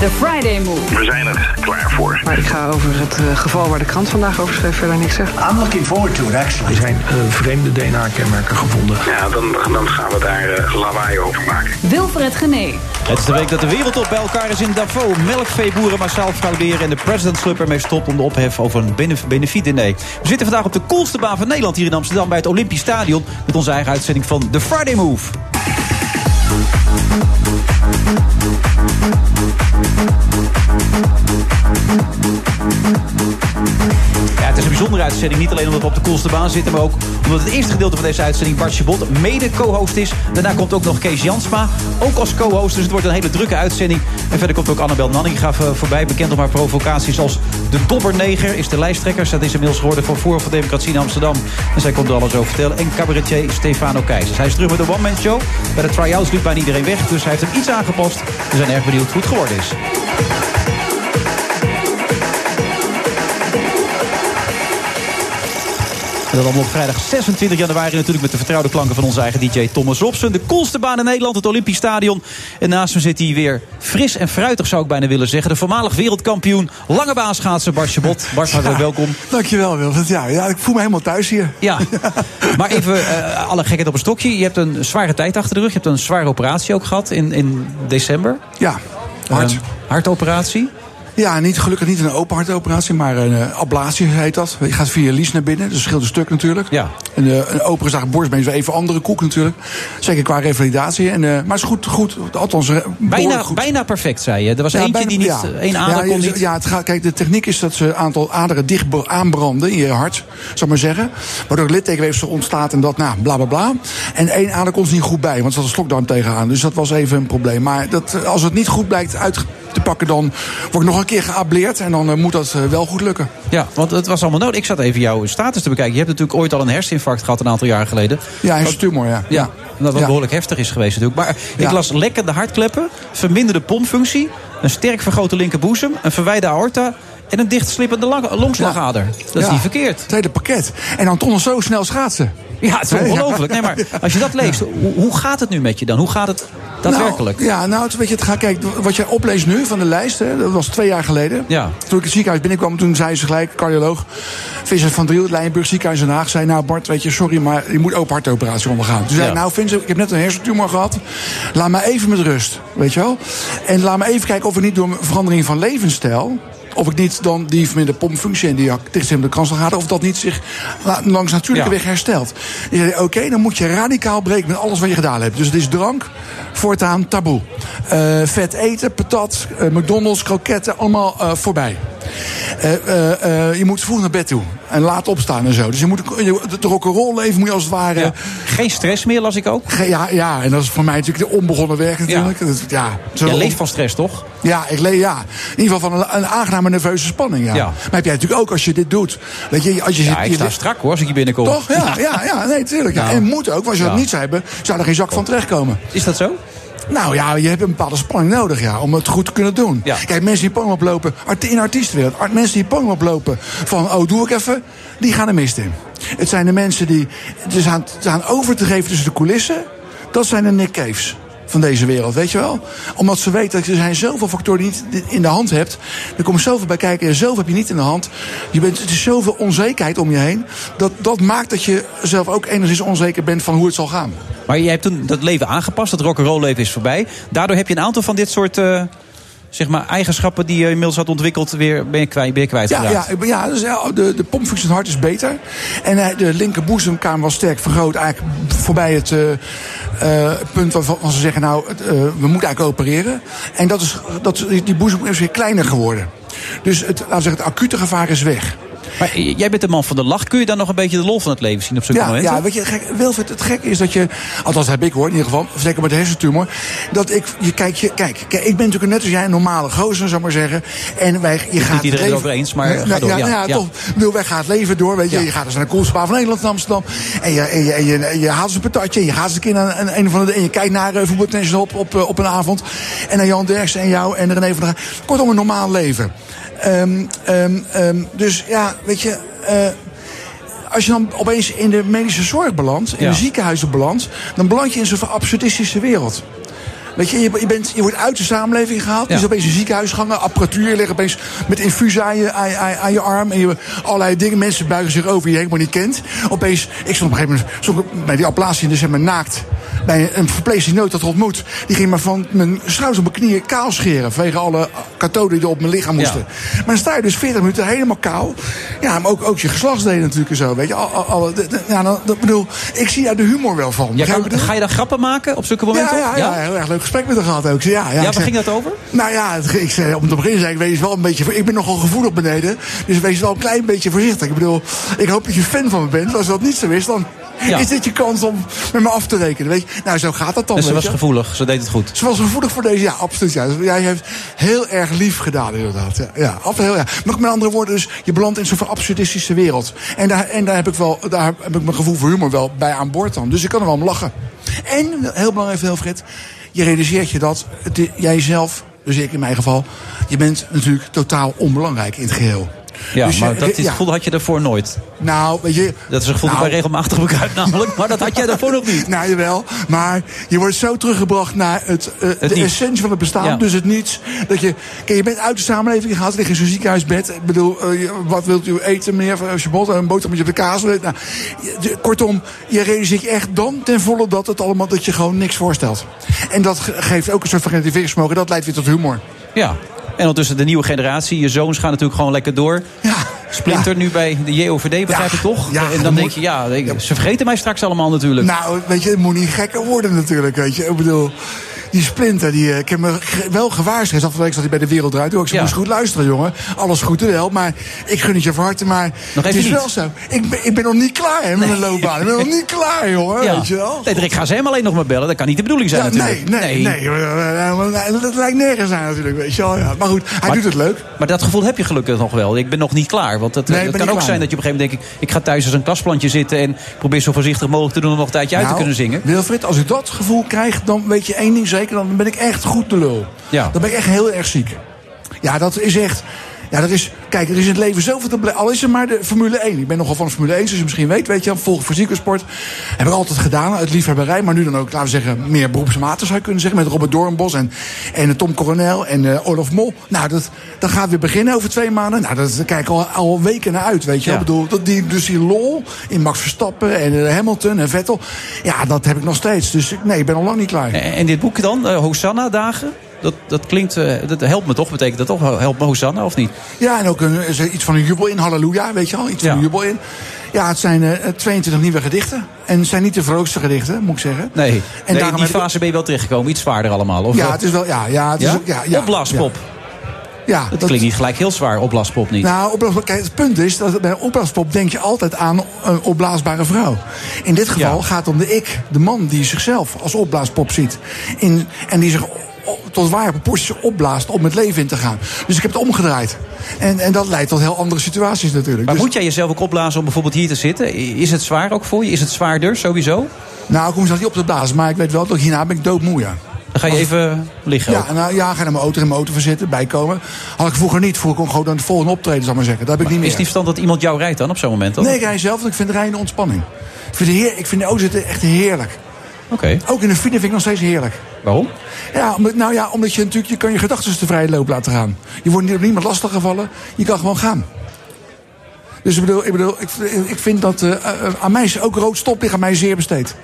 The Friday Move. We zijn er klaar voor. Maar ik ga over het uh, geval waar de krant vandaag over schreef verder niks zeggen. I'm looking forward to it, actually. Er zijn uh, vreemde DNA-kenmerken gevonden. Ja, dan, dan gaan we daar uh, lawaai over maken. Wilfred Gené. Het is de week dat de wereldtop bij elkaar is in Davos. Melkveeboeren massaal frauderen en de President's Club ermee stopt... om de ophef over een benef benefietdiner. We zitten vandaag op de coolste baan van Nederland hier in Amsterdam... bij het Olympisch Stadion met onze eigen uitzending van The Friday Move. Thank you. Ja, het is een bijzondere uitzending. Niet alleen omdat we op de coolste baan zitten... maar ook omdat het eerste gedeelte van deze uitzending... Bart Chabot mede co-host is. Daarna komt ook nog Kees Jansma, ook als co-host. Dus het wordt een hele drukke uitzending. En verder komt ook Annabel Nanninga voorbij. Bekend om haar provocaties als de Dobberneger. Is de lijsttrekker. Zij is inmiddels geworden van Forum voor Democratie in Amsterdam. En zij komt er alles over vertellen. En cabaretier Stefano Keizers. Hij is terug met de one-man show. Bij de try-outs liep bijna iedereen weg. Dus hij heeft hem iets aangepast. We zijn erg benieuwd hoe het geworden is. En dat allemaal op vrijdag 26 januari natuurlijk met de vertrouwde klanken van onze eigen DJ Thomas Robson. De coolste baan in Nederland, het Olympisch Stadion. En naast me zit hij weer fris en fruitig zou ik bijna willen zeggen. De voormalig wereldkampioen, lange baanschaatser Chabot. Bart, hartelijk ja, welkom. Dankjewel Wilfred. Ja, ja, ik voel me helemaal thuis hier. Ja, maar even uh, alle gekheid op een stokje. Je hebt een zware tijd achter de rug. Je hebt een zware operatie ook gehad in, in december. Ja, hart. Um, hartoperatie. Ja, niet, gelukkig niet een open hartoperatie, maar een uh, ablatie heet dat. Je gaat via lies naar binnen, dus scheelt een stuk natuurlijk. Ja. En, uh, een open borstbeen is even andere koek natuurlijk. Zeker qua revalidatie. En, uh, maar het is goed, goed althans bijna, goed. bijna perfect, zei je. Er was ja, eentje bijna, die niet, ja. één ader ja, kon niet. Ja, het gaat, kijk, de techniek is dat ze een aantal aderen dicht aanbranden in je hart, zou ik maar zeggen. Waardoor het littekenweefsel ontstaat en dat, nou, bla bla bla. En één ader komt er niet goed bij, want er zat een slokdarm tegenaan. Dus dat was even een probleem. Maar dat, als het niet goed blijkt uit te pakken, dan word ik nog een keer geableerd. En dan uh, moet dat uh, wel goed lukken. Ja, want het was allemaal nodig. Ik zat even jouw status te bekijken. Je hebt natuurlijk ooit al een herseninfarct gehad een aantal jaar geleden. Ja, hersentumor, ja. Ja, dat ja. behoorlijk heftig is geweest natuurlijk. Maar ja. ik las lekkende hartkleppen, verminderde pompfunctie... een sterk vergrote linkerboezem, een verwijde aorta... en een dichtslippende longslagader. Dat is niet verkeerd. Het hele pakket. En dan toch nog zo snel schaatsen. Ja, het is ongelooflijk. Nee, maar als je dat leest, hoe, hoe gaat het nu met je dan? Hoe gaat het daadwerkelijk? Nou, ja, nou, weet je, het gaat, kijk, wat jij opleest nu van de lijst, hè, dat was twee jaar geleden. Ja. Toen ik het ziekenhuis binnenkwam, toen zei ze gelijk, cardioloog, Vincent van Driel, Leijenburg ziekenhuis Den Haag, zei, nou Bart, weet je, sorry, maar je moet open hartoperatie ondergaan. Toen zei Ja. nou Vincent, ik heb net een hersentumor gehad, laat me even met rust, weet je wel. En laat me even kijken of we niet door een verandering van levensstijl, of ik niet dan die verminderde pompfunctie en die dichtzittende kransslagader, of dat niet zich la- langs natuurlijke Ja. weg herstelt. Oké, dan moet je radicaal breken met alles wat je gedaan hebt. Dus het is drank, voortaan taboe. Eh, vet eten, patat, eh, McDonald's, kroketten, allemaal eh, voorbij. Eh, eh, eh, je moet vroeg naar bed toe en laat opstaan en zo. Dus je moet je, het rock'n'roll leven moet je als het ware. Ja. Geen stress meer, las ik ook. Ge- Ja, ja, en dat is voor mij natuurlijk de onbegonnen werk natuurlijk. Ja, ja, zo- Je leeft van stress, toch? ja, ik leef ja. In ieder geval van een, een aangename nerveuze spanning. Ja. Ja. Maar heb jij natuurlijk ook als je dit doet. Weet je, als je Ja, zit- ik je- sta strak hoor, als ik hier binnenkom. Toch? Ja, ja, ja, nee, tuurlijk. Nou. En moet ook, want als je dat niet zou hebben, zou er geen zak van terechtkomen. Is dat zo? Nou ja, je hebt een bepaalde spanning nodig ja, om het goed te kunnen doen. Ja. Kijk, mensen die podium oplopen, in artiestenwereld, art- mensen die podium oplopen van, oh, doe ik even, die gaan er mist in. Het zijn de mensen die het aan, het aan over te geven tussen de coulissen, dat zijn de Nick Caves van deze wereld, weet je wel? Omdat ze weten dat er zijn zoveel factoren die niet in de hand hebt. Er komt zoveel bij kijken en zoveel heb je niet in de hand. Je bent, het is zoveel onzekerheid om je heen. Dat, dat maakt dat je zelf ook enigszins onzeker bent van hoe het zal gaan. Maar jij hebt toen dat leven aangepast, het rock'n'roll leven is voorbij. Daardoor heb je een aantal van dit soort eh, zeg maar, eigenschappen die je inmiddels had ontwikkeld, weer ben je kwijt, ben je Ja, ja, ja dus, ja, de, de pompfunctie van het hart is beter. En eh, de linkerboezemkamer was sterk vergroot. Eigenlijk voorbij het eh, punt waarvan ze zeggen, nou, we moeten eigenlijk opereren. En dat is, dat, die boezem is weer kleiner geworden. Dus het, laten we zeggen, het acute gevaar is weg. Maar jij bent de man van de lach. Kun je dan nog een beetje de lol van het leven zien op zo'n Ja, moment? ja, weet je, gek, Wilfred, het gekke is dat je, althans heb ik hoor, in ieder geval, zeker met de hersentumor, dat ik, je kijk, je, kijk, kijk, ik ben natuurlijk net als jij een normale gozer, zou ik maar zeggen, en wij, je gaat iedereen het erover eens, maar Nee, ga door, ja, ja, ja, ja. toch, bedoel, wij gaan het leven door, weet je, je gaat dus naar de koolsbaan van Nederland in Amsterdam, en je, en je, en je, en je haalt eens een patatje, en je gaat eens een keer naar een, een van de, en je kijkt naar uh, op, op, eh, op een avond, en naar Jan Derksen en jou en René van der. Kortom, een normaal leven. Ehm, ehm, ehm, dus ja, weet je, eh, als je dan opeens in de medische zorg belandt, in Ja. de ziekenhuizen belandt, dan beland je in zo'n absurdistische wereld. Weet je, je, bent, je wordt uit de samenleving gehaald. Ja. Je is opeens in ziekenhuisgangen, apparatuur. Je ligt opeens met infuus aan je, aan, aan- aan je arm. En je, allerlei dingen. Mensen buigen zich over die je helemaal niet kent. Opeens, ik stond op een gegeven moment stond bij die ablatie in december naakt. Bij een verpleegster die nooit had ontmoet. Die ging me van mijn schouders op mijn knieën kaal scheren. Vanwege alle kathoden die op mijn lichaam moesten. Maar dan sta je dus 40 minuten helemaal kaal. Ja, maar ook, ook je geslachtsdelen natuurlijk en zo. Weet je, al, al, al- de- de- ja, dan, dat bedoel, ik zie daar de humor wel van. Ja, kan- ga je dan grappen maken op zulke momenten? Ja, ja, ja, heel erg leuk gesprek met haar gehad ook. Ja, ja, Ja, waar zei- ging dat over? nou ja, ik zei, om te beginnen zei ik, wees wel een beetje... Ik ben nogal gevoelig beneden, dus wees wel een klein beetje voorzichtig. Ik bedoel, ik hoop dat je fan van me bent. Als dat niet zo is, dan Ja. is dit je kans om met me af te rekenen. Weet je? Nou, zo gaat dat dan, Dus ze was je. gevoelig, ze deed het goed. Ze was gevoelig voor deze, ja, absoluut. Ja. Dus Jij heeft heel erg lief gedaan, inderdaad. Ja, ja heel, ja. Maar met andere woorden, dus, je belandt in zo'n absurdistische wereld. En daar, en daar heb ik wel, daar heb ik mijn gevoel voor humor wel bij aan boord dan. Dus ik kan er wel om lachen. En, heel belangrijk, Wilfred, je realiseert je dat het, jij zelf, dus ik in mijn geval, je bent natuurlijk totaal onbelangrijk in het geheel. Ja, Dus je- maar dat ja. gevoel had je daarvoor nooit. Nou, weet je... Dat is een gevoel dat nou, wij regelmatig gebruiken namelijk. Maar dat had jij daarvoor nog niet. Nou, jawel. Maar je wordt zo teruggebracht naar het, eh, de niets. essentie van het bestaan. Ja. Dus het niets. Dat je, kijk, je bent uit de samenleving gehaald. lig in zo'n ziekenhuisbed. Ik bedoel, eh, je- wat wilt u eten, meneer Van Chabot? Een boterhammetje op de kaas. Nou, je- kortom, je realiseert je echt dan ten volle dat het allemaal, dat je gewoon niks voorstelt. En dat ge- geeft ook een soort van relativeringsvermogen. Dat leidt weer tot humor. Ja. En ondertussen de nieuwe generatie. Je zoons gaan natuurlijk gewoon lekker door. Ja. Splinter Ja. nu bij de JOVD, begrijp Ja. ik toch? Ja, en dan denk je, ja, ze vergeten mij straks allemaal natuurlijk. Nou, weet je, het moet niet gekker worden natuurlijk, weet je. Ik bedoel, die Splinter, die, eh, ik heb me wel gewaarschuwd. Afgelopen week zat hij bij de Wereld. Ik zei, Ja. moest goed luisteren, jongen. Alles goed en wel, maar ik gun het je van harte. Maar Nog het is niet. wel zo. Ik ben, ik ben nog niet klaar hè, met mijn loopbaan. Ik ben nog niet klaar, jongen, ja. weet je wel. Nee, ik ga ze hem alleen nog maar bellen. Dat kan niet de bedoeling zijn Ja, natuurlijk. nee, nee, nee. Dat lijkt nergens aan natuurlijk, weet je wel. Ja. Maar goed, hij Maar- doet het leuk. Maar dat gevoel heb je gelukkig nog wel. Ik ben nog niet klaar. Want dat, Nee, dat ik ben kan ook klaar. zijn dat je op een gegeven moment denkt... ik ga thuis als een kastplantje zitten... en probeer zo voorzichtig mogelijk te doen om nog een tijdje uit te Nou, kunnen zingen. Wilfried, als ik dat gevoel krijg, dan weet je één ding zeker. Dan ben ik echt goed de lul. Ja. Dan ben ik echt heel erg ziek. Ja, dat is echt... Ja, dat is, kijk, er is in het leven zoveel te Al is het maar de Formule 1. Ik ben nogal van de Formule 1, zoals je misschien weet. Weet je, volg voor ziekensport. Heb ik altijd gedaan, uit liefhebberij. Maar nu dan ook, laten we zeggen, meer beroepsmatig zou je kunnen zeggen. Met Robert Doornbos en, en Tom Coronel en eh, Olaf Mol. Nou, dat, dat gaat weer beginnen over twee maanden. Nou, dat kijk ik al, al weken naar uit, weet je. Ja. Ik bedoel, dat die, dus die lol in Max Verstappen en eh, Hamilton en Vettel. Ja, dat heb ik nog steeds. Dus nee, ik ben al lang niet klaar. En, en dit boek dan, eh, Hosanna-dagen... Dat, dat klinkt, eh, dat helpt me toch? Betekent dat toch? Helpt me Hosanna of niet? Ja, en ook een, er iets van een jubel in. Halleluja, weet je al? Iets Ja. van een jubel in. Ja, het zijn eh, 22 nieuwe gedichten. En het zijn niet de vrolijkste gedichten, moet ik zeggen. Nee, En nee in die fase ben je wel terechtgekomen. Iets zwaarder allemaal. Of Ja, het is wel... Ja, ja, het is Ja? ook... Ja, ja, Opblaaspop. Ja, Dat klinkt niet gelijk heel zwaar, opblaaspop niet. Nou, opblaas- kijk, het punt is dat bij opblaaspop denk je altijd aan een opblaasbare vrouw. In dit geval Ja. gaat het om de ik, de man die zichzelf als opblaaspop ziet. In, en die zich tot ware proporties opblaast om het leven in te gaan. Dus ik heb het omgedraaid. En, en dat leidt tot heel andere situaties natuurlijk. maar Dus- moet jij jezelf ook opblazen om bijvoorbeeld hier te zitten? Is het zwaar ook voor je? Is het zwaarder sowieso? Nou, ik hoef mezelf niet op te blazen, maar ik weet wel dat ik hierna ben ik doodmoe, ja. Dan ga je even liggen. Ja, nou, ja, ga naar mijn auto, in mijn auto van zitten, bijkomen. Had ik vroeger niet. Vroeger kon ik gewoon aan de volgende optreden, zal ik maar zeggen. Dat heb ik niet Is meer. het niet verstand dat iemand jou rijdt dan op zo'n moment? Dan? Nee, ik rij zelf, want ik vind rijden een ontspanning. Ik vind, de heer, ik vind de auto zitten echt heerlijk. Ook in de file vind ik nog steeds heerlijk. waarom? Ja, omdat, nou ja, omdat je natuurlijk je kan je gedachten de vrije loop laten gaan. Je wordt niet op niemand lastig gevallen. Je kan gewoon gaan. Dus ik bedoel, ik, bedoel, ik, ik vind dat eh, eh, aan mij is ook rood stoplicht aan mij zeer besteed.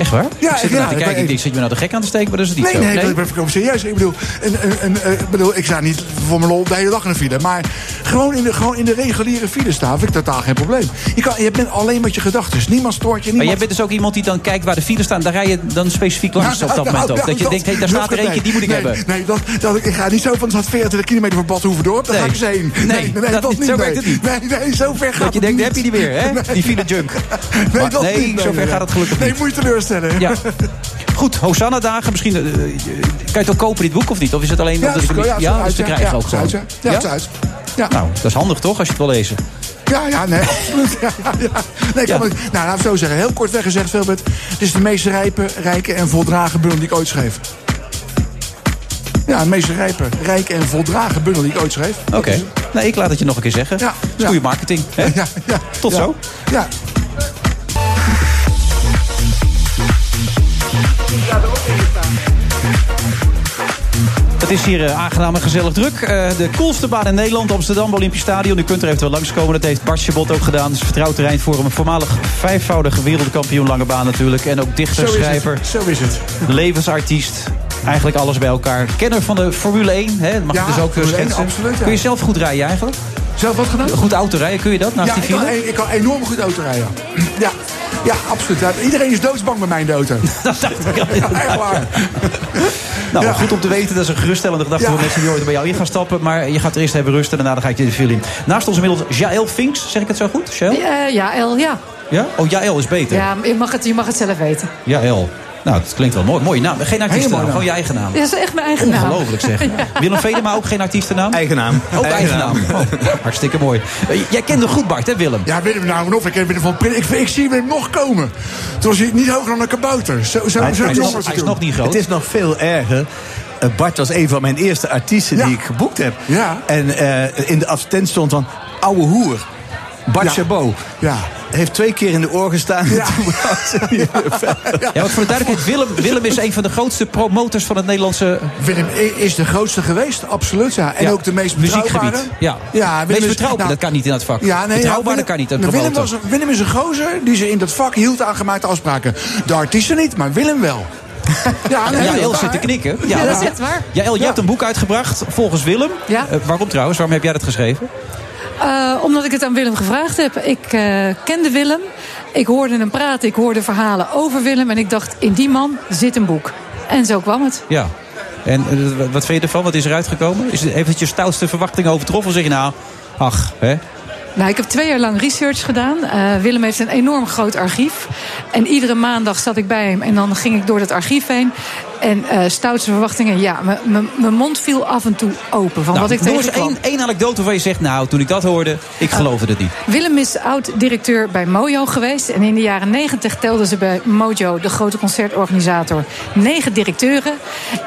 Echt waar? Ja, ik zit ja, te ik kijken. Ik zit je me nou de gek aan te steken? Maar dat is het niet Nee, zo. nee, ik ben even serieus. Ik bedoel, een, een, een, eh, ik bedoel, ik sta niet voor mijn lol de hele dag in de file. Maar gewoon in de, gewoon in de reguliere file staan, vind ik totaal geen probleem. Je, kan, je bent alleen met je gedachten. Niemand stoort je. Maar Niemand... jij bent dus ook iemand die dan kijkt waar de files staan. Daar rij je dan specifiek langs Nou, op dat nou, moment ook. nou, Dat je dat- denkt, hé, daar staat er eentje, die moet ik nee, hebben. Nee, dat, dat, ik ga niet zo van het 24 kilometer van Bad Hoeverdorp. Daar Nee. ga ik eens heen. Nee, dat niet, zo werkt het niet. Nee, nee, zo ver gaat Dat je het denkt, heb je die weer, hè? Die file junk. Nee, Maar dat nee, niet, zover gaat het gelukkig nee, niet. moet je teleurstellen. Ja. Goed, Hosanna-dagen. Misschien eh, kan je het ook kopen, dit boek, of niet? Of is het alleen... Ja, dat is, het- ja, ja, ja, dus te ja, krijgen ja, ook gewoon. Ja, ja, is uit. Ja. Nou, dat is handig toch, als je het wil lezen? Ja, ja, nee, absoluut. Ja, ja, ja. Nee, Ja. ik, nou, we het zo zeggen. Heel kort weggezegd, Philbert. Het is de meest rijpe, rijke en voldragen bundel die ik ooit schreef. Ja, de meest rijpe, rijke en voldragen bundel die ik ooit schreef. Oké. Nee, ik laat het je nog een keer zeggen. Ja, ja. goede marketing. Hè? Ja, ja, Tot ja. zo. Ja. Het is hier eh, aangenaam en gezellig druk. Eh, de coolste baan in Nederland, Amsterdam Olympisch Stadion. U kunt er eventueel langskomen. Dat heeft Bart Chabot ook gedaan. Het is vertrouwd terrein voor hem. Een voormalig vijfvoudige wereldkampioen lange baan natuurlijk. En ook dichter, Zo is schrijver, het. Zo is het. levensartiest. Eigenlijk alles bij elkaar. Kenner van de Formule 1, hè? mag Ja, ik dus ook eh, Formule 1, schetsen. absoluut, ja. Kun je zelf goed rijden eigenlijk? Zelf wat gedaan? Goed autorijden, kun je dat? Naast Ja, die ik kan, file? ik kan enorm goed auto rijden. Ja, ja absoluut. Iedereen is doodsbang bij mij in de auto. Dat dacht ik al. Ja, echt waar. Nou, Ja. goed om te weten. Dat is een geruststellende gedachte Ja. voor mensen die ooit bij jou in gaan stappen. Maar je gaat er eerst even rusten en daarna ga ik je de file in. Naast ons inmiddels Jaël Finks. Zeg ik het zo goed? Jaël? Eh, ja, El, ja. Ja? Oh, Jaël is beter. Ja, je mag, het, je mag het zelf weten. Jaël. Nou, dat klinkt wel mooi. Mooie naam. Geen artiestennaam, gewoon je eigen naam. Ja, dat is echt mijn eigen naam. Ongelooflijk zeg. Willem Vedema ook geen artiestennaam? Eigen naam. Ook eigen naam. Oh, hartstikke mooi. Eh, Jij kent hem goed, Bart, hè Willem? Ja, Willem nou nog. Ik, ken Willem van Prins. ik, ik zie hem nog komen. Toen was hij niet hoger dan een kabouter. Zo, zo, Hij, zo hij is, nog- hij is niet groot. Het is nog veel erger. Eh, Bart was een van mijn eerste artiesten Ja. die ik geboekt heb. Ja. En eh, in de advertentie stond van ouwe hoer. Bart Ja. Chabot. Ja. Heeft twee keer in de oor gestaan. Ja. Ja, want voor de duidelijkheid, Willem, Willem is een van de grootste promotors van het Nederlandse Willem is de grootste geweest, absoluut. Ja. En Ja, ook de meest muziekgebied. betrouwbare. Ja, ja meest Willem is- betrouwbaar, nou, dat kan niet in dat vak. Ja, nee, betrouwbaar, ja, dat kan niet een Willem, was, een- Willem is een gozer die ze in dat vak hield aan gemaakte afspraken. De artiesten niet, maar Willem wel. Ja, nee, Ja, dat El zit te knikken. Ja, dat is echt waar. Ja, El, je Ja. hebt een boek uitgebracht, volgens Willem. Ja. Eh, waarom trouwens? Waarom heb jij dat geschreven? Eh, omdat ik het aan Willem gevraagd heb. Ik eh, kende Willem. Ik hoorde hem praten. Ik hoorde verhalen over Willem. En ik dacht, in die man zit een boek. En zo kwam het. Ja. En eh, wat vind je ervan? Wat is eruit gekomen? Is het, heeft het je stoutste verwachtingen overtroffen? Of zeg je nou, ach, hè? Nou, ik heb twee jaar lang research gedaan. Willem heeft een enorm groot archief. En iedere maandag zat ik bij hem en dan ging ik door dat archief heen. En eh stoutste verwachtingen, ja, mijn mond viel af en toe open van Nou, wat ik noem eens tegenkwam. één, één anekdote waarvan je zegt, nou, toen ik dat hoorde, ik geloofde het niet. Willem is oud-directeur bij Mojo geweest. En in de jaren negentig telden ze bij Mojo, de grote concertorganisator, negen directeuren.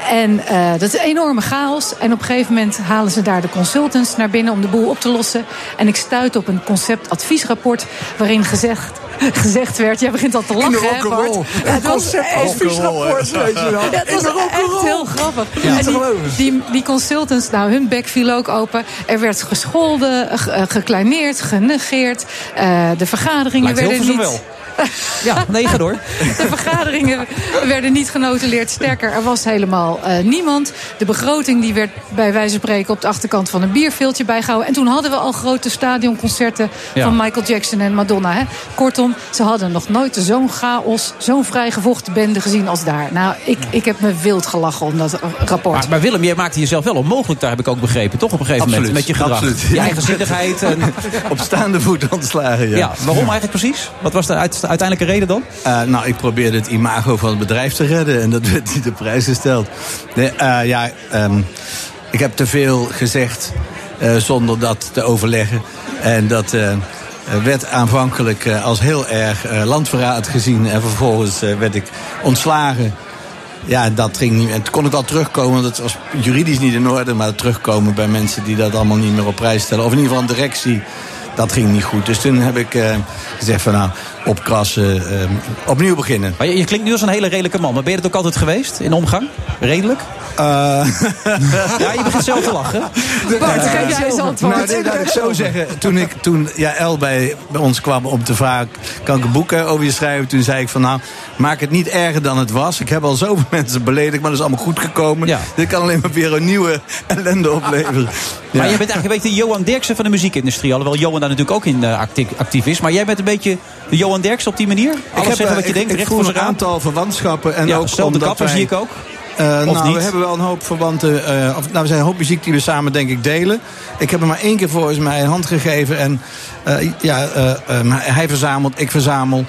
En eh, dat is een enorme chaos. En op een gegeven moment halen ze daar de consultants naar binnen om de boel op te lossen. En ik stuit op een conceptadviesrapport waarin gezegd, gezegd werd... Jij begint al te lachen, hè, Bart? Ja, Een het was concept echt- adviesrapport, weet je wel. ja, het was echt heel grappig. Ja. En Te die, die, die consultants, nou, hun bek viel ook open. Er werd gescholden, ge- eh, gekleineerd, genegeerd. Eh, de vergaderingen Lijkt werden niet... wel. Ja, nee, ga door. De vergaderingen werden niet genotuleerd. Sterker, er was helemaal eh, niemand. De begroting die werd bij wijze van spreken op de achterkant van een bierveeltje bijgehouden. En toen hadden we al grote stadionconcerten Ja. van Michael Jackson en Madonna. Hè. Kortom, ze hadden nog nooit zo'n chaos, zo'n vrijgevochten bende gezien als daar. Nou, ik, ik heb me wild gelachen om dat rapport. Maar, maar Willem, jij maakte jezelf wel onmogelijk, daar heb ik ook begrepen. Toch op een gegeven moment, met je gedrag. absoluut. Je eigenzinnigheid. En, Op staande voet ontslagen, ja. ja, waarom eigenlijk precies? Wat was de uit- uiteindelijke reden dan? Eh, nou, ik probeerde het imago van het bedrijf te redden en dat werd niet op prijs gesteld. Nee, eh, ja, ehm, ik heb te veel gezegd eh, zonder dat te overleggen. En dat werd aanvankelijk als heel erg landverraad gezien. En vervolgens werd ik ontslagen. Ja, dat ging niet. En toen kon ik wel terugkomen, want het was juridisch niet in orde. Maar terugkomen bij mensen die dat allemaal niet meer op prijs stellen. Of in ieder geval een directie. Dat ging niet goed. Dus toen heb ik gezegd van nou, opkrassen, eh, opnieuw beginnen. Maar je, je klinkt nu als een hele redelijke man. Maar ben je dat ook altijd geweest in omgang? Redelijk? Eh, Ja, je begint zelf te lachen. Bart, geef jij eens antwoord. Nou, nee, laat ik zo zeggen. Toen, ik, toen ja, El bij, bij ons kwam om te vragen... kan ik een boek eh, over je schrijven? Toen zei ik van nou, maak het niet erger dan het was. Ik heb al zoveel mensen beledigd, maar dat is allemaal goed gekomen. Ja. Dit kan alleen maar weer een nieuwe ellende opleveren. Maar jij bent eigenlijk een beetje de Johan Derksen van de muziekindustrie. Alhoewel Johan daar natuurlijk ook in eh, acti- actief is. Maar jij bent een beetje de Johan Derksen op die manier? Alles zeggen eh, wat je ik, denkt, ik voel voor een aantal verwantschappen. En Ja, ook zelfde kapper zie ik ook. Eh, nou, niet? we hebben wel een hoop verwanten. eh, of, nou, we zijn een hoop muziek die we samen, denk ik, delen. Ik heb hem maar één keer volgens mij een hand gegeven. En eh, ja, eh, eh, hij verzamelt, ik verzamel.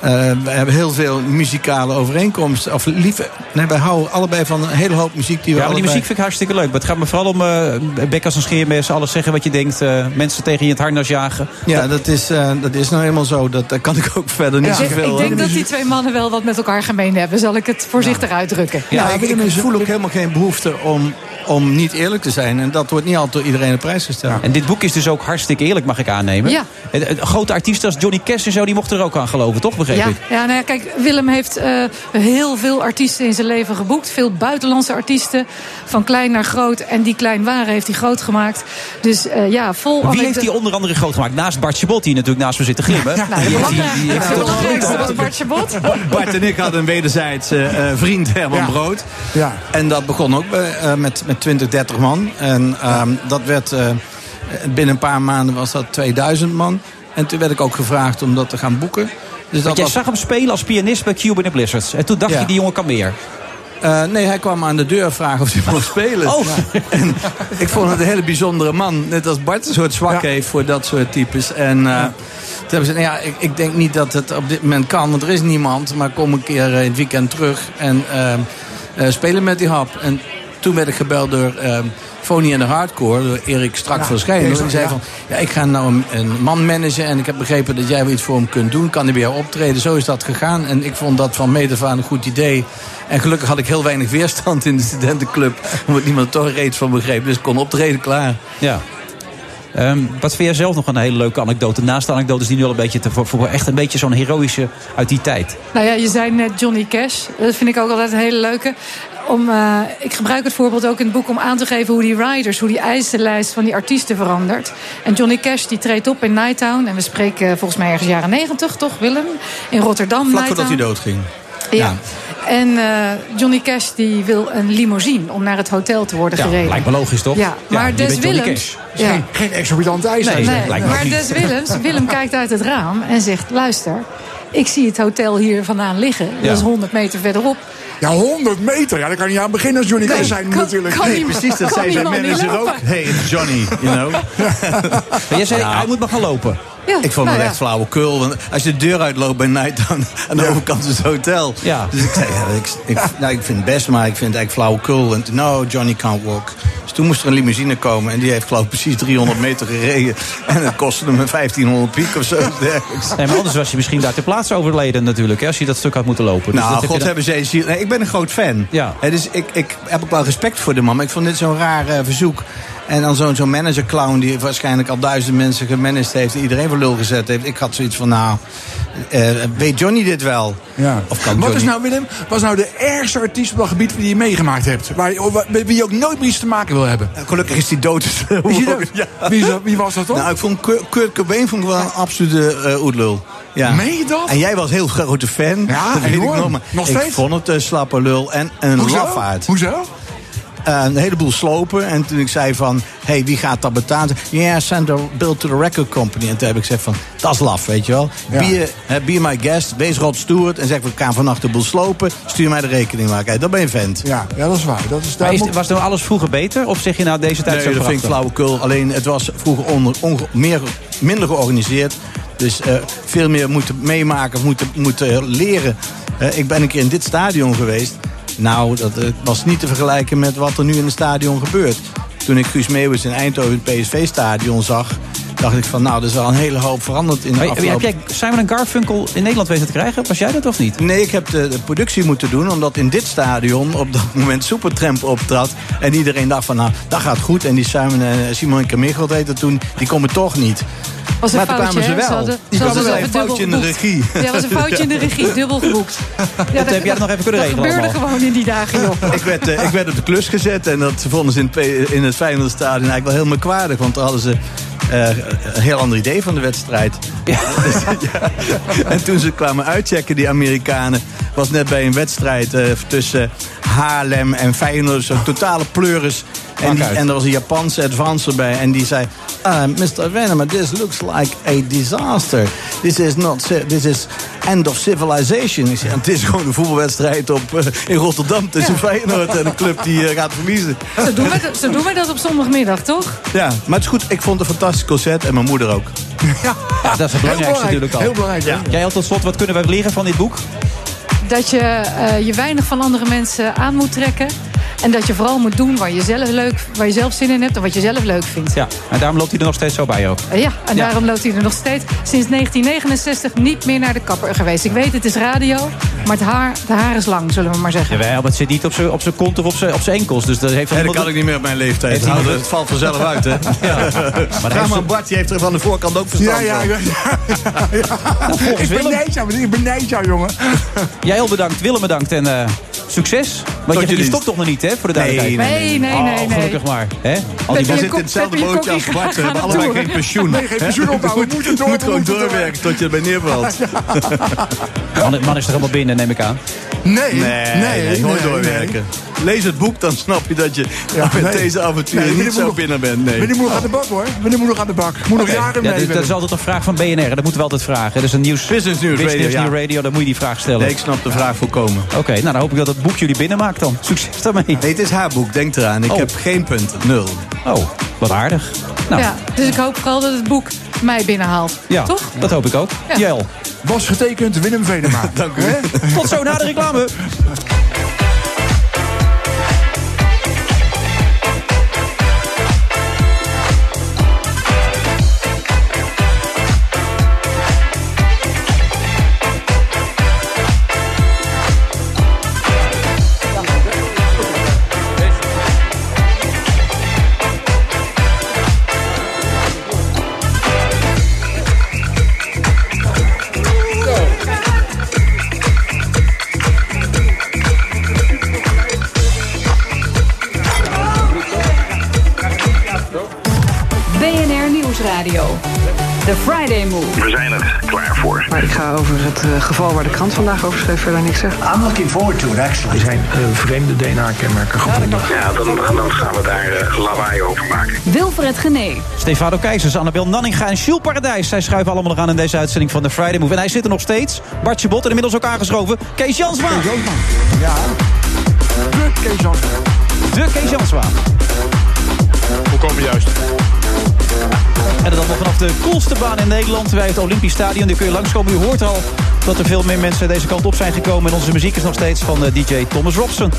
Eh, we hebben heel veel muzikale overeenkomsten. Of lief, nee, wij houden allebei van een hele hoop muziek die we Ja, maar die allebei- muziek vind ik hartstikke leuk. Maar het gaat me vooral om uh, bek als een scheermes. Alles zeggen wat je denkt. eh, mensen tegen je het harnas jagen. Ja, dat is, eh, dat is nou helemaal zo. Dat, daar kan ik ook verder niet Ik zoveel... ik denk dat die twee mannen wel wat met elkaar gemeen hebben. Zal ik het voorzichtig uitdrukken. Ja, ik, ik voel ook helemaal geen behoefte om, om niet eerlijk te zijn. En dat wordt niet altijd door iedereen op prijs gesteld. En dit boek is dus ook hartstikke eerlijk, mag ik aannemen. Ja. En, Grote artiesten als Johnny Cash en zo, die mochten er ook aan geloven, toch? Begreep Ja, ik? ja nou ja, kijk, Willem heeft eh, heel veel artiesten in zijn leven geboekt. Veel buitenlandse artiesten, van klein naar groot. En die klein waren, heeft hij groot gemaakt. Dus eh, ja, vol... Wie heeft anekdote- die onder andere groot gemaakt? Naast Bart Chabot, die natuurlijk naast me zit te glimmen. Nou, Die- die- belangrijkste- Bart Chabot. Bart en ik hadden een wederzijds eh, eh, vriend, Herman Ja. Brood. Ja. En dat begon ook bij, eh, met, met 20, 30 man. En ehm, dat werd, eh, binnen een paar maanden was dat 2000 man. En toen werd ik ook gevraagd om dat te gaan boeken. Dus dat jij was, zag hem spelen als pianist bij Cuban Blizzards. En toen dacht Ja. je, die jongen kan meer. Eh, nee, hij kwam aan de deur vragen of hij mocht spelen. Oh. En ik vond het een hele bijzondere man. Net als Bart een soort zwak Ja. heeft voor dat soort types. En eh, toen hebben ze gezegd, ja, ik, ik denk niet dat het op dit moment kan. Want er is niemand. Maar kom een keer eh, in het weekend terug en spelen met die hap. En toen werd ik gebeld door... Fony en de Hardcore, door Erik Strak Ja, van Schijnen. Die zei ja. van, ja, ik ga nou een, een man managen... en ik heb begrepen dat jij wel iets voor hem kunt doen. Kan hij bij jou optreden? Zo is dat gegaan. En ik vond dat van meet af aan een goed idee. En gelukkig had ik heel weinig weerstand in de studentenclub... omdat niemand er toch iets van begreep. Dus ik kon optreden klaar. Ja. Ehm, wat vind jij zelf nog een hele leuke anekdote? Naast de anekdotes die nu al een beetje te, voor, echt een beetje zo'n heroïsche uit die tijd. Nou ja, je zei net Johnny Cash. Dat vind ik ook altijd een hele leuke. Om, eh, ik gebruik het voorbeeld ook in het boek om aan te geven hoe die riders, hoe die eisenlijst van die artiesten verandert. En Johnny Cash die treedt op in Nighttown. En we spreken volgens mij ergens jaren negentig, toch Willem? In Rotterdam. Vlak voordat hij doodging. Ja. En eh, Johnny Cash die wil een limousine om naar het hotel te worden Ja, gereden. lijkt me logisch, toch? Ja, maar Des Willems. Ja. Geen, geen exorbitant ijs. Nee, Nee, me maar. Des Willems, Willem kijkt uit het raam en zegt: Luister, ik zie het hotel hier vandaan liggen. Dat is 100 meter verderop. Ja, 100 meter. Ja, daar kan je aan beginnen als Johnny Cash zijn kan- natuurlijk. kan Nee, Precies, dat zei zijn manager ook. Hey, it's Johnny, you know. Maar jij zei, hij moet maar gaan lopen. Ja, Ik vond nou het ja. echt flauwekul. Want als je de deur uitloopt bij Nighttown... aan de overkant is het hotel. Ja. Dus ik zei, ja, ik, ik, nou, ik vind het best, maar ik vind het eigenlijk flauwekul. En no, Johnny can't walk. Dus toen moest er een limousine komen. En die heeft geloof ik precies 300 meter gereden. En dat kostte hem een 1500 piek of zo. Nee, maar anders was je misschien daar ter plaatse overleden natuurlijk. Hè, als je dat stuk had moeten lopen. Dus Nou, dat god je dan- hebben ze. Nee, ik ben een groot fan. Ja. Hè, dus ik, ik heb ook wel respect voor de man. Maar ik vond dit zo'n raar eh, verzoek. En dan zo'n zo'n manager-clown die waarschijnlijk al duizend mensen gemanaged heeft. En iedereen voor lul gezet heeft. Ik had zoiets van, nou, eh, weet Johnny dit wel? Ja. Of kan Wat Johnny... is nou, Willem, wat is nou de ergste artiest op dat gebied die je meegemaakt hebt? Waar, met wie je ook nooit meer iets te maken wil hebben? Gelukkig is hij dood. Is hij dood? Ja. Wie, is dat- wie was dat dan? Nou, ik vond Kurt, Cobain vond ik wel een absolute eh oetlul. Ja. Meen je dat? En jij was heel grote fan. Ja, dat weet ik nog. Maar Nog ik steeds? vond het een slappe lul en een Hoezo? lafaard. Hoezo? Eh, een heleboel slopen. En toen ik zei van, hey, wie gaat dat betalen? Ja, yeah, send a bill to the record company. En toen heb ik gezegd van, dat is laf, weet je wel. Ja. Be, eh, be my guest, wees Rod Stewart. En zeg, we gaan vannacht de boel slopen. Stuur mij de rekening maar. Kijk, dat ben je vent. Ja, ja, dat is waar. Dat is, daar Maar is, moet- was nou alles vroeger beter? Of zeg je nou deze tijd Nee, zo dat vind ik flauwekul. Alleen het was vroeger onder, onge- meer, minder georganiseerd. Dus eh, veel meer moeten meemaken, moeten, moeten leren. Eh, ik ben een keer in dit stadion geweest. Nou, dat eh, was niet te vergelijken met wat er nu in het stadion gebeurt. Toen ik Guus Meeuwis in Eindhoven in het PSV-stadion zag... dacht ik van, nou, er is wel een hele hoop veranderd in de Maar Heb afgelopen... jij Simon en Garfunkel in Nederland weten te krijgen? Was jij dat of niet? Nee, ik heb de, de productie moeten doen, omdat in dit stadion op dat moment Supertramp optrad. En iedereen dacht van, nou, dat gaat goed. En die Simon en Simon Kamichelt heette toen, die komen toch niet. Was een maar toen kwamen ze wel. hadden- die hadden kwamen wel zelf een foutje in de regie. Ja, was een foutje in de regie, dubbel geboekt. Ja, heb jij dat nog even kunnen dat regelen gebeurde allemaal? gewoon in die dagen, joh. Ik werd, eh, ik werd op de klus gezet en dat vonden ze in in het Feyenoordstadion eigenlijk wel heel merkwaardig. Want daar hadden ze eh, een heel ander idee van de wedstrijd. Ja. Ja. En toen ze kwamen uitchecken, die Amerikanen, was net bij een wedstrijd eh, tussen Haarlem en Feyenoord. Zo'n totale pleuris. En, die, en er was een Japanse advancer bij. En die zei: uh, Mr. Venema, this looks like a disaster. This is not. This is end of civilization. Ik zei, het is gewoon een voetbalwedstrijd op, eh, in Rotterdam tussen Feyenoord en een club die eh, gaat verliezen. Zo doen, we, zo doen we dat op zondagmiddag, toch? Ja, maar het is goed. Ik vond het een fantastisch concert en mijn moeder ook. Ja, dat is het belangrijkste natuurlijk al. Heel belangrijk, ja. Jij had tot slot, wat kunnen we leren van dit boek? Dat je eh, je weinig van andere mensen aan moet trekken. En dat je vooral moet doen waar je zelf, leuk, waar je zelf zin in hebt en wat je zelf leuk vindt. Ja, en daarom loopt hij er nog steeds zo bij ook. Eh, ja, en Ja. daarom loopt hij er nog steeds sinds 1969 niet meer naar de kapper geweest. Ik weet, het is radio, maar het haar, de haar is lang, zullen we maar zeggen. Jawel, maar het zit niet op zijn op zijn kont of op zijn op zijn enkels. Dus dat heeft En dat kan ik niet meer op mijn leeftijd. Heeft Nou, het valt vanzelf uit, hè? Ja. Maar Ga heeft maar, Bart, die heeft er van de voorkant ook verstand Ja, ja, van. ja. volgens Ik Willem. beneid jou, ik jou, jongen. Jij heel bedankt, Willem bedankt en eh, succes. Want je, je je dienst. stopt toch nog niet, hè, voor de duidelijkheid? Nee, nee, nee, nee. Oh, gelukkig maar. Hè? Al die zitten in hetzelfde bootje als Bart. We hebben allebei geen pensioen. Nee, geen pensioen opbouwen. We moeten door. Je moet gewoon doorwerken tot je erbij neervalt. man, man is er helemaal binnen, neem ik aan. Nee, Nee, nee, nee, doorwerken. Lees het boek, dan snap je dat je Ja, met nee. deze avonturen Nee, niet zo nog- binnen bent. Nee. Meneer moet nog aan de bak, hoor. Meneer moet nog aan de bak. Moet nog jaren Ja, mee. dat, dat is altijd een vraag van BNR. Dat moeten we altijd vragen. Dat is een nieuws... Business News Business Radio, ja. Radio, dan moet je die vraag stellen. Nee, ik snap de vraag volkomen. Oké, nou dan hoop ik dat het boek jullie binnenmaakt dan. Succes daarmee. Nee, het is haar boek, denk eraan. Ik Oh. heb geen punt. Nul. Oh, wat aardig. Nou, ja, Ja, dus ik hoop vooral dat het boek mij binnenhaalt. Toch? dat hoop ik ook. Ja. Jel, Was getekend Willem Venema. Dank u. Tot zo na de reclame. Nieuwsradio. The Friday Move. We zijn er klaar voor. Maar ik ga over het eh, geval waar de krant vandaag over schreef verder niks zeggen. I'm looking forward to it, actually. Er zijn eh, vreemde DNA-kenmerken gevonden. Ja, dan, dan gaan we daar eh, lawaai over maken. Wilfred Genee. Stefano Keizers, Annabel Nanninga en Jules Paradijs. Zij schuiven allemaal nog aan in deze uitzending van de Friday Move. En hij zit er nog steeds. Bartje Bot en inmiddels ook aangeschoven. Kees Jansma. Kees Jansma. Ja. De Kees Jansma. De Kees Jansma. Hoe komen we juist? En dan nog vanaf de coolste baan in Nederland. Bij het Olympisch Stadion. Daar kun je langskomen. U hoort al dat er veel meer mensen deze kant op zijn gekomen. En onze muziek is nog steeds van eh, DJ Thomas Robson.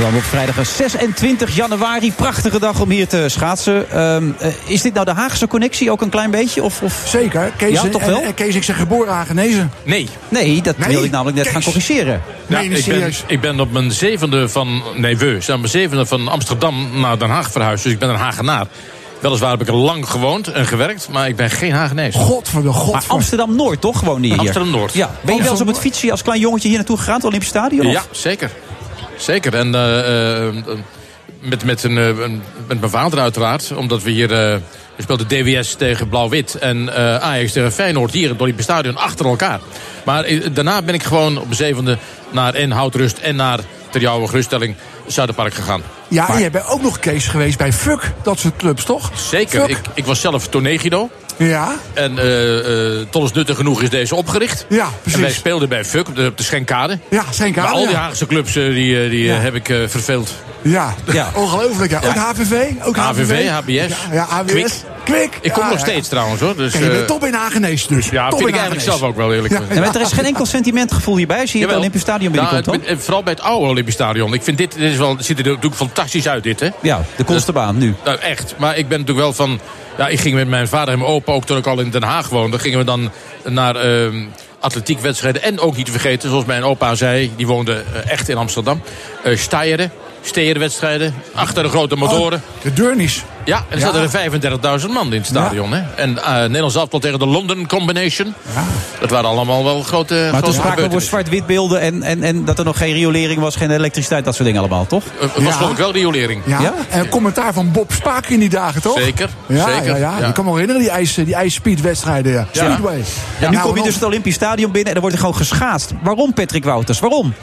Dan op vrijdag 26 januari. Prachtige dag om hier te schaatsen. Ehm, eh, is dit nou de Haagse connectie ook een klein beetje? Of, of... Zeker. Kees, Ja, toch wel? En, Kees, ik zeg geboren Hagenezen. Nee. Nee, dat Nee, wilde ik namelijk net Kees. gaan corrigeren. Nee, ik, ben, serieus. ik ben op mijn zevende van... Nee, we zijn op mijn zevende van Amsterdam naar Den Haag verhuisd. Dus ik ben een Hagenaar. Weliswaar heb ik er lang gewoond en gewerkt, maar ik ben geen Hagenees. God van de God. Maar Amsterdam-Noord, toch? Gewoon hier? Amsterdam-Noord. Ja. Ben je wel eens op het fietsje als klein jongetje hier naartoe gegaan, het Olympisch Stadion? of? Ja, zeker. Zeker. En eh, eh, met, met, een, eh, met mijn vader uiteraard. Omdat we hier... eh we speelden DWS tegen Blauw-Wit en eh, Ajax tegen Feyenoord hier in het Olympisch Stadion achter elkaar. Maar eh, daarna ben ik gewoon op mijn zevende naar en Houtrust en naar ter jouw geruststelling Zuiderpark gegaan. Ja, en jij bent ook nog Kees geweest bij Fuck. Dat soort clubs, toch? Zeker. Ik, ik was zelf Tonegido. Ja. En eh eh tot ons nuttig genoeg is deze opgericht. Ja, En precies. wij speelden bij FUC op de, op de Schenkade. Ja, Schenkade, Maar al die ja. Haagse clubs eh, die, die Ja. heb ik verveeld. Ja, Ja. ongelooflijk. Ja. Ook. HVV? Ook HVV, HBS, Ja, ja HBS. Kwik. Kwik. Ik kom Ja, nog ja. steeds trouwens hoor. Dus, je eh, bent top in Hagenees dus. ja, top vind ik eigenlijk zelf ook wel eerlijk. Ja. Er is geen enkel sentimentgevoel hierbij als je hier het. Olympisch Stadion Nou, binnenkomt, het- vooral bij het oude Olympisch Stadion. Ik vind dit, dit is wel, ziet er natuurlijk fantastisch uit dit hè. Ja, de coolste baan nu. Nou, echt. Maar ik ben natuurlijk wel van... Ja, ik ging met mijn vader en mijn opa, ook toen ik al in Den Haag woonde... gingen we dan naar ehm atletiekwedstrijden. En ook niet te vergeten, zoals mijn opa zei... die woonde eh, echt in Amsterdam. eh Steyeren, steerwedstrijden. Achter de grote motoren. De Durnies. Ja, en er Ja. zaten er 35.000 man in het stadion. Hè? En eh Nederlands aftal tegen de London Combination. Dat waren allemaal wel grote Maar toen spraken we over zwart-wit beelden en, en, en dat er nog geen riolering was, geen elektriciteit, dat soort dingen allemaal, toch? Eh, Het was Ja. geloof ik wel riolering. Ja. En een commentaar van Bob Spaak in die dagen, toch? Zeker, Ja, zeker, ja, ja. ja. Je kan me wel herinneren, die ijs, die ijsspeedwedstrijden. Ja. Ja. Speedway. Ja, nu Nou, kom je en dus het Olympisch Stadion binnen en dan wordt er gewoon geschaatst. Waarom, Patrick Wouters? Waarom?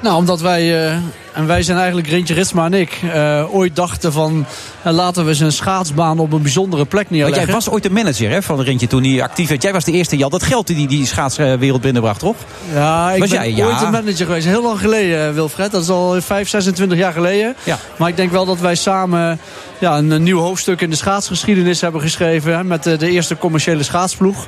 Nou, omdat wij, eh, en wij zijn eigenlijk Rintje Ritsma en ik, eh, ooit dachten van eh, laten we eens een schaatsbaan op een bijzondere plek Want neerleggen. jij was ooit de manager hè, van Rintje toen hij actief werd. Jij was de eerste al dat geld die die schaatswereld binnenbracht, toch? Ja, ik Was ben jij? Ja. ooit een manager geweest. Heel lang geleden, eh, Wilfred. Dat is al 5, 26 jaar geleden. Ja. Maar ik denk wel dat wij samen ja, een, een nieuw hoofdstuk in de schaatsgeschiedenis hebben geschreven. Hè, met de, de eerste commerciële schaatsploeg.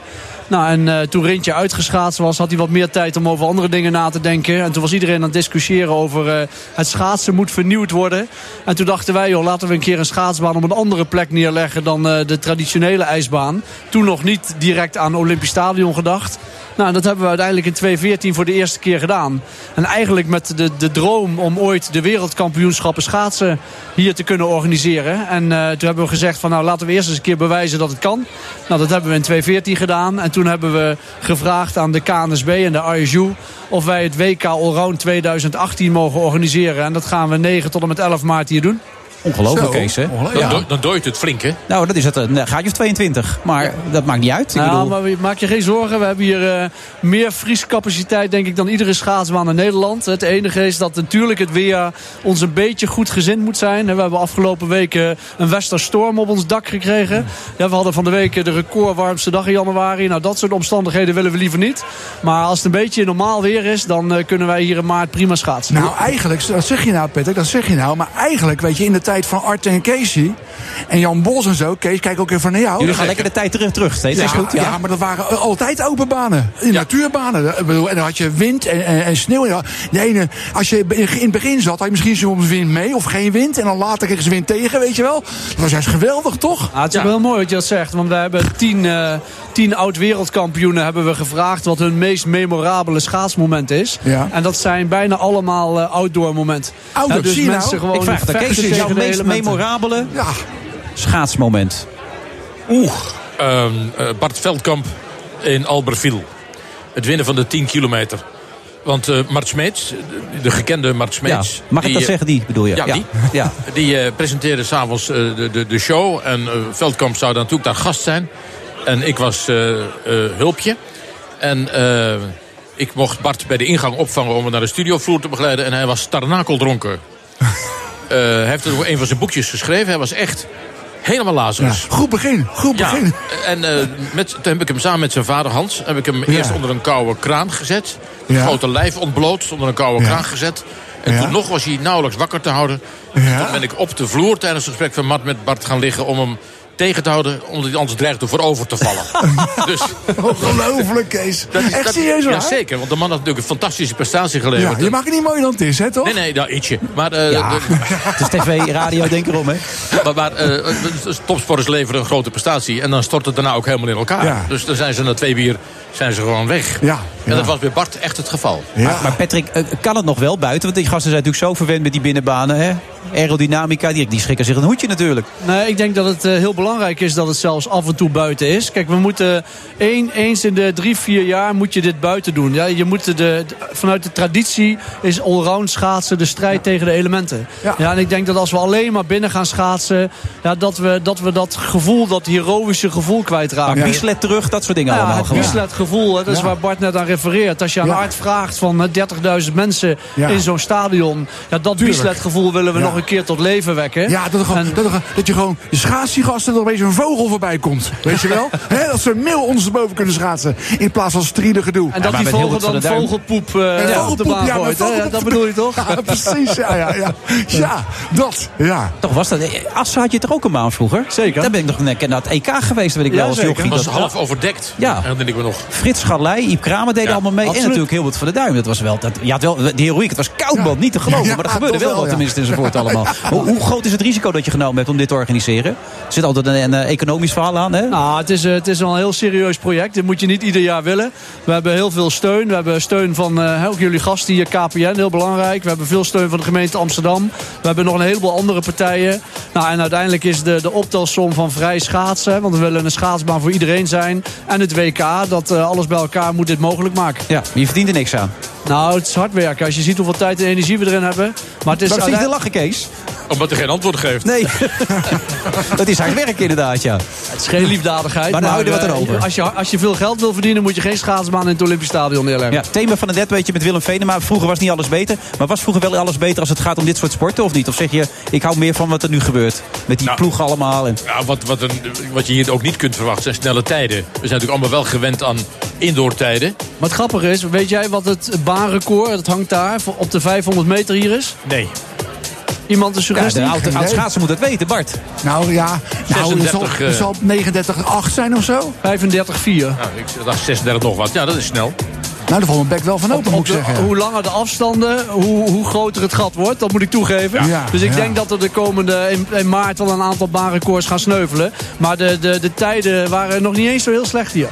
Nou, en toen Rintje uitgeschaatst was, had hij wat meer tijd om over andere dingen na te denken. En toen was iedereen aan het discussiëren over het schaatsen moet vernieuwd worden. En toen dachten wij, joh, laten we een keer een schaatsbaan op een andere plek neerleggen dan eh, de traditionele ijsbaan. Toen nog niet direct aan Olympisch Stadion gedacht. Nou, dat hebben we uiteindelijk in 2014 voor de eerste keer gedaan. En eigenlijk met de, de droom om ooit de wereldkampioenschappen schaatsen hier te kunnen organiseren. En eh, toen hebben we gezegd van nou laten we eerst eens een keer bewijzen dat het kan. Nou, dat hebben we in 2014 gedaan. En toen hebben we gevraagd aan de KNSB en de RSU of wij het WK Allround 2018 mogen organiseren. En dat gaan we 9 tot en met 11 maart hier doen. Ongelooflijk, Kees, hè? Dan, do- dan dooit het flink, hè? Nou, dat is het. Een gaatje of 22. Maar dat maakt niet uit. Ik Nou, bedoel, maar maak je geen zorgen. We hebben hier eh, meer vriescapaciteit denk ik dan iedere schaatsbaan in Nederland. Het enige is dat natuurlijk het weer ons een beetje goed gezind moet zijn. We hebben afgelopen weken een westerstorm op ons dak gekregen. Ja, we hadden van de week de record warmste dag in januari. Nou, dat soort omstandigheden willen we liever niet. Maar als het een beetje normaal weer is, dan eh, kunnen wij hier in maart prima schaatsen. Nou, eigenlijk, dat zeg je nou, Patrick, dat zeg je nou. Maar eigenlijk, weet je, in de tijd van Arte en Casey en Jan Bos en zo, Kees, kijk ook even naar jou. jullie gaan lekker de tijd terug, terug steeds. Ja, is goed. ja. Ja. maar dat waren altijd open banen. In natuurbanen. Ik bedoel, En dan had je wind en, en, en sneeuw. Ja, De ene, als je in het begin zat, had je misschien soms wind mee of geen wind. En dan later kreeg ze wind tegen, weet je wel. Dat was juist geweldig, toch? Ah, het is wel heel mooi wat je dat zegt. Want we hebben tien, eh, tien oud-wereldkampioenen hebben we gevraagd... wat hun meest memorabele schaatsmoment is. Ja. En dat zijn bijna allemaal eh, outdoor momenten. Outdoor, Ja, dus zie je nou? mensen gewoon Ik vraag de meest elementen. memorabele Ja. schaatsmoment? Oeh. Ehm, eh, Bart Veldkamp in Albertville. Het winnen van de 10 kilometer. Want eh Mart Smeets, de- de gekende Mart Ja. Smeets... Mag ik die, dat eh, zeggen, die bedoel je? Ja, die. Ja. Die eh, presenteerde s'avonds eh, de, de, de show. En eh, Veldkamp zou dan natuurlijk daar gast zijn. En ik was eh, eh, hulpje. En eh, ik mocht Bart bij de ingang opvangen om hem naar de studiovloer te begeleiden. En hij was starnakeldronken. Eh, hij heeft er een van zijn boekjes geschreven. Hij was echt helemaal Ja. lazarus. Goed begin, goed Ja, begin. en eh, met, toen heb ik hem samen met zijn vader Hans... heb ik hem eerst onder een koude kraan gezet. Het grote lijf ontbloot, onder een koude kraan gezet. En toen nog was hij nauwelijks wakker te houden. Ja. Toen ben ik op de vloer tijdens het gesprek van Mart met Bart gaan liggen... om hem tegen te houden, omdat hij anders dreigde voorover te vallen. dus, Ongelooflijk, Kees. dat is- Echt dat- serieus Ja, waar? zeker, want de man had natuurlijk een fantastische prestatie Ja, geleverd. je maakt het niet mooier dan het is, hè, toch? Nee, nee, nou, ietsje. Maar, eh, Ja. de- Het is tv, radio, denk erom, hè? maar, maar eh, topsporters leveren een grote prestatie. En dan stort het daarna ook helemaal in elkaar. Ja. Dus dan zijn ze na twee bier zijn ze gewoon weg. Ja, En ja. dat was bij Bart echt het geval. Ja. Maar, maar Patrick, eh, kan het nog wel buiten? Want die gasten zijn natuurlijk zo verwend met die binnenbanen. Hè? Aerodynamica, die, die schrikken zich een hoedje natuurlijk. Nee, ik denk dat het eh, heel belangrijk is dat het zelfs af en toe buiten is. Kijk, we moeten één, eens in de drie, vier jaar moet je dit buiten doen. Ja, je moet de, de- vanuit de traditie is allround schaatsen de strijd tegen de elementen. Ja. en ik denk dat als we alleen maar binnen gaan schaatsen... Ja, dat, we, dat we dat gevoel, dat heroïsche gevoel kwijtraken. Maar Bieslet terug, dat soort dingen Ja, allemaal. het Bieslet-gevoel, hè, dat is Ja. waar Bart net aan refereert. Als je aan Ja. Art vraagt van eh, 30.000 mensen Ja. in zo'n stadion... Ja, dat Tuurlijk. Bieslet-gevoel willen we Ja. nog een keer tot leven wekken. Ja, dat, gewoon, En- dat, er- dat je gewoon de schaatsiegasten er opeens een vogel voorbij komt. Weet je wel? Hè, dat ze een mail ondersteboven kunnen schaatsen. In plaats van strieden gedoe. En dat die met vogel dan vogelpoep eh, En ja, vogelpoep, op de baan ja, met gooit. hè? Ja, vogelpoep. dat bedoel je toch? Ja, precies. Ja, ja, ja. ja dat. Ja. Toch was dat. eh, Assa had je toch ook een baan vroeger? Zeker. Daar ben ik nog net naar het EK geweest, weet ik Ja, wel. Als. Dat was half overdekt. Ja. Dat denk ik me nog. Frits Galei, Iep Kramer deden Ja, allemaal mee. En natuurlijk Hilbert van der Duim. Dat was wel, dat, je had wel de heroïek. Het was koud, man. Niet te geloven. Ja, maar er gebeurde wel wel, wat ja. tenminste enzovoort allemaal. Hoe, hoe groot is het risico dat je genomen hebt om dit te organiseren? Er zit altijd een, een eh, economisch verhaal aan. Hè? Nou, het is, eh, het is wel een heel serieus project. Dit moet je niet ieder jaar willen. We hebben heel veel steun. We hebben steun van eh, ook jullie gasten hier, KPN, heel belangrijk. We hebben veel steun van de gemeente Amsterdam. We hebben nog een heleboel andere partijen. Nou, en uiteindelijk is de, de optelsom van vrij schaatsen... want we willen een schaatsbaan voor iedereen zijn... en het WK, dat alles bij elkaar moet dit mogelijk maken. Ja, je verdient er niks aan. Nou, het is hard werken. Als je ziet hoeveel tijd en energie we erin hebben. Maar het is Waar zit je te lachen, Kees? Omdat hij geen antwoord geeft. Nee. dat is hard werken inderdaad, ja. Het is geen liefdadigheid. Maar dan hou je er wat eh, aan over. Als je, als je veel geld wil verdienen, moet je geen schaatsbaan in het Olympisch Stadion neerleggen. Ja, thema van het net weet je met Willem Venema. Vroeger was niet alles beter. Maar was vroeger wel alles beter als het gaat om dit soort sporten of niet? Of zeg je, ik hou meer van wat er nu gebeurt? Met die ploeg allemaal. En... Nou, wat, wat, een, wat je hier ook niet kunt verwachten zijn snelle tijden. We zijn natuurlijk allemaal wel gewend aan indoortijden. Maar het grappige is, weet jij wat het baanrecord, dat hangt daar, voor- op de 500 meter hier is? Nee. Iemand een Ja, suggestie? de oud, schaatsen moet dat weten, Bart. Nou ja, nou, het zal, 36, het zal 39,8 zijn of zo. 35-4. Nou, ik dacht 36 nog wat. Ja, dat is snel. Nou, daar valt mijn bek wel van open, Op moet ik de- zeggen. hoe langer de afstanden, hoe, hoe groter het gat wordt. Dat moet ik toegeven. Ja. dus ik Ja. denk dat er de komende in, in maart wel een aantal baanrecords gaan sneuvelen. Maar de, de, de tijden waren nog niet eens zo heel slecht hier.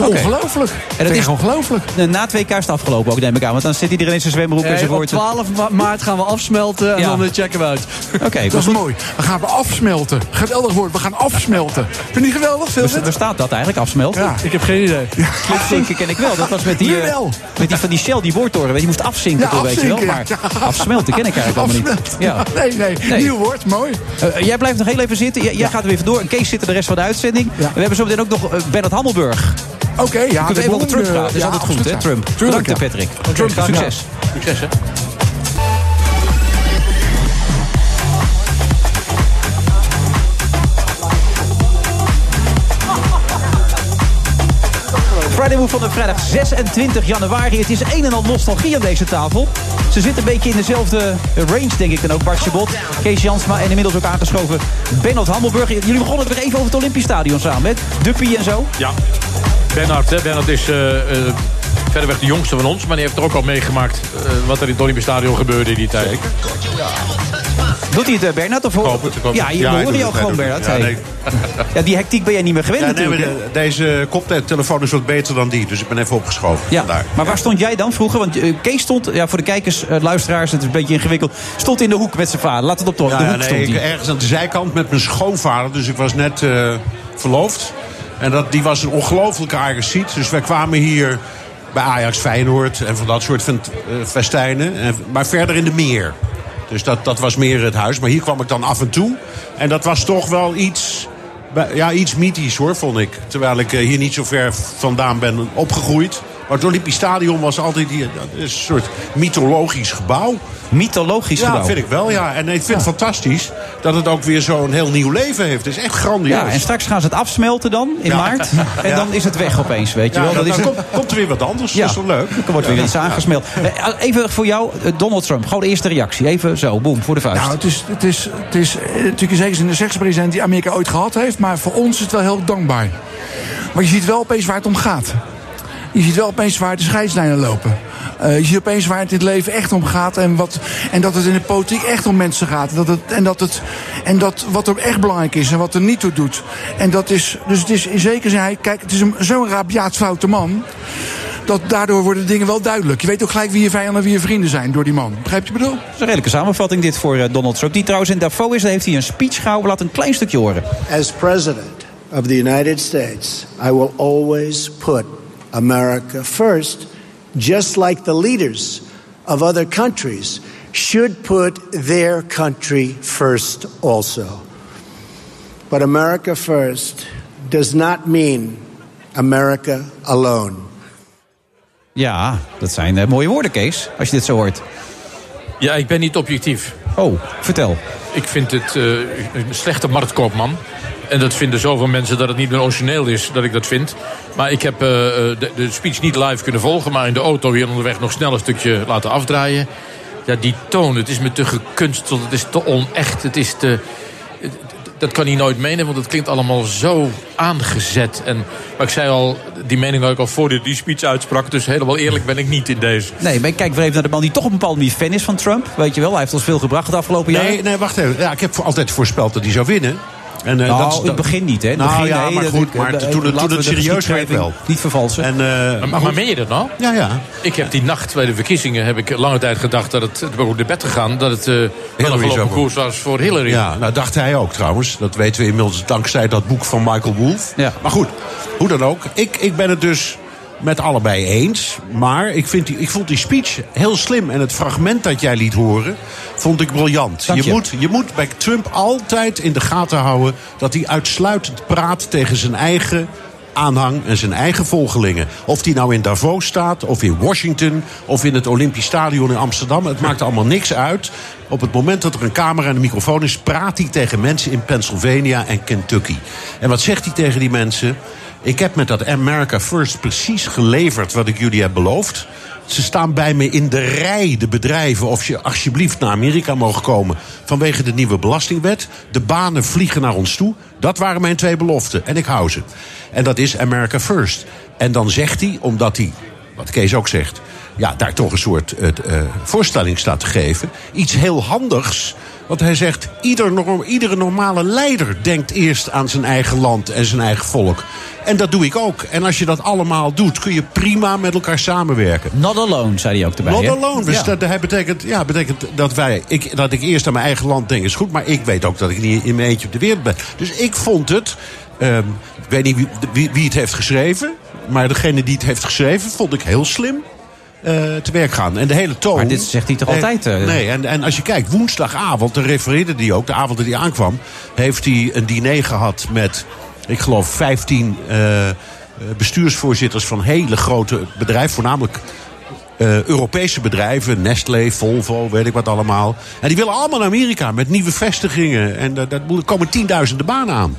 Ongelooflijk. En dat is ongelooflijk. Na is het afgelopen ook, neem ik aan. Want dan zit iedereen in zijn zwembroek Eh, op enzovoort. 12 ma- maart gaan we afsmelten en Ja. dan eh, checken we uit. Oké, Dat is mooi. Dan gaan we afsmelten. Geweldig woord. We gaan afsmelten. Vind je geweldig, Phil? waar staat dat eigenlijk, afsmelten? Ja. Ik heb geen idee. Afzinken ken ik wel. Dat was met die, eh, met die van die Shell, die boortoren. Weet je, moest afzinken, Ja, toch, weet je wel. Maar ja. afsmelten ken ik eigenlijk allemaal niet. Ja. Nee, nee, Nee. Nieuw woord. Mooi. Eh, jij blijft nog heel even zitten. Jij, jij gaat er weer vandoor. En Kees zit er de rest van de uitzending. Ja. We hebben zo meteen ook nog Bernard Hammelburg. Oké, ja. We kunnen even Trump eh, praten. Dat is ja, altijd goed, hè. Trump. Tuurlijk, Bedankt, ja. Patrick. Trump. Succes. Succes, hè? Friday Move van de vrijdag 26 januari. Het is een en al nostalgie aan deze tafel. Ze zitten een beetje in dezelfde range, denk ik dan ook. Bart Chabot, Kees Jansma en inmiddels ook aangeschoven Bennold Hammelburg. Jullie begonnen weer even over het Olympisch Stadion samen, met Duppie en zo. Ja. Hè? Bernhard is eh, eh, verreweg de jongste van ons. Maar die heeft er ook al meegemaakt eh, wat er in het Olympisch Stadion gebeurde in die tijd. Doet hij het, eh, Bernhard? Of hoop ja, je Ja, hoor hij je het, gewoon. Hey. Ja, die hectiek ben jij niet meer gewend Ja, nee, natuurlijk. de- deze koptelefoon is wat beter dan die, dus ik ben even opgeschoven. Ja, Vandaar. maar waar stond jij dan vroeger? Want Kees stond, ja, voor de kijkers, luisteraars, het is een beetje ingewikkeld. Stond in de hoek met zijn vader. Laat het op de, de Ja, hoek nee, stond ik, ergens aan de zijkant met mijn schoonvader. Dus ik was net eh, verloofd. En dat, die was een ongelofelijke Ajaxiet. Dus wij kwamen hier bij Ajax Feyenoord en van dat soort eh, festijnen. En, maar verder in de meer. Dus dat, dat was meer het huis. Maar hier kwam ik dan af en toe. En dat was toch wel iets... Ja, iets mythisch hoor, vond ik. Terwijl ik eh, hier niet zo ver vandaan ben opgegroeid. Maar het Olympisch Stadion was altijd hier, dat is een soort mythologisch gebouw. Mythologisch Ja, gebouw. vind ik wel, ja. En ik vind het fantastisch dat het ook weer zo'n heel nieuw leven heeft. Het is echt grandioos. Ja, en straks gaan ze het afsmelten dan, in Ja. maart. En Ja. dan is het weg opeens, weet je Ja, wel. dan, Dat is dan een- komt, komt er weer wat anders. Ja. Dat is toch leuk? Dan wordt weer iets aangesmeld. Eh, Even voor jou, eh, Donald Trump. Gewoon de eerste reactie. Even zo, boem, voor de vuist. Nou, het is, het is, het is eh, natuurlijk zeker de slechtste president die Amerika ooit gehad heeft. Maar voor ons is het wel heel dankbaar. Maar je ziet wel opeens waar het om gaat. Je ziet wel opeens waar de scheidslijnen lopen. Eh, je ziet opeens waar het in het leven echt om gaat. En, wat, en dat het in de politiek echt om mensen gaat. Dat het, en, dat het, en dat wat er echt belangrijk is en wat er niet toe doet. En dat is, dus het is in zekere zin, hij- kijk, het is een- zo'n rabiaat foute man. Dat daardoor worden dingen wel duidelijk. Je weet ook gelijk wie je vijanden en wie je vrienden zijn door die man. Begrijp je wat ik bedoel? Dat is een redelijke samenvatting dit voor eh, Donald Trump. Die trouwens in Davos is, daar heeft hij een speech gehouden. Laat een klein stukje horen. As President of the United States, I will always put America first, just like the leaders of other countries should put their country first also. But America first does not mean America alone. Ja, dat zijn eh, mooie woorden, Kees. Als je dit zo hoort. Ja, ik ben niet objectief. Oh, vertel. Ik vind het eh, een slechte marktkoopman. En dat vinden zoveel mensen dat het niet meer origineel is dat ik dat vind. Maar ik heb eh, de, de speech niet live kunnen volgen... maar in de auto hier onderweg nog snel een stukje laten afdraaien. Ja, die toon, het is me te gekunsteld, het is te onecht, het is te... Dat kan hij nooit menen, want het klinkt allemaal zo aangezet. En, maar ik zei al, die mening had ik al voor hij die speech uitsprak. Dus helemaal eerlijk ben ik niet in deze. Nee, maar kijk weer even naar de man die toch op een bepaalde manier fan is van Trump. Weet je wel, hij heeft ons veel gebracht het afgelopen jaar. Nee, nee, wacht even. Ja, ik heb voor- altijd voorspeld dat hij zou winnen. En, eh, Nou, dat is- in het begin niet, hè? In Nou begin, ja, nee, maar goed, maar toen, het- toen de serieus werd wel. Niet vervalsen. En, eh, Maar, maar meen je dat nou? Ja, ja. Ik heb die nacht bij de verkiezingen heb ik lange tijd gedacht dat het, het ben ook de bed gegaan, dat het eh wel een gelopen koers was voor Hillary. Ja, nou dacht hij ook trouwens. Dat weten we inmiddels dankzij dat boek van Michael Wolff. Ja. Maar goed, hoe dan ook. Ik, ik ben het dus met allebei eens. Maar ik, vind die, ik vond die speech heel slim. En het fragment dat jij liet horen, vond ik briljant. Je. moet, je moet bij Trump altijd in de gaten houden... dat hij uitsluitend praat tegen zijn eigen aanhang en zijn eigen volgelingen. Of die nou in Davos staat, of in Washington... of in het Olympisch Stadion in Amsterdam. Het maakt allemaal niks uit. Op het moment dat er een camera en een microfoon is... praat hij tegen mensen in Pennsylvania en Kentucky. En wat zegt hij tegen die mensen? Ik heb met dat America First precies geleverd wat ik jullie heb beloofd. Ze staan bij me in de rij, de bedrijven, of je alsjeblieft naar Amerika mogen komen vanwege de nieuwe belastingwet. De banen vliegen naar ons toe. Dat waren mijn twee beloften en ik hou ze. En dat is America First. En dan zegt hij, omdat hij, wat Kees ook zegt, ja, daar toch een soort eh, voorstelling staat te geven, iets heel handigs. Want hij zegt, ieder norm, iedere normale leider denkt eerst aan zijn eigen land en zijn eigen volk. En dat doe ik ook. En als je dat allemaal doet, kun je prima met elkaar samenwerken. Not alone, zei hij ook erbij. Not alone. Dus Ja. dat, dat betekent, ja, betekent dat, wij, ik, dat ik eerst aan mijn eigen land denk is goed. Maar ik weet ook dat ik niet in mijn eentje op de wereld ben. Dus ik vond het. ehm, ik weet niet wie, wie, wie het heeft geschreven. Maar degene die het heeft geschreven vond ik heel slim. Eh, te werk gaan. En de hele toon. Maar dit zegt hij toch altijd, eh? nee, en, en als je kijkt, woensdagavond, daar refereerde hij ook, de avond dat hij aankwam, heeft hij een diner gehad met, ik geloof, 15 eh, bestuursvoorzitters van hele grote bedrijven, voornamelijk Europese bedrijven, Nestlé, Volvo, weet ik wat allemaal. En die willen allemaal naar Amerika met nieuwe vestigingen. En daar daar komen tienduizenden banen aan.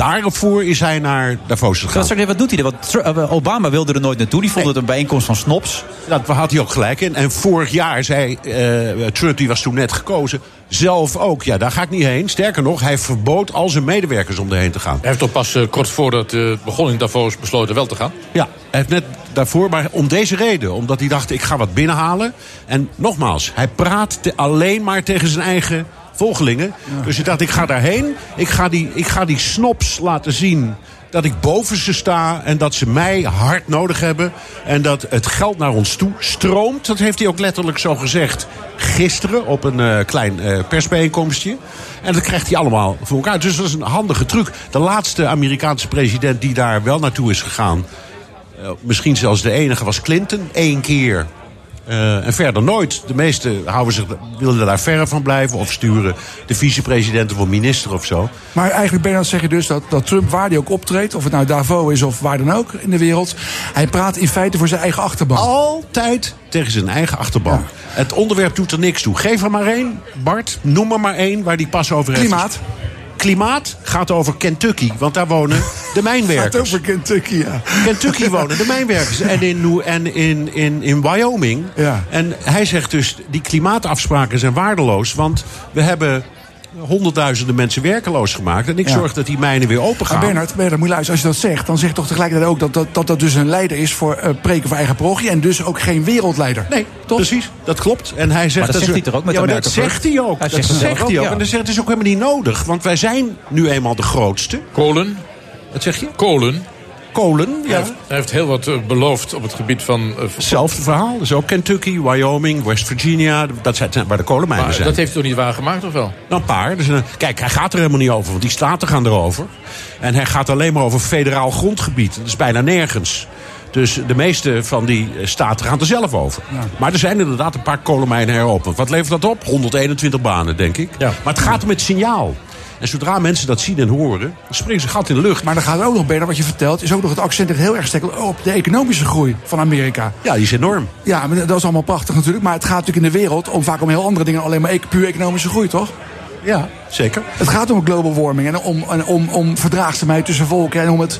Daarvoor is hij naar Davos gegaan. Dat zeg, wat doet hij er? Want eh, Obama wilde er nooit naartoe. Die vond het een bijeenkomst van snobs. Dat had hij ook gelijk in. En vorig jaar zei eh, Trump, die was toen net gekozen, zelf ook. Ja, daar ga ik niet heen. Sterker nog, hij verbood al zijn medewerkers om erheen te gaan. Hij heeft toch pas eh, kort voordat het begon in Davos besloten wel te gaan? Ja, hij heeft net daarvoor, maar om deze reden. Omdat hij dacht, ik ga wat binnenhalen. En nogmaals, hij praat te- alleen maar tegen zijn eigen volgelingen. Dus hij dacht, ik ga daarheen. Ik ga, die, ik ga die snobs laten zien dat ik boven ze sta en dat ze mij hard nodig hebben. En dat het geld naar ons toe stroomt. Dat heeft hij ook letterlijk zo gezegd gisteren op een eh, klein eh, persbijeenkomstje. En dat krijgt hij allemaal voor elkaar. Dus dat is een handige truc. De laatste Amerikaanse president die daar wel naartoe is gegaan... eh, misschien zelfs de enige was Clinton. Eén keer. Eh, en verder nooit. De meesten houden zich, willen daar verre van blijven. Of sturen de vicepresident of een minister of zo. Maar eigenlijk ben je aan het zeggen dus dat, dat Trump, waar hij ook optreedt... of het nou Davos is of waar dan ook in de wereld... hij praat in feite voor zijn eigen achterban. Altijd tegen zijn eigen achterban. Het onderwerp doet er niks toe. Geef er maar één, Bart. Noem er maar één waar die pas over heeft. Klimaat. Klimaat gaat over Kentucky, want daar wonen de mijnwerkers. Gaat over Kentucky, ja. Kentucky wonen de mijnwerkers. En in, en in, in, in Wyoming. Ja. En hij zegt dus, die klimaatafspraken zijn waardeloos. Want we hebben honderdduizenden mensen werkeloos gemaakt. En ik Ja. zorg dat die mijnen weer open Maar gaan. Bernard, Bernard, moet je luisteren, als je dat zegt... dan zeg je toch tegelijkertijd ook dat dat, dat, dat dus een leider is... voor eh, preken voor eigen parochie en dus ook geen wereldleider. Nee, precies. Dat klopt. En hij zegt Maar dat is- zegt hij toch ook met ja, maar dat zegt hij ook. Hij dat zegt zegt hij ook, ja. En hij zegt het is ook helemaal niet nodig. Want wij zijn nu eenmaal de grootste. Kolen. Wat zeg je? Kolen. Kolen, Hij, ja. heeft, hij heeft heel wat eh, beloofd op het gebied van... eh, Hetzelfde verhaal. Dus ook Kentucky, Wyoming, West Virginia. Dat zijn waar de kolenmijnen maar zijn. dat heeft hij toch niet waargemaakt, of wel? Nou, een paar. Dus, eh, kijk, hij gaat er helemaal niet over, want die staten gaan erover. En hij gaat alleen maar over federaal grondgebied. Dat is bijna nergens. Dus de meeste van die staten gaan er zelf over. Maar er zijn inderdaad een paar kolenmijnen heropend. Wat levert dat op? 121 banen, denk ik. Ja. Maar het gaat om het signaal. En zodra mensen dat zien en horen, springen ze gat in de lucht. Maar dan gaat ook nog, Bernard, wat je vertelt... is ook nog het accent heel erg sterk op de economische groei van Amerika. Ja, die is enorm. Ja, maar dat is allemaal prachtig natuurlijk. Maar het gaat natuurlijk in de wereld om vaak om heel andere dingen... alleen maar e- puur economische groei, toch? Ja, zeker. Het gaat om global warming en om, en om, om verdraagzaamheid tussen volken... en om het,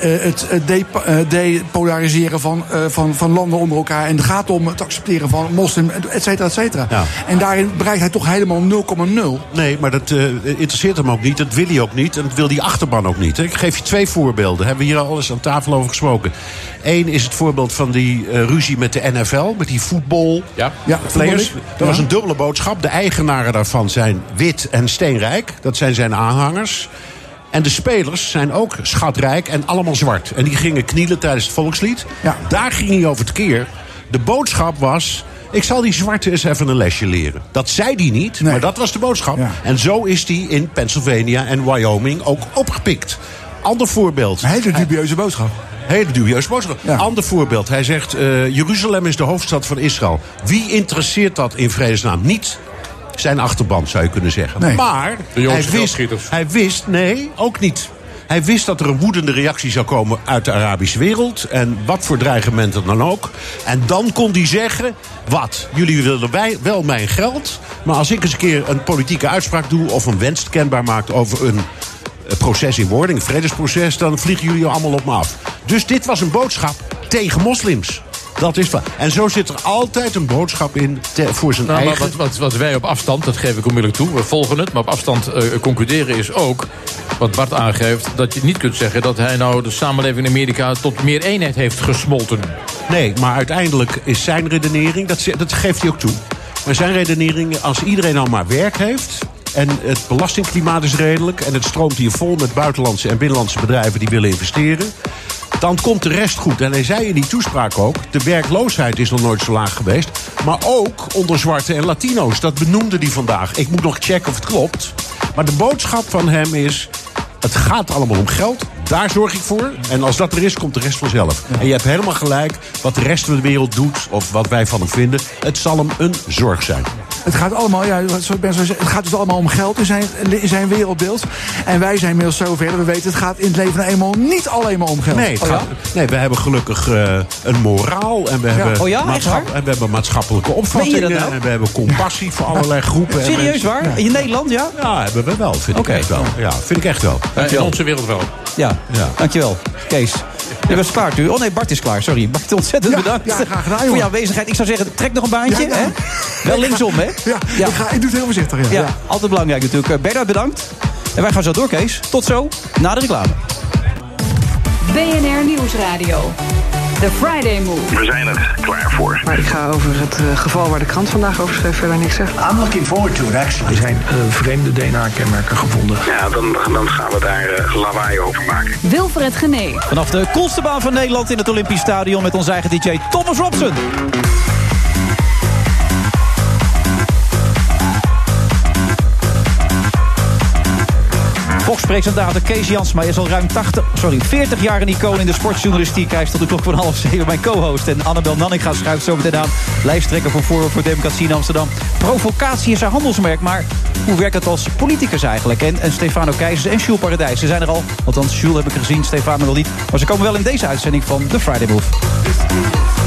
eh, het eh, depolariseren van, eh, van, van landen onder elkaar. En het gaat om het accepteren van moslim, et cetera, et cetera. Ja. En daarin bereikt hij toch helemaal 0,0. Nee, maar dat eh, interesseert hem ook niet. Dat wil hij ook niet. En dat wil die achterban ook niet. Ik geef je twee voorbeelden. Hebben we hier al eens aan tafel over gesproken. Eén is het voorbeeld van die eh, ruzie met de NFL. Met die voetbal. Ja. Ja, Players. Dat ja. was een dubbele boodschap. De eigenaren daarvan zijn wit en steenrijk. Dat zijn zijn aanhangers. En de spelers zijn ook schatrijk en allemaal zwart. En die gingen knielen tijdens het volkslied. Daar ging hij over het keer. De boodschap was... Ik zal die zwarte eens even een lesje leren. Dat zei hij niet, maar dat was de boodschap. En zo is hij in Pennsylvania en Wyoming ook opgepikt. Ander voorbeeld. Een hele dubieuze boodschap. Hele dubieuze boodschap. Ander voorbeeld. Hij zegt, eh, Jeruzalem is de hoofdstad van Israël. Wie interesseert dat in vredesnaam? Niet zijn achterban, zou je kunnen zeggen. Nee. Maar hij wist, hij wist, nee, ook niet. Hij wist dat er een woedende reactie zou komen uit de Arabische wereld. En wat voor dreigementen dan ook. En dan kon hij zeggen: Wat? Jullie willen wij wel mijn geld. Maar als ik eens een keer een politieke uitspraak doe. of een wens kenbaar maakt over een eh, proces in wording, een vredesproces. dan vliegen jullie allemaal op me af. Dus dit was een boodschap tegen moslims. Dat is waar. En zo zit er altijd een boodschap in te- voor zijn Nou, maar eigen. wat, wat, wat wij op afstand, dat geef ik onmiddellijk toe, we volgen het, maar op afstand eh, concluderen is ook, wat Bart aangeeft, dat je niet kunt zeggen dat hij nou de samenleving in Amerika tot meer eenheid heeft gesmolten. Nee, maar uiteindelijk is zijn redenering, dat, dat geeft hij ook toe. Maar zijn redenering, als iedereen nou maar werk heeft. en het belastingklimaat is redelijk. en het stroomt hier vol met buitenlandse en binnenlandse bedrijven die willen investeren. Dan komt de rest goed. En hij zei in die toespraak ook. de werkloosheid is nog nooit zo laag geweest. maar ook onder zwarte en Latino's. Dat benoemde hij vandaag. Ik moet nog checken of het klopt. Maar de boodschap van hem is. Het gaat allemaal om geld. Daar zorg ik voor. En als dat er is, komt de rest vanzelf. En je hebt helemaal gelijk. Wat de rest van de wereld doet, of wat wij van hem vinden. Het zal hem een zorg zijn. Het gaat allemaal, ja, zo ben zo het gaat dus allemaal om geld in zijn, in zijn wereldbeeld. En wij zijn inmiddels zo ver. We weten, het gaat in het leven nou eenmaal niet alleen maar om geld. Nee, Oh ja? gaat- nee we hebben gelukkig eh, een moraal. En we, hebben Oh ja, en we hebben maatschappelijke opvattingen. nou? En we hebben compassie voor allerlei groepen. en Serieus mensen. waar? In Nederland, ja? Ja, hebben we wel. Vind Oké. ik echt wel. Ja, vind ik echt wel. In onze wereld wel. Ja, dankjewel. Kees. Je was klaar nu. Oh nee, Bart is klaar. Sorry. Bart, ontzettend bedankt ja, graag gedaan, voor jouw aanwezigheid. Ik zou zeggen, trek nog een baantje. Ja, ja. Hè? Wel linksom, hè? Ja, Ik, ga, ik doe het heel voorzichtig. Ja. Ja, altijd belangrijk natuurlijk. Eh, Bernard, bedankt. En wij gaan zo door, Kees. Tot zo, na de reclame. BNR Nieuwsradio. The Friday Move. We zijn er klaar voor. Maar ik ga over het eh, geval waar de krant vandaag over schreef verder niks zeggen. I'm looking forward to it, actually. Er zijn eh, vreemde DNA-kenmerken gevonden. Ja, dan, dan gaan we daar eh, lawaai over maken. Wilfred Genee. Vanaf de coolste baan van Nederland in het Olympisch Stadion... met onze eigen DJ Thomas Robson. Fox-presentator Kees Jansma is al ruim 80, sorry, 40 jaar een icoon in de sportjournalistiek. Hij is tot de klok van half zeven mijn co-host. En Annabel Nanninga schuift zo meteen aan. Lijsttrekker voor Forum voor Democratie in Amsterdam. Provocatie is haar handelsmerk, maar hoe werkt het als politicus eigenlijk? En, en Stefano Keizers en Jules Paradijs, ze zijn er al. Althans, Jules heb ik gezien, Stefano nog niet. Maar ze komen wel in deze uitzending van The Friday Move.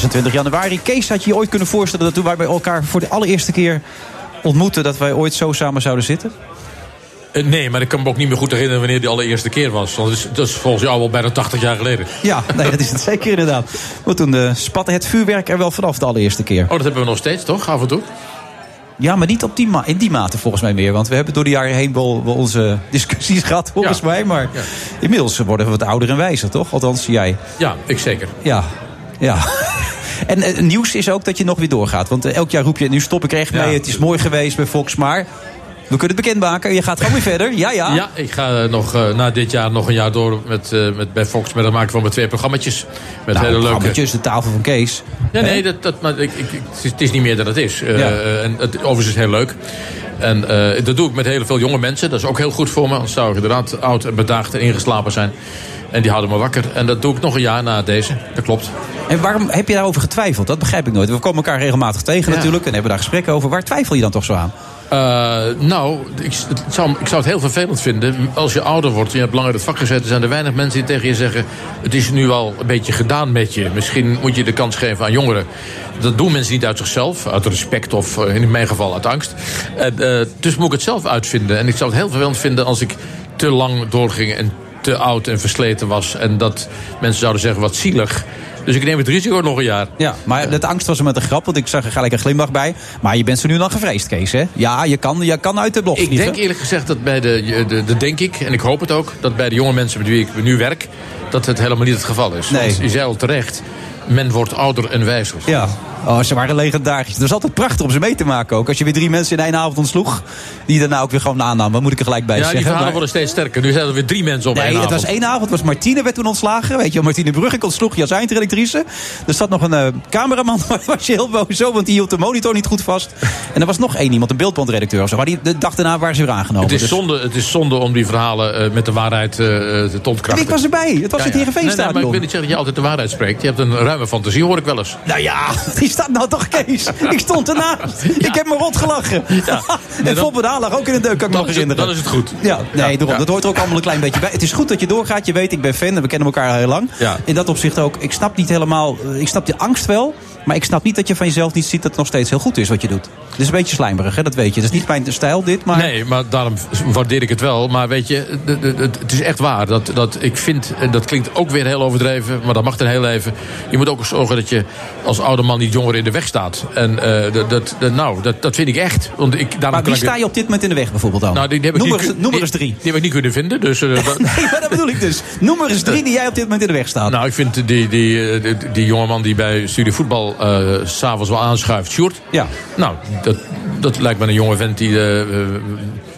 ...26 januari. Kees, had je je ooit kunnen voorstellen dat toen wij bij elkaar voor de allereerste keer ontmoeten... dat wij ooit zo samen zouden zitten? Eh, Nee, maar ik kan me ook niet meer goed herinneren wanneer die allereerste keer was. Want dat is, dat is volgens jou al bijna 80 jaar geleden. Ja, nee, dat is het zeker inderdaad. Maar toen eh, spatte het vuurwerk er wel vanaf de allereerste keer. Oh, dat hebben we nog steeds, toch? Af en toe? Ja, maar niet op die in die mate volgens mij meer. Want we hebben door de jaren heen wel, wel onze discussies gehad, volgens mij. Maar inmiddels worden we wat ouder en wijzer, toch? Althans, jij. Ja, ik zeker. Ja, ja. En eh, nieuws is ook dat je nog weer doorgaat. Want eh, elk jaar roep je, nu stop ik echt Ja. mee. Het is mooi geweest bij Fox, maar... We kunnen het bekendmaken. Je gaat gewoon weer verder. Ja, ja. Ja, ik ga eh, nog, na dit jaar nog een jaar door met, met, bij Fox. Met het maken van mijn twee programma's. Met Nou, hele leuke... programmaatjes, de tafel van Kees. Ja, nee, dat, dat, maar ik, ik, het, is, niet meer dan het is. Ja. eh, en het, overigens is het heel leuk. En dat doe ik met heel veel jonge mensen. Dat is ook heel goed voor me. Anders zou ik inderdaad oud en bedaagd en ingeslapen zijn. En die houden me wakker. En dat doe ik nog een jaar na deze. Dat klopt. En waarom heb je daarover getwijfeld? Dat begrijp ik nooit. We komen elkaar regelmatig tegen Ja. natuurlijk. En hebben daar gesprekken over. Waar twijfel je dan toch zo aan? Eh, nou, ik, zou, ik zou het heel vervelend vinden. Als je ouder wordt en je hebt langer het vak gezeten... zijn er weinig mensen die tegen je zeggen... het is nu al een beetje gedaan met je. Misschien moet je de kans geven aan jongeren. Dat doen mensen niet uit zichzelf. Uit respect of eh, in mijn geval uit angst. En, eh, dus moet ik het zelf uitvinden. En ik zou het heel vervelend vinden als ik te lang doorging... en te oud en versleten was. En dat mensen zouden zeggen, wat zielig... Dus ik neem het risico nog een jaar. Ja, maar de angst was er met een grap, want ik zag er gelijk een glimlach bij. Maar je bent ze nu dan gevreesd, Kees, hè? Ja, je kan, je kan uit de blok Ik vliegen. denk eerlijk gezegd dat bij de, de, de, denk ik, en ik hoop het ook, dat bij de jonge mensen met wie ik nu werk, dat het helemaal niet het geval is. Nee. Want je zei al terecht, Men wordt ouder en wijzer. Ja, oh, ze waren legendarisch. Het was altijd prachtig om ze mee te maken ook. Als je weer drie mensen in één avond ontsloeg... die daarna ook weer gewoon aannamen. Moet ik er gelijk bij Ja, zeggen. die verhalen Maar- worden steeds sterker. Nu zijn er weer drie mensen op Nee, één het avond. was één avond. Was Martine werd toen ontslagen. Weet je, Martine Brugge ontsloeg je als eindredactrice. Er zat nog een eh, cameraman, was je heel boos zo, want die hield de monitor niet goed vast. En er was nog één iemand, een beeldbandredacteur of zo. Maar die, de dag daarna waren ze weer aangenomen. Het is, Dus- zonde, het is zonde om die verhalen eh, met de waarheid eh, te ontkrachten. Ik was erbij. Het was Ja, het ja. Heerenveenstadion. Nee, nee, maar ik wil niet zeggen dat je altijd de waarheid spreekt. Je hebt een ruime fantasie, hoor ik wel eens. Nou ja, die staat nou toch, Kees? Ik stond ernaast. Ik heb me rot gelachen. en Foppe Daan lag ook in de deuk, kan ik me nog herinneren. dan is het goed. Ja, nee, Ja, daarom. ja. Dat hoort er ook allemaal een klein beetje bij. Het is goed dat je doorgaat. Je weet, ik ben fan en we kennen elkaar al heel lang. Ja. In dat opzicht ook. Ik snap niet helemaal... eh, Ik snap die angst wel. Maar ik snap niet dat je van jezelf niet ziet dat het nog steeds heel goed is wat je doet. Het is een beetje slijmerig, hè? dat weet je. Het is niet mijn stijl, dit, maar... Nee, maar daarom waardeer ik het wel. Maar weet je, het is echt waar. Dat, dat ik vind, en dat klinkt ook weer heel overdreven, maar dat mag dan heel even. Je moet ook zorgen dat je als oude man niet jonger in de weg staat. En eh, dat, dat, nou, dat, dat vind ik echt. Want ik, Maar wie sta je op dit moment in de weg bijvoorbeeld dan? Nou, die, die heb ik noem, niet eens- ku- noem die- eens drie. Die heb ik niet kunnen vinden. Dus, eh, Nee, maar dat bedoel ik dus. Noem eens drie die jij op dit moment in de weg staat. Nou, ik vind die, die, eh, die, die jongeman die bij studie voetbal eh, s'avonds wel aanschuift, Sjoerd. Ja. Nou, dat, dat lijkt me een jonge vent die eh, eh,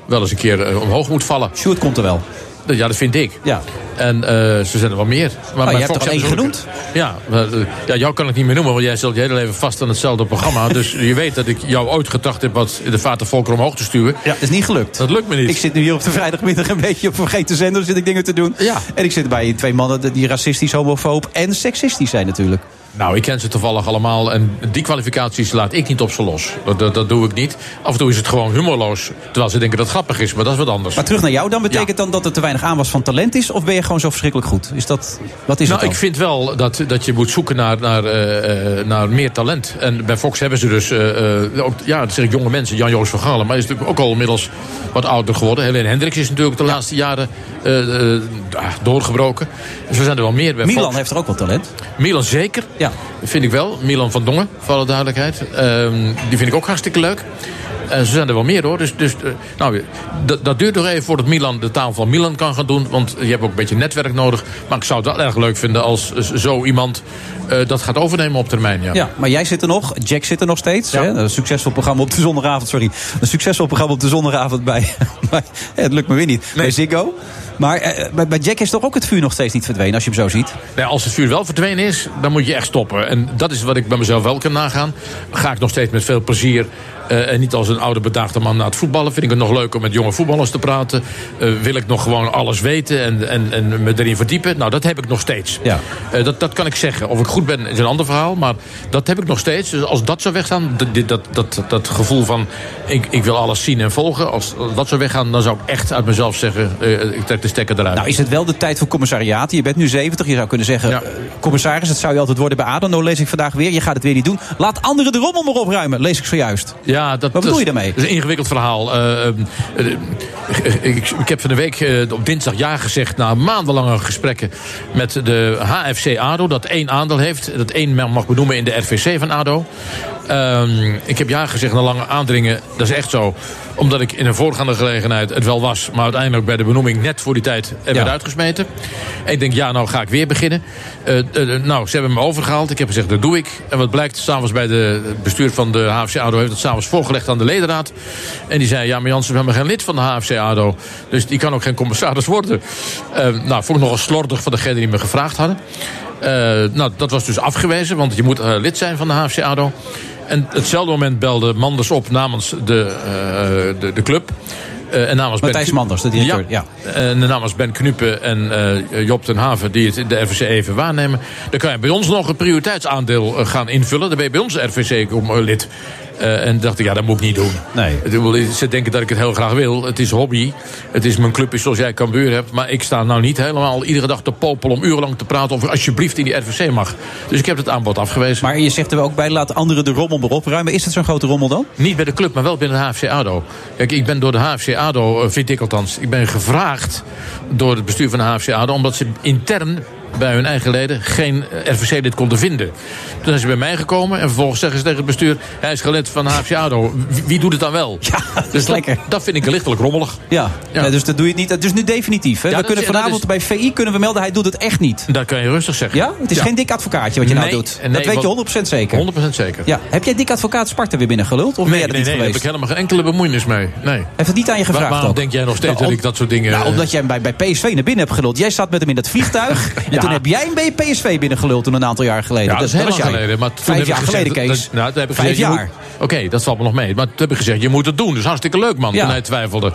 wel eens een keer omhoog moet vallen. Sjoerd komt er wel. Ja, dat vind ik. Ja. En ze zijn er wel meer. Maar je bij hebt Fox er al één ook- Ja, maar, ja, jou kan ik niet meer noemen, want jij zit je hele leven vast aan hetzelfde programma. dus je weet dat ik jou ooit gedacht heb wat de Vatervolker omhoog te sturen. Ja, dat is niet gelukt. Dat lukt me niet. Ik zit nu hier op de vrijdagmiddag een beetje op vergeten zender. zit ik dingen te doen. Ja. En ik zit bij twee mannen die racistisch, homofoob en seksistisch zijn natuurlijk. Nou, ik ken ze toevallig allemaal. En die kwalificaties laat ik niet op ze los. Dat, dat, dat doe ik niet. Af en toe is het gewoon humorloos. Terwijl ze denken dat het grappig is, maar dat is wat anders. Maar terug naar jou, dan betekent dan dat er te weinig aanwas van talent is? Of ben je gewoon zo verschrikkelijk goed? Is dat, wat is nou, het ik vind wel dat, dat je moet zoeken naar, naar, eh, eh, naar meer talent. En bij Fox hebben ze dus, eh, ook, ja, dat zeg ik jonge mensen. Jan-Joos van Galen, maar is natuurlijk ook al inmiddels wat ouder geworden. Helene Hendricks is natuurlijk de laatste jaren ah, doorgebroken. Dus er zijn er wel meer bij Milan Fox. heeft er ook wel talent. Milan zeker, Ja. Vind ik wel. Milan van Dongen, voor alle duidelijkheid. Ehm, die vind ik ook hartstikke leuk. En ze zijn er wel meer hoor. Dus, dus eh, nou, dat, dat duurt nog even voordat Milan de taal van Milan kan gaan doen. Want je hebt ook een beetje netwerk nodig. Maar ik zou het wel erg leuk vinden als zo iemand eh, dat gaat overnemen op termijn. Ja. Ja, maar jij zit er nog. Jack zit er nog steeds. Ja. Hè? Een succesvol programma op de zondagavond. Sorry. Een succesvol programma op de zondagavond bij. bij het lukt me weer niet. Bij Ziggo. Maar eh, bij, Jack is toch ook het vuur nog steeds niet verdwenen, als je hem zo ziet? Nee, als het vuur wel verdwenen is, dan moet je echt stoppen. En dat is wat ik bij mezelf wel kan nagaan. Ga ik nog steeds met veel plezier. Eh, en niet als een oude bedaagde man naar het voetballen. Vind ik het nog leuk om met jonge voetballers te praten. Eh, wil ik nog gewoon alles weten en, en, en me erin verdiepen. Nou, dat heb ik nog steeds. Ja. Eh, dat, dat kan ik zeggen. Of ik goed ben is een ander verhaal. Maar dat heb ik nog steeds. Dus als dat zou weggaan, dat, dat, dat, dat gevoel van ik, ik wil alles zien en volgen. Als dat zou weggaan, dan zou ik echt uit mezelf zeggen, ik trek de stekker eruit. Nou, is het wel de tijd voor commissariaten? Je bent nu 70. Je zou kunnen zeggen, Ja. commissaris, dat zou je altijd worden bij ADO. Nou lees ik vandaag weer. Je gaat het weer niet doen. Laat anderen de rommel maar opruimen. Lees ik zojuist. Ja, dat, Wat bedoel je daarmee? Dat is een ingewikkeld verhaal. Eh, eh, eh, ik, ik heb van de week op dinsdag ja gezegd... na maandenlange gesprekken met de HFC ADO... dat één aandeel heeft, dat één mag benoemen in de RVC van ADO. Ehm, ik heb ja gezegd na lange aandringen. Dat is echt zo. Omdat ik in een voorgaande gelegenheid het wel was... maar uiteindelijk bij de benoeming net voor die tijd werd uitgesmeten. En ik denk, ja, nou ga ik weer beginnen. Eh, eh, nou, ze hebben me overgehaald. Ik heb gezegd, dat doe ik. En wat blijkt, s'avonds bij de, het bestuur van de HFC ADO... heeft het s'avonds voorgelegd aan de ledenraad. En die zei, ja, maar Jansen, we hebben geen lid van de HFC ADO. Dus die kan ook geen commissaris worden. Eh, nou, vond ik nogal slordig van degene die me gevraagd hadden. Eh, nou, dat was dus afgewezen, want je moet lid zijn van de HFC ADO. En hetzelfde moment belde Manders op namens de, eh, de, de club. Eh, en namens Matthijs Ben- Manders, de directeur, ja. En namens Ben Knuppen en eh, Job ten Haven, die het in de RVC even waarnemen. Dan kan je bij ons nog een prioriteitsaandeel eh, gaan invullen. Dan ben je bij ons RVC eh, en dacht ik, ja, dat moet ik niet doen. Nee. Ze denken dat ik het heel graag wil. Het is hobby. Het is mijn clubje zoals jij Cambuur hebt. Maar ik sta nou niet helemaal iedere dag te popelen om urenlang te praten... of ik alsjeblieft in die RVC mag. Dus ik heb het aanbod afgewezen. Maar je zegt er ook bij, laat anderen de rommel maar opruimen. Is het zo'n grote rommel dan? Niet bij de club, maar wel binnen de HFC ADO. Kijk, ik ben door de HFC ADO, eh, vind ik althans... ik ben gevraagd door het bestuur van de HFC ADO... omdat ze intern bij hun eigen leden geen eh, RVC-lid konden vinden. Toen zijn ze bij mij gekomen en vervolgens zeggen ze tegen het bestuur... hij is gelid van HFC ADO. Wie, wie doet het dan wel? Ja, dat dus is lekker. Dat vind ik lichtelijk rommelig. Ja, Ja, dus dat doe je niet. Dus nu definitief. Hè? Ja, we dat kunnen is- dat vanavond is- bij VI kunnen we melden, hij doet het echt niet. Dat kan je rustig zeggen. Ja? Het is geen dik advocaatje wat je nou doet. nee, dat weet je want- 100% zeker. 100% zeker. Ja. Heb jij dik advocaat Sparta weer binnengeluld? Of ben Nee, jij er nee, niet nee, daar heb ik helemaal geen enkele bemoeienis mee. Nee. Heeft het niet aan je gevraagd waarom denk jij nog steeds Nou, dat ik dat soort dingen... Nou, eh, omdat jij bij, bij PSV naar binnen hebt geluld. Jij zat met hem in het vliegtuig. Ja. Toen heb jij bij PSV binnengeluld toen een aantal jaar geleden. Ja, dat is was jij. geleden. Maar toen Vijf heb jaar gezegd geleden, Kees. dat- nou, heb ik Vijf gezegd, jaar. Oké, dat valt me nog mee. Maar toen heb ik gezegd, je moet het doen. Dus hartstikke leuk, man. Ja. Toen hij twijfelde.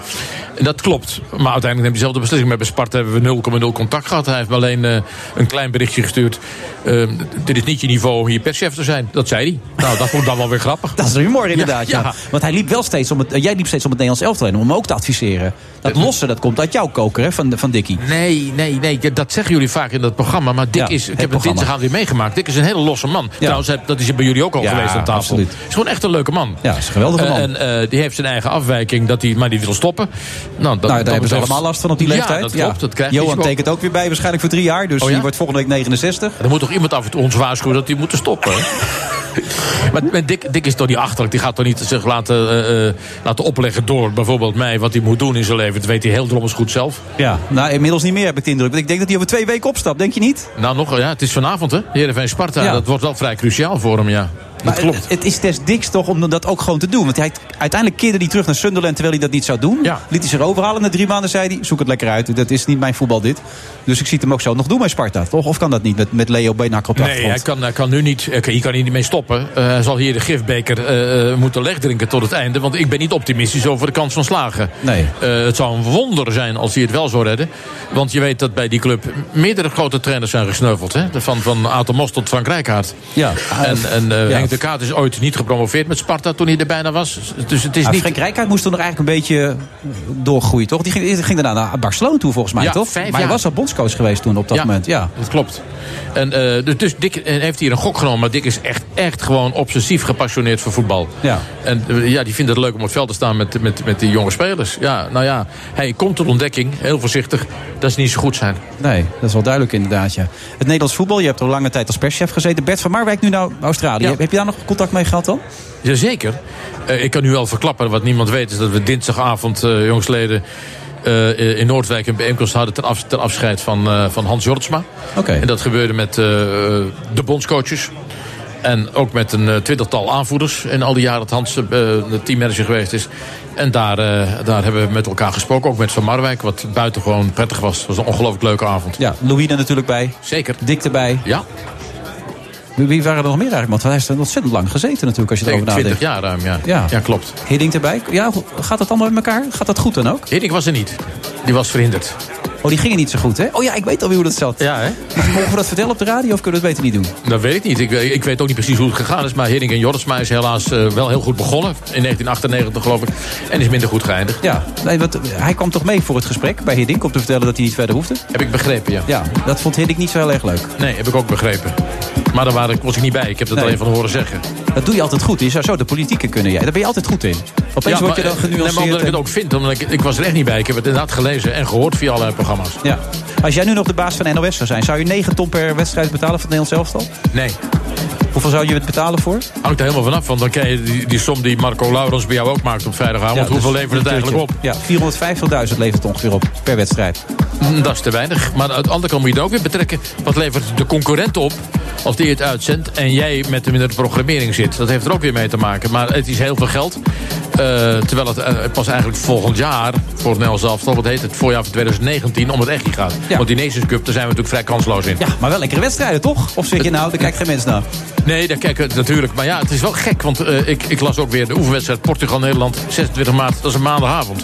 En dat klopt. Maar uiteindelijk neemt hij zelf de beslissing. Met Sparta hebben we 0,0 contact gehad. Hij heeft me alleen eh, een klein berichtje gestuurd. Eh, dit is niet je niveau om hier perschef te zijn. Dat zei hij. Nou, dat vond ik dan wel weer grappig. Dat is humor inderdaad, ja. ja. Want hij liep wel steeds om het, eh, jij liep steeds om het Nederlands elftal heen om hem ook te adviseren. Dat losse, dat komt uit jouw koker, hè, van, van Dikkie. Nee, nee, nee. Dat zeggen jullie vaak in dat programma. Maar Dick Ja, is, ik heb het dinsdag weer meegemaakt. Dick is een hele losse man. Trouwens, hij- dat is bij jullie ook al Ja, geweest aan tafel. absoluut. Is gewoon echt een leuke man. Ja, is een geweldige man. Eh, en eh, die heeft zijn eigen afwijking, dat hij, maar die wil stoppen. Nou, dat, nou, daar hebben ze allemaal last van op die Ja, leeftijd. dat klopt. Dat krijgt Johan ook. tekent ook weer bij, waarschijnlijk voor drie jaar. Dus Oh ja? die wordt volgende week 69. Er moet toch iemand af en toe ons waarschuwen dat hij moet stoppen. maar Dick, Dick is toch niet achterlijk. Die gaat toch niet zich laten, eh, eh, laten opleggen door bijvoorbeeld mij wat hij moet doen in zijn leven. Dat weet hij heel drommels goed zelf. Ja, nou inmiddels niet meer heb ik de indruk. Want ik denk dat hij over twee weken opstapt, denk je niet? Nou, nog, ja, het is vanavond, hè? Heerenveen Sparta. Ja. Dat wordt wel vrij cruciaal voor hem, ja. Maar klopt. Het, het is des toch om dat ook gewoon te doen. Want hij, uiteindelijk keerde hij terug naar Sunderland terwijl hij dat niet zou doen. Liet hij zich overhalen. Na drie maanden zei hij, zoek het lekker uit. Dat is niet mijn voetbal dit. Dus ik zie het hem ook zo nog doen bij Sparta. Toch? Of kan dat niet met, met Leo Beenhakker op de Nee, hij kan, hij kan nu niet. hij kan- Hier kan hij niet mee stoppen. Eh, hij zal hier de gifbeker eh, eh, moeten legdrinken tot het einde. Want ik ben niet optimistisch over de kans van slagen. Nee. Eh, het zou een wonder zijn als hij het wel zou redden. Want je weet dat bij die club meerdere grote trainers zijn gesneuveld. Hè? Van, van Mos tot Frank Rijkaard. Ja. En, en eh, Ja. Henk de Kaat is ooit niet gepromoveerd met Sparta toen hij er bijna was. Dus het is Nou, niet... Frank Rijkaard moest er nog eigenlijk een beetje doorgroeien, toch? Die ging, ging daarna naar Barcelona toe, volgens mij, Ja, toch? vijf maar hij jaar. was al bondscoach geweest toen op dat moment. Ja. Dat klopt. En, eh, dus- dus Dick eh, heeft hier een gok genomen. Maar Dick is echt, echt gewoon obsessief gepassioneerd voor voetbal. Ja. En eh, ja, die vindt het leuk om op het veld te staan met, met, met die jonge spelers. Ja, nou ja, hij komt tot ontdekking, heel voorzichtig, dat ze niet zo goed zijn. Nee, dat is wel duidelijk inderdaad, ja. Het Nederlands voetbal, je hebt er lange tijd als perschef gezeten. Bert van Marwijk nu naar Australië. Ja. Heb je daar nog contact mee gehad dan? Jazeker. Eh, ik kan nu wel verklappen, wat niemand weet... is dat we dinsdagavond, eh jongsleden... eh, in Noordwijk een bijeenkomst hadden ter, af, ter afscheid van, van Hans Jortsma. Oké. En dat gebeurde met de bondscoaches. En ook met een twintigtal aanvoerders. In al die jaren dat Hans de teammanager geweest is. En daar, daar hebben we met elkaar gesproken. Ook met Van Marwijk. Wat buitengewoon prettig was. Het was een ongelooflijk leuke avond. Ja, Louis er natuurlijk bij. Zeker. Dick erbij. Ja, Wie- waren er nog meer eigenlijk? Want hij heeft er ontzettend lang gezeten natuurlijk als je erover 20 nadenkt. jaar ruim. Ja. Ja. ja, klopt. Hiddink erbij. Ja, gaat dat allemaal met elkaar? Gaat dat goed dan ook? Hiddink was er niet. Die was verhinderd. Oh, die gingen niet zo goed, hè? Oh ja, ik weet alweer hoe dat zat. Ja, hè? Mogen we dat vertellen op de radio of kunnen we het beter niet doen? Dat weet ik niet. Ik, ik weet ook niet precies hoe het gegaan is. Maar Hiddink en Jorritsma is helaas eh, wel heel goed begonnen. In 1998 geloof ik. En is minder goed geëindigd. Ja, nee, want hij kwam toch mee voor het gesprek bij Hiddink om te vertellen dat hij niet verder hoefde? Heb ik begrepen, ja. Ja, dat vond Hiddink niet zo heel erg leuk. Nee, heb ik ook begrepen. Maar daar was ik niet bij. Ik heb dat Nee. alleen van horen zeggen. Dat doe je altijd goed. Je zou zo de politieke kunnen. Jij. Daar ben je altijd goed in. Opeens word je dan eh, nee, maar genuanceerd. omdat ik het ook vind. Omdat ik, ik was er echt niet bij. Ik heb het inderdaad gelezen en gehoord via allerlei programma's. Ja. Als jij nu nog de baas van NOS zou zijn, zou je 9 ton per wedstrijd betalen voor het Nederlands elftal? Nee. Hoeveel zou je het betalen voor? Hangt er helemaal vanaf. Want dan krijg je die, die som die Marco Laurens bij jou ook maakt op vrijdagavond. Ja, Hoeveel dus levert het eigenlijk op? Ja, 450.000 levert het ongeveer op per wedstrijd. Dat is te weinig. Maar aan de andere kant moet je het ook weer betrekken. Wat levert de concurrent op als die het uitzendt... en jij met hem in de programmering zit? Dat heeft er ook weer mee te maken. Maar het is heel veel geld. Eh, terwijl het eh, pas eigenlijk volgend jaar... voor het Nederlands elftal, wat heet het, voorjaar van 2019... om het echt gaat. Want die Nations Cup, daar zijn we natuurlijk vrij kansloos in. Ja, maar wel lekkere wedstrijden, toch? Of zeg je nou, daar kijkt geen mens naar? Nee, daar kijken we natuurlijk. Maar ja, het is wel gek. Want eh, ik, ik las ook weer de oefenwedstrijd Portugal-Nederland. 26 maart, dat is een maandagavond.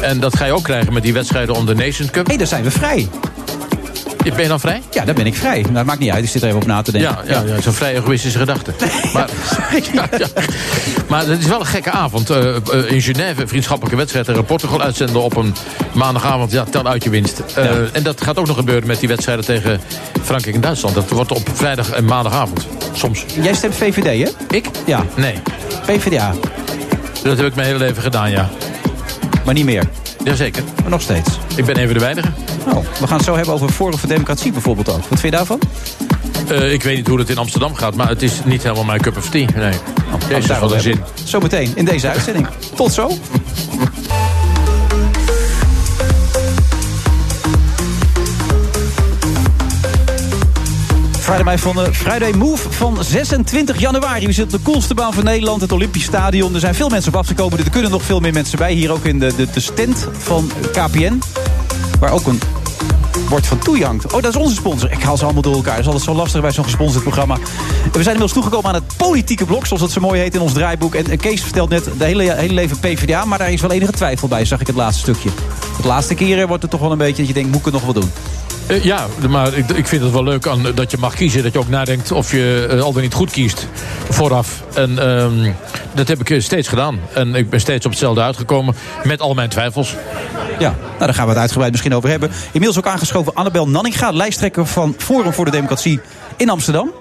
En dat ga je ook krijgen met die wedstrijden om de Nations Cup. Hé, daar zijn we vrij. Ben je dan vrij? Ja, daar ben ik vrij. Nou, dat maakt niet uit. Ik zit er even op na te denken. Ja, ja, ja. dat is een vrij egoïstische gedachte. Maar, ja, ja. maar het is wel een gekke avond. Eh, eh, in Genève, een vriendschappelijke wedstrijd tegen Portugal uitzenden op een maandagavond. Ja, tel uit je winst. Eh, En dat gaat ook nog gebeuren met die wedstrijden tegen Frankrijk en Duitsland. Dat wordt op vrijdag en maandagavond. Soms. Jij stemt VVD, hè? Ik? Ja. Nee. PvdA. Dat heb ik mijn hele leven gedaan, ja. Maar niet meer. Jazeker. Maar nog steeds. Ik ben even de weinige. Nou, we gaan het zo hebben over Forum voor Democratie bijvoorbeeld ook. Wat vind je daarvan? Eh, ik weet niet hoe het in Amsterdam gaat, maar het is niet helemaal mijn cup of tea. Nee. Jezus, daar wat een zin. Zometeen in deze uitzending. Tot zo. Friday, Move van de Friday Move van 26 januari. We zitten op de coolste baan van Nederland, het Olympisch Stadion. Er zijn veel mensen op afgekomen, er kunnen nog veel meer mensen bij. Hier ook in de, de, de stand van KPN, waar ook een bord van Toei. Oh, dat is onze sponsor. Ik haal ze allemaal door elkaar. Dat is altijd zo lastig bij zo'n gesponsord programma. We zijn inmiddels toegekomen aan het politieke blok, zoals het zo mooi heet in ons draaiboek. En, Kees vertelt net de hele, hele leven PvdA, maar daar is wel enige twijfel bij, zag ik het laatste stukje. De laatste keren wordt het toch wel een beetje dat je denkt, moet ik het nog wel doen? Eh, ja, maar ik, ik vind het wel leuk aan, dat je mag kiezen. Dat je ook nadenkt of je eh, al dan niet goed kiest vooraf. En ehm, dat heb ik eh, steeds gedaan. En ik ben steeds op hetzelfde uitgekomen. Met al mijn twijfels. Ja, nou, daar gaan we het uitgebreid misschien over hebben. Inmiddels ook aangeschoven Annabel Nanninga, lijsttrekker van Forum voor de Democratie in Amsterdam.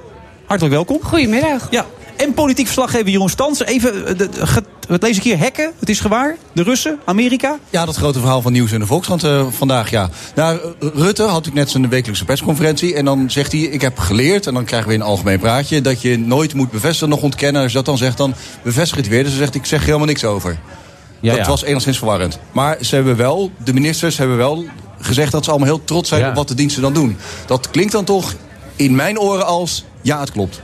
Hartelijk welkom. Goedemiddag. Ja, en politiek verslaggever Jeroen Stans. Even, eh, de- ge- wat lees ik hier? Hekken, het is gewaar. De Russen, Amerika. Ja, dat grote verhaal van Nieuws in de Volkskrant eh, vandaag, ja. Nou, eh, Rutte had ik net zijn wekelijkse persconferentie... en dan zegt hij, ik heb geleerd, en dan krijgen we een algemeen praatje... dat je nooit moet bevestigen, nog ontkennen. Als je dat dan zegt, dan bevestig je het weer. Dus hij zegt, ik zeg er helemaal niks over. Ja, dat ja. was enigszins verwarrend. Maar ze hebben wel, de ministers hebben wel gezegd... dat ze allemaal heel trots zijn Ja. op wat de diensten dan doen. Dat klinkt dan toch in mijn oren als, ja, het klopt.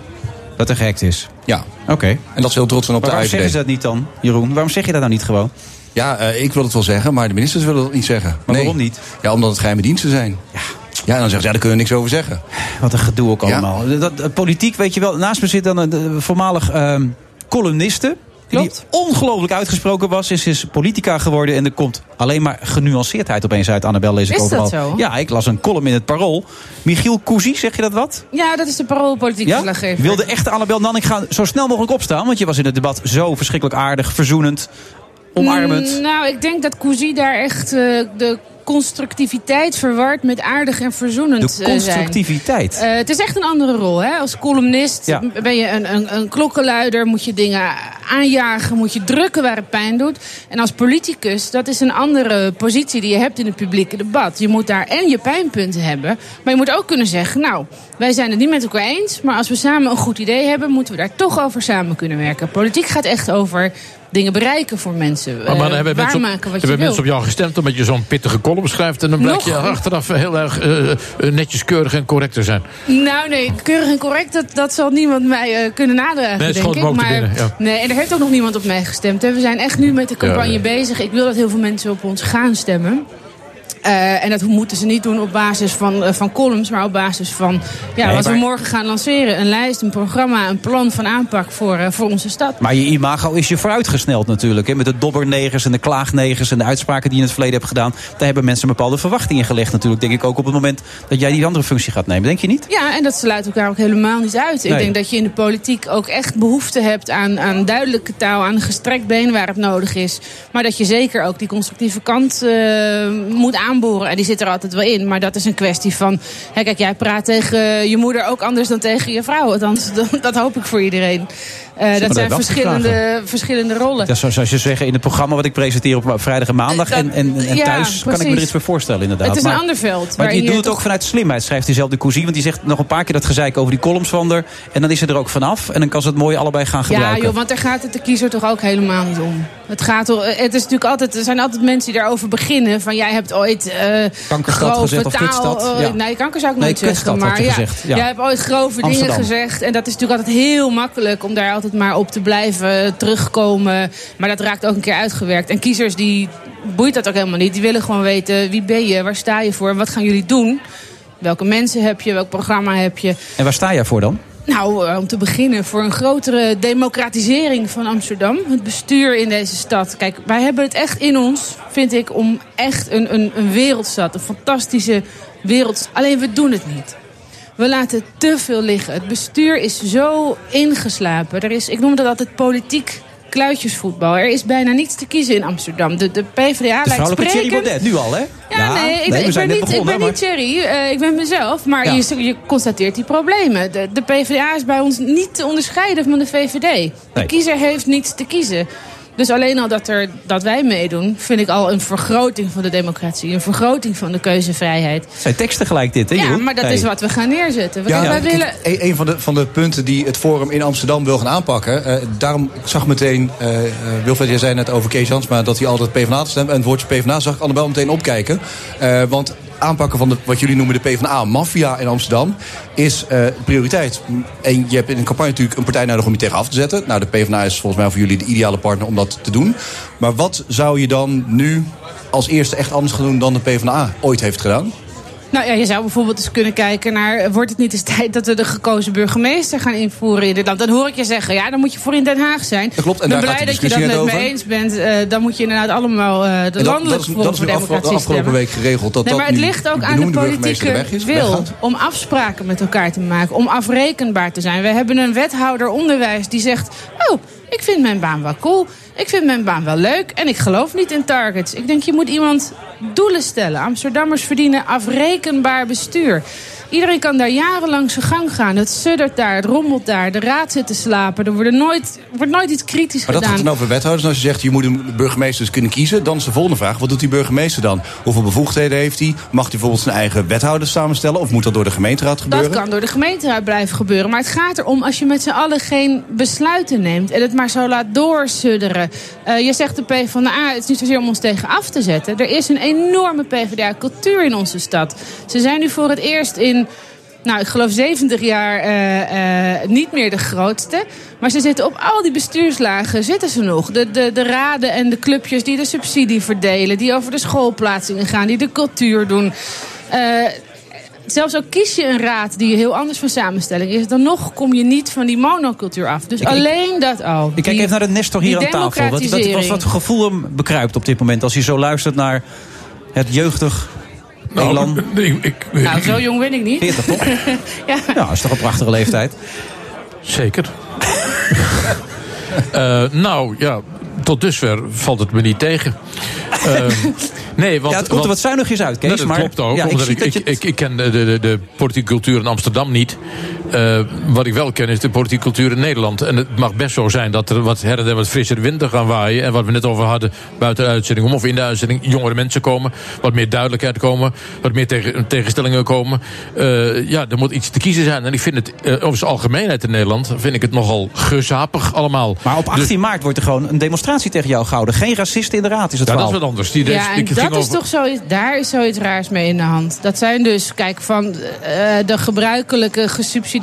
Dat er gehackt is. Ja. Oké. En dat ze heel trots zijn op Maar de waarom zeggen IVD. ze dat niet dan, Jeroen? Waarom zeg je dat nou niet gewoon? Ja, eh, ik wil het wel zeggen, maar de ministers willen dat niet zeggen. Maar waarom niet? Ja, omdat het geheime diensten zijn. Ja. Ja, dan zeggen ze, ja, daar kunnen we niks over zeggen. Wat een gedoe ook allemaal. Dat, dat- politiek, weet je wel. Naast me zit dan een de voormalig ehm, columniste. Die ongelooflijk uitgesproken was. Is, is politica geworden. En er komt alleen maar genuanceerdheid opeens uit. Annabel lees ik Is dat overal. zo? Ja, ik las een column in het Parool. Michiel Cousy, zeg je dat wat? Ja, dat is de paroolpolitiek Ja? verslaggever. Wilde echte Annabel Nanninga zo snel mogelijk opstaan? Want je was in het debat zo verschrikkelijk aardig, verzoenend, omarmend. Mm, nou, ik denk dat Cousy daar echt eh, de constructiviteit verward met aardig en verzoenend De eh, zijn. constructiviteit. Eh, het is echt een andere rol. Hè? Als columnist Ja. ben je een, een, een klokkenluider, moet je dingen aanjagen, moet je drukken waar het pijn doet. En als politicus, dat is een andere positie die je hebt in het publieke debat. Je moet daar en je pijnpunten hebben, maar je moet ook kunnen zeggen, nou, wij zijn het niet met elkaar eens, maar als we samen een goed idee hebben, moeten we daar toch over samen kunnen werken. Politiek gaat echt over dingen bereiken voor mensen. Maar, maar dan eh, hebben mensen, op, hebben mensen op jou gestemd omdat je zo'n pittige column schrijft. En dan blijkt je achteraf heel erg eh, eh, netjes, keurig en correct te zijn. Nou nee, keurig en correct, dat, dat zal niemand mij eh, kunnen nadragen, Nee, denk ik. maar, binnen, ja. nee, en er heeft ook nog niemand op mij gestemd. Hè. We zijn echt nu met de campagne Ja, bezig. Ik wil dat heel veel mensen op ons gaan stemmen. Eh, en dat moeten ze niet doen op basis van, eh, van columns, maar op basis van ja, Nee, wat we morgen gaan lanceren. Een lijst, een programma, een plan van aanpak voor, eh, voor onze stad. Maar je imago is je vooruitgesneld natuurlijk. Hè? Met de dobbernegers en de klaagnegers en de uitspraken die je in het verleden hebt gedaan. Daar hebben mensen bepaalde verwachtingen gelegd natuurlijk. Denk ik ook op het moment dat jij die andere functie gaat nemen. Denk je niet? Ja, en dat sluit elkaar ook helemaal niet uit. Ik denk dat je in de politiek ook echt behoefte hebt aan, aan duidelijke taal, aan een gestrekt been waar het nodig is. Maar dat je zeker ook die constructieve kant moet aanboren. En die zit er altijd wel in. Maar dat is een kwestie van. Hè, kijk, jij praat tegen je moeder ook anders dan tegen je vrouw. Althans, dat hoop ik voor iedereen. Eh, dat zijn verschillende, verschillende rollen. Dat is zoals je zeggen in het programma wat ik presenteer op vrijdag en maandag. Dat- en en, en ja, thuis kan ik me er iets bij voorstellen inderdaad. Het is een Maar- ander veld. Maar je doet het toch- ook vanuit slimheid, schrijft diezelfde Cousy. Want die zegt nog een paar keer dat gezeik over die columns van haar. En dan is ze er ook vanaf. En dan kan ze het mooi allebei gaan Ja, gebruiken. joh, want daar gaat het de kiezer toch ook helemaal niet om. Het, gaat, het is natuurlijk altijd, er zijn altijd mensen die daarover beginnen. Van jij hebt ooit eh Kankerstad gezegd of kutstad? eh, Ja. Nee, kanker zou ik Nee, nooit zeggen. Maar je ja, gezegd, ja. jij hebt ooit grove Amsterdam. dingen gezegd. En dat is natuurlijk altijd heel makkelijk om daar altijd maar op te blijven terugkomen. Maar dat raakt ook een keer uitgewerkt. En kiezers die boeit dat ook helemaal niet. Die willen gewoon weten wie ben je, waar sta je voor, wat gaan jullie doen. Welke mensen heb je, welk programma heb je. En waar sta jij voor dan? Nou, eh, om te beginnen voor een grotere democratisering van Amsterdam. Het bestuur in deze stad. Kijk, wij hebben het echt in ons, vind ik, om echt een, een, een wereldstad. Een fantastische wereld. Alleen we doen het niet. We laten te veel liggen. Het bestuur is zo ingeslapen. Er is, ik noem dat altijd politiek kluitjesvoetbal. Er is bijna niets te kiezen in Amsterdam. De, de PvdA De lijkt sprekend. Baudet, nu al hè? Ja, nee, ik, zijn ben niet, ik ben niet Thierry, eh, ik ben mezelf. Maar Ja. je, je constateert die problemen. De, de PvdA is bij ons niet te onderscheiden van de VVD. De Nee. kiezer heeft niets te kiezen. Dus alleen al dat, er, dat wij meedoen, vind ik al een vergroting van de democratie. Een vergroting van de keuzevrijheid. Zijn teksten gelijk dit, hè, Ja, maar dat Hey. is wat we gaan neerzetten. We- Ja, wij willen... een, een van de, van de punten die het Forum in Amsterdam wil gaan aanpakken. eh, daarom ik zag meteen, eh eh, Wilfred, jij zei net over Kees Jansma... dat hij altijd PvdA stemt. En het woordje PvdA zag ik Annabel meteen opkijken. Eh, want aanpakken van de, wat jullie noemen de PvdA-maffia in Amsterdam... is eh, prioriteit. En je hebt in een campagne natuurlijk een partij nodig om je tegen af te zetten. Nou, de PvdA is volgens mij voor jullie de ideale partner om dat te doen. Maar wat zou je dan nu als eerste echt anders gaan doen... dan de PvdA ooit heeft gedaan? Nou ja, je zou bijvoorbeeld eens kunnen kijken naar... wordt het niet eens tijd dat we de gekozen burgemeester gaan invoeren in dit land? Dan hoor ik je zeggen, ja, dan moet je voor in Den Haag zijn. Dat klopt, en ik ben daar blij dat je dat met discussie me eens bent. Eh, dan moet je inderdaad allemaal eh, de dat, landelijke dat is, dat is voor Democratie afgelopen stemmen. week geregeld. Dat nee, maar het ligt ook aan de politieke weg is, wil om afspraken met elkaar te maken. Om afrekenbaar te zijn. We hebben een wethouder onderwijs die zegt... oh, ik vind mijn baan wel cool. Ik vind mijn baan wel leuk. En ik geloof niet in targets. Ik denk, je moet iemand doelen stellen. Amsterdammers verdienen afrekenbaar bestuur. Iedereen kan daar jarenlang zijn gang gaan. Het suddert daar, het rommelt daar. De raad zit te slapen. Er wordt nooit, wordt nooit iets kritisch Maar dat gedaan. gaat dan over wethouders. Als je zegt, je moet een burgemeester dus kunnen kiezen... dan is de volgende vraag, wat doet die burgemeester dan? Hoeveel bevoegdheden heeft hij? Mag hij bijvoorbeeld zijn eigen wethouders samenstellen? Of moet dat door de gemeenteraad gebeuren? Dat kan door de gemeenteraad blijven gebeuren. Maar het gaat erom als je met z'n allen geen besluiten neemt... en het maar zo laat doorsudderen. Eh, je zegt de PvdA, het is niet zozeer om ons tegen af te zetten. Er is een enorme PvdA-cultuur in onze stad. Ze zijn nu voor het eerst in... Nou, ik geloof 70 jaar eh, eh, niet meer de grootste. Maar ze zitten op al die bestuurslagen, zitten ze nog. De, de, de raden en de clubjes die de subsidie verdelen... die over de schoolplaatsingen gaan, die de cultuur doen... Eh, zelfs ook kies je een raad die heel anders van samenstelling is, dan nog kom je niet van die monocultuur af. Dus Ik- ik- alleen dat al. Ik kijk even naar de Nestor hier aan tafel. Wat, wat, wat, wat gevoel hem bekruipt op dit moment als hij zo luistert naar het jeugdig Elan? ik, ik, Nou, zo jong ben ik niet. 40 toch? ja. Ja, is toch een prachtige leeftijd. Zeker. Eh, nou ja, tot dusver valt het me niet tegen. Eh, nee, want, ja, het komt er wat zuinigjes uit, Kees. Nou, dat maar, klopt ook. Ja, ik omdat ik, dat ik, ik, ik ken de, de, de politieke cultuur in Amsterdam niet. Eh, wat ik wel ken is de politieke cultuur in Nederland. En het mag best zo zijn dat er wat her en der wat frissere winden gaan waaien. En wat we net over hadden buiten de uitzending om of in de uitzending. Jongere mensen komen, wat meer duidelijkheid komen. Wat meer tegen, tegenstellingen komen. Eh, ja, er moet iets te kiezen zijn. En ik vind het eh, over zijn algemeenheid in Nederland... vind ik het nogal gezapig allemaal. Maar op 18 maart wordt er gewoon een demonstratie tegen jou gehouden. Geen racisten in de raad is het Ja, dat is wat anders. Die Ja, en ik ging dat is over- toch zoiets, daar is zoiets raars mee in de hand. Dat zijn dus, kijk, van eh, de gebruikelijke gesubsidieerde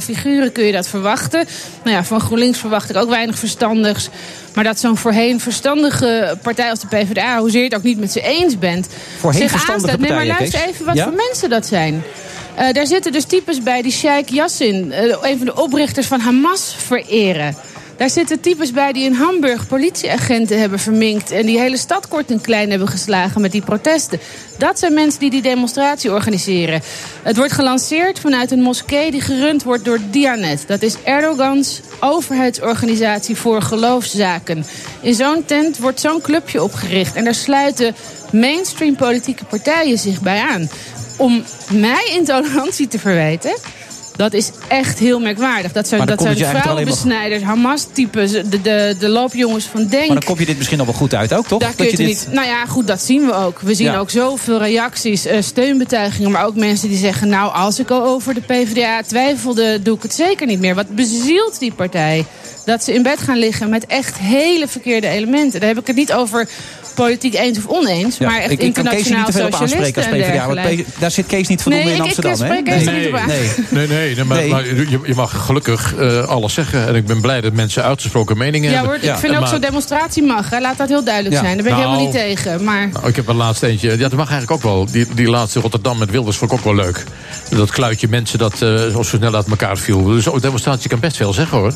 figuren kun je dat verwachten. Nou ja, van GroenLinks verwacht ik ook weinig verstandigs. Maar dat zo'n voorheen verstandige partij als de PvdA, hoezeer je het ook niet met ze eens bent, Voorheen zich verstandige aanstaat. Nee, maar luister even wat Ja? voor mensen dat zijn. Eh, daar zitten dus types bij die Sheikh Yassin, eh, een van de oprichters van Hamas, vereren. Daar zitten types bij die in Hamburg politieagenten hebben verminkt... en die hele stad kort en klein hebben geslagen met die protesten. Dat zijn mensen die die demonstratie organiseren. Het wordt gelanceerd vanuit een moskee die gerund wordt door Dianet. Dat is Erdogans overheidsorganisatie voor geloofszaken. In zo'n tent wordt zo'n clubje opgericht... en daar sluiten mainstream politieke partijen zich bij aan. Om mij intolerantie te verwijten... Dat is echt heel merkwaardig. Dat zijn, dat zijn vrouwenbesnijders, Hamas-types, de, de, de loopjongens van Denk. Maar dan kom je dit misschien nog wel goed uit ook, toch? Daar kun je dat je niet. Nou ja, goed, dat zien we ook. We zien Ja. ook zoveel reacties, eh, steunbetuigingen, maar ook mensen die zeggen: Nou, als ik al over de PvdA twijfelde, doe ik het zeker niet meer. Wat bezielt die partij? Dat ze in bed gaan liggen met echt hele verkeerde elementen. Daar heb ik het niet over politiek eens of oneens, Ja, maar echt ik, ik kan Kees niet internationaal te veel op socialisten aanspreken als en PvdA. Want daar zit Kees niet voldoende Nee, in ik- ik Amsterdam, hè? er nee. Nee, nee, nee, maar, Nee. maar je, je mag gelukkig eh, alles zeggen. En ik ben blij dat mensen uitgesproken meningen Ja hebben. hoor, ik vind ook zo'n demonstratie mag. Hè. Laat dat heel duidelijk Ja. zijn. Daar ben ik Nou, helemaal niet tegen. Maar Nou, ik heb een laatste eentje. Ja, dat mag eigenlijk ook wel. Die, die laatste Rotterdam met Wilders vond ik ook wel leuk. Dat kluitje mensen dat eh, zo snel uit elkaar viel. Dus zo'n demonstratie kan best veel zeggen hoor.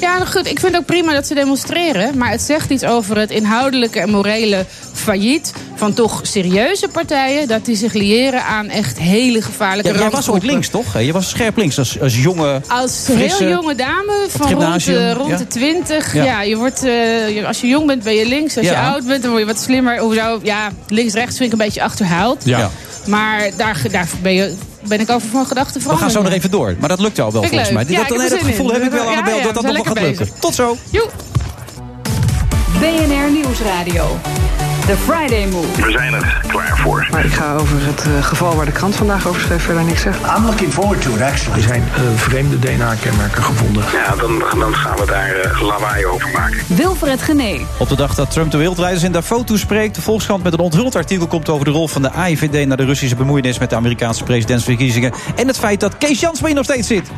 Ja, nou goed. Ik vind het ook prima dat ze demonstreren. Maar het zegt iets over het inhoudelijke en morele failliet van toch serieuze partijen. Dat die zich liëren aan echt hele gevaarlijke Ja, jij was ooit links, toch? Je was scherp links als, als jonge, Als frisse... heel jonge dame van rond, de, rond ja. de 20. Ja. Ja. je wordt, eh, als je jong bent ben je links. Als je oud bent dan word je wat slimmer. Hoezo? Ja, links-rechts vind ik een beetje achterhaald. Ja. Maar daar, daar ben, je, ben ik over van gedachten We veranderd. gaan zo nog even door. Maar dat lukt jou wel volgens mij. Ja, dat, nee, dat gevoel in. heb ik wel, Ja, Annabel, ja, dat dat we nog wel gaat lukken. Tot zo. Joe. BNR Nieuwsradio. The Friday Move. We zijn er klaar voor. Maar ik ga over het eh, geval waar de krant vandaag over schreef verder niks zeggen. I'm looking forward to it, actually. Er zijn eh, vreemde DNA-kenmerken gevonden. Ja, dan, dan gaan we daar eh, lawaai over maken. Wilfred Genee. Op de dag dat Trump de wereldrijders in Davos toespreekt... de Volkskrant met een onthuld artikel komt over de rol van de AIVD... naar de Russische bemoeienis met de Amerikaanse presidentsverkiezingen... en het feit dat Kees Jansma hier nog steeds zit.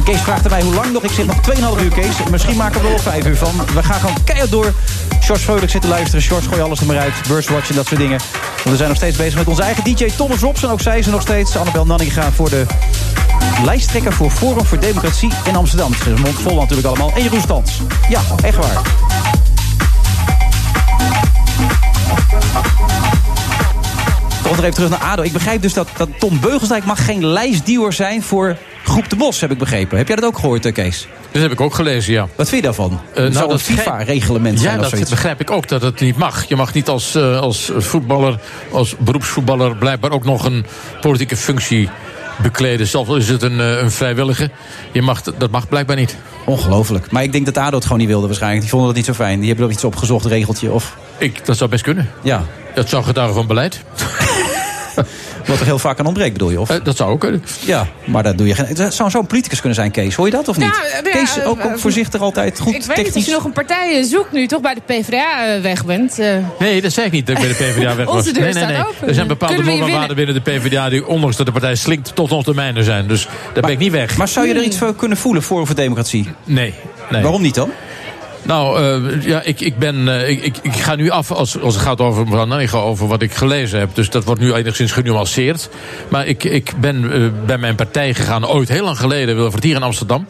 En Kees vraagt mij hoe lang nog. Ik zit nog 2,5 uur, Kees. Misschien maken we er wel 5 uur van. We gaan gewoon keihard door. George Vrolijk zit te luisteren. George, gooi alles er maar uit. Burstwatch en dat soort dingen. Want we zijn nog steeds bezig met onze eigen DJ Thomas Robson. Ook zij is er nog steeds. Annabel Nanninga voor de lijsttrekker voor Forum voor Democratie in Amsterdam. Een mond vol natuurlijk allemaal. En Jeroen. Ja, echt waar. Nog even terug naar ADO. Ik begrijp dus dat, dat Tom Beugelsdijk mag geen lijstduwer zijn voor Groep de Bos, heb ik begrepen. Heb jij dat ook gehoord, eh, Kees? Dat heb ik ook gelezen, ja. Wat vind je daarvan? Zou nou, dat FIFA-reglement Ja, zijn of dat zoiets? begrijp ik ook, dat het niet mag. Je mag niet als, eh, als voetballer, als beroepsvoetballer... blijkbaar ook nog een politieke functie bekleden. Zelfs is het een, een vrijwillige. Je mag, dat mag blijkbaar niet. Ongelooflijk. Maar ik denk dat ADO het gewoon niet wilde waarschijnlijk. Die vonden dat niet zo fijn. Die hebben er iets opgezocht, regeltje of... Ik, dat zou best kunnen. Ja. Dat zou getuigen van beleid. Wat er heel vaak aan ontbreekt, bedoel je? Of? dat zou ook kunnen. Ja, maar dat doe je geen... Het zou zo'n politicus kunnen zijn, Kees. Hoor je dat of niet? Ja, ja, Kees, ook, eh, ook voorzichtig altijd goed Ik weet niet of technisch. je nog een partij eh, zoekt nu, toch bij de PvdA eh, weg bent. eh. Nee, dat zei ik niet, dat ik bij de PvdA weg was. Onze deur nee, nee, nee. open. Er zijn bepaalde Kunnen we hier normen en waarden binnen de PvdA... die ondanks dat de partij slinkt tot nog de mijne zijn. Dus daar ben ik niet weg. Maar zou je er iets voor kunnen voelen, voor Democratie? Nee. nee. Waarom niet dan? Nou, eh, ja, ik, ik, ben, eh, ik, ik, ik ga nu af als, als het gaat over mevrouw Nanninga, over wat ik gelezen heb. Dus dat wordt nu enigszins genuanceerd. Maar ik, ik ben eh, bij mijn partij gegaan, ooit heel lang geleden, Wilfried hier in Amsterdam.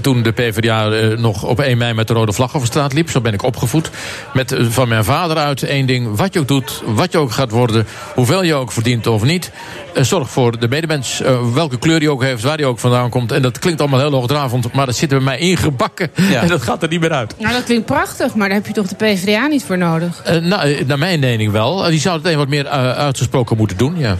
Toen de PvdA nog op 1 mei met de rode vlag over straat liep. Zo ben ik opgevoed. Met van mijn vader uit één ding. Wat je ook doet, wat je ook gaat worden. Hoeveel je ook verdient of niet. zorg voor de medemens. welke kleur die ook heeft, waar die ook vandaan komt. En dat klinkt allemaal heel hoogdravend. Maar dat zit er bij mij ingebakken. En dat gaat er niet meer uit. Nou, dat klinkt prachtig, maar daar heb je toch de PvdA niet voor nodig? Eh, nou, eh, naar mijn mening wel. Eh, Die zou het een wat meer uitgesproken moeten doen, ja.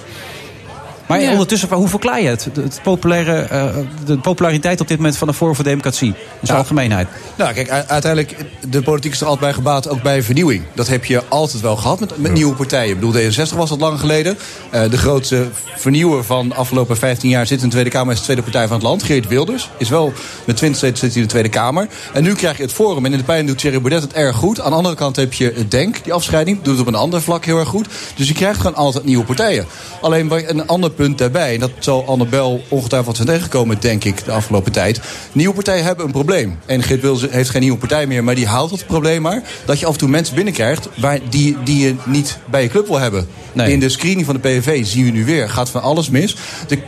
Maar Ja. ondertussen, hoe verklaar je het? De, het populaire, eh, de populariteit op dit moment van de Forum voor Democratie. In zijn algemeenheid. Nou, kijk, uiteindelijk, de politiek is er altijd bij gebaat, ook bij vernieuwing. Dat heb je altijd wel gehad met, met nieuwe partijen. Ik bedoel, D66 was dat lang geleden. Eh, de grootste vernieuwer van de afgelopen 15 jaar zit in de Tweede Kamer... is de tweede partij van het land, Geert Wilders. Is wel met 20 zetels zit hij in de Tweede Kamer. En nu krijg je het Forum. En in de pijn doet Thierry Baudet het erg goed. Aan de andere kant heb je het DENK, die afscheiding. Doet het op een ander vlak heel erg goed. Dus je krijgt gewoon altijd nieuwe partijen. Alleen waar- een ander punt daarbij... en dat zal Annabel ongetwijfeld zijn tegengekomen, denk ik, de afgelopen tijd. Nieuwe partijen hebben een probleem. En Geert heeft geen nieuwe partij meer, maar die houdt het probleem maar... dat je af en toe mensen binnenkrijgt waar die, die je niet bij je club wil hebben. In de screening van de PVV zien we nu weer, gaat van alles mis. De,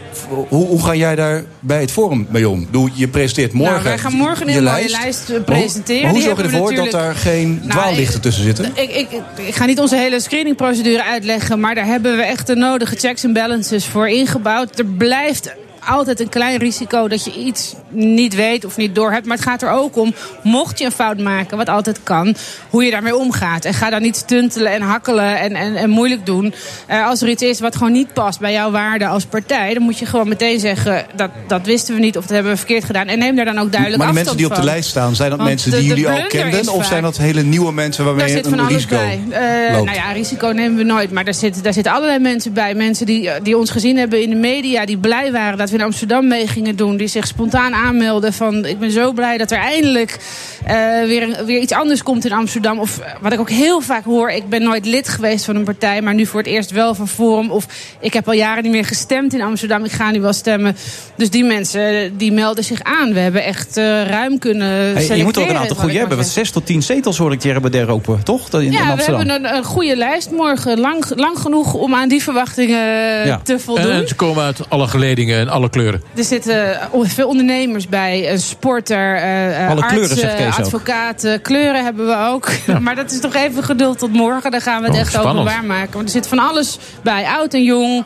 hoe, hoe ga jij daar bij het Forum mee om? Doe, je presenteert morgen nou, wij gaan morgen een je mooie lijst. lijst eh, hoe- presenteren. Hoe zorg je ervoor dat daar geen Nou, dwaallichten tussen zitten? Ik, ik, ik ga niet onze hele screeningprocedure uitleggen, maar daar hebben we echt de nodige checks en balances voor ingebouwd. Er blijft altijd een klein risico dat je iets niet weet of niet doorhebt. Maar het gaat er ook om, mocht je een fout maken, wat altijd kan, hoe je daarmee omgaat. En ga dan niet stuntelen en hakkelen en, en, en moeilijk doen. Eh, als er iets is wat gewoon niet past bij jouw waarde als partij, dan moet je gewoon meteen zeggen, dat, dat wisten we niet of dat hebben we verkeerd gedaan. En neem daar dan ook duidelijk Maar de afstand mensen die op de van. lijst staan, zijn dat Want mensen de- die de jullie al kenden? Of zijn dat hele nieuwe mensen waarmee Daar je zit van een alles risico bij. Loopt? nou ja, risico nemen we nooit. Maar daar, zit, daar zitten allerlei mensen bij. Mensen die, die ons gezien hebben in de media. Die blij waren dat we in Amsterdam mee gingen doen. Die zich spontaan aanmelden van... ik ben zo blij dat er eindelijk eh, weer, weer iets anders komt in Amsterdam. Of eh, wat ik ook heel vaak hoor... ik ben nooit lid geweest van een partij... maar nu voor het eerst wel van Forum. Of ik heb al jaren niet meer gestemd in Amsterdam. Ik ga nu wel stemmen. Dus die mensen eh, die melden zich aan. We hebben echt eh, ruim kunnen Hey, je moet ook een aantal goede hebben. Want zes tot tien zetels hoor ik Thierry Baudet roepen, toch? Dat In, in ja, we Amsterdam. hebben een, een goede lijst morgen. Lang, lang genoeg om aan die verwachtingen Ja. te voldoen. En ze komen uit alle geledingen en alle kleuren. Er zitten eh, veel ondernemers bij, een sporter, eh, eh, Alle artsen, kleuren, zegt Kees ook. advocaten. Kleuren hebben we ook. maar dat is toch even geduld tot morgen. Dan gaan we het Oh, echt spannend. openbaar maken. Want er zit van alles bij, oud en jong.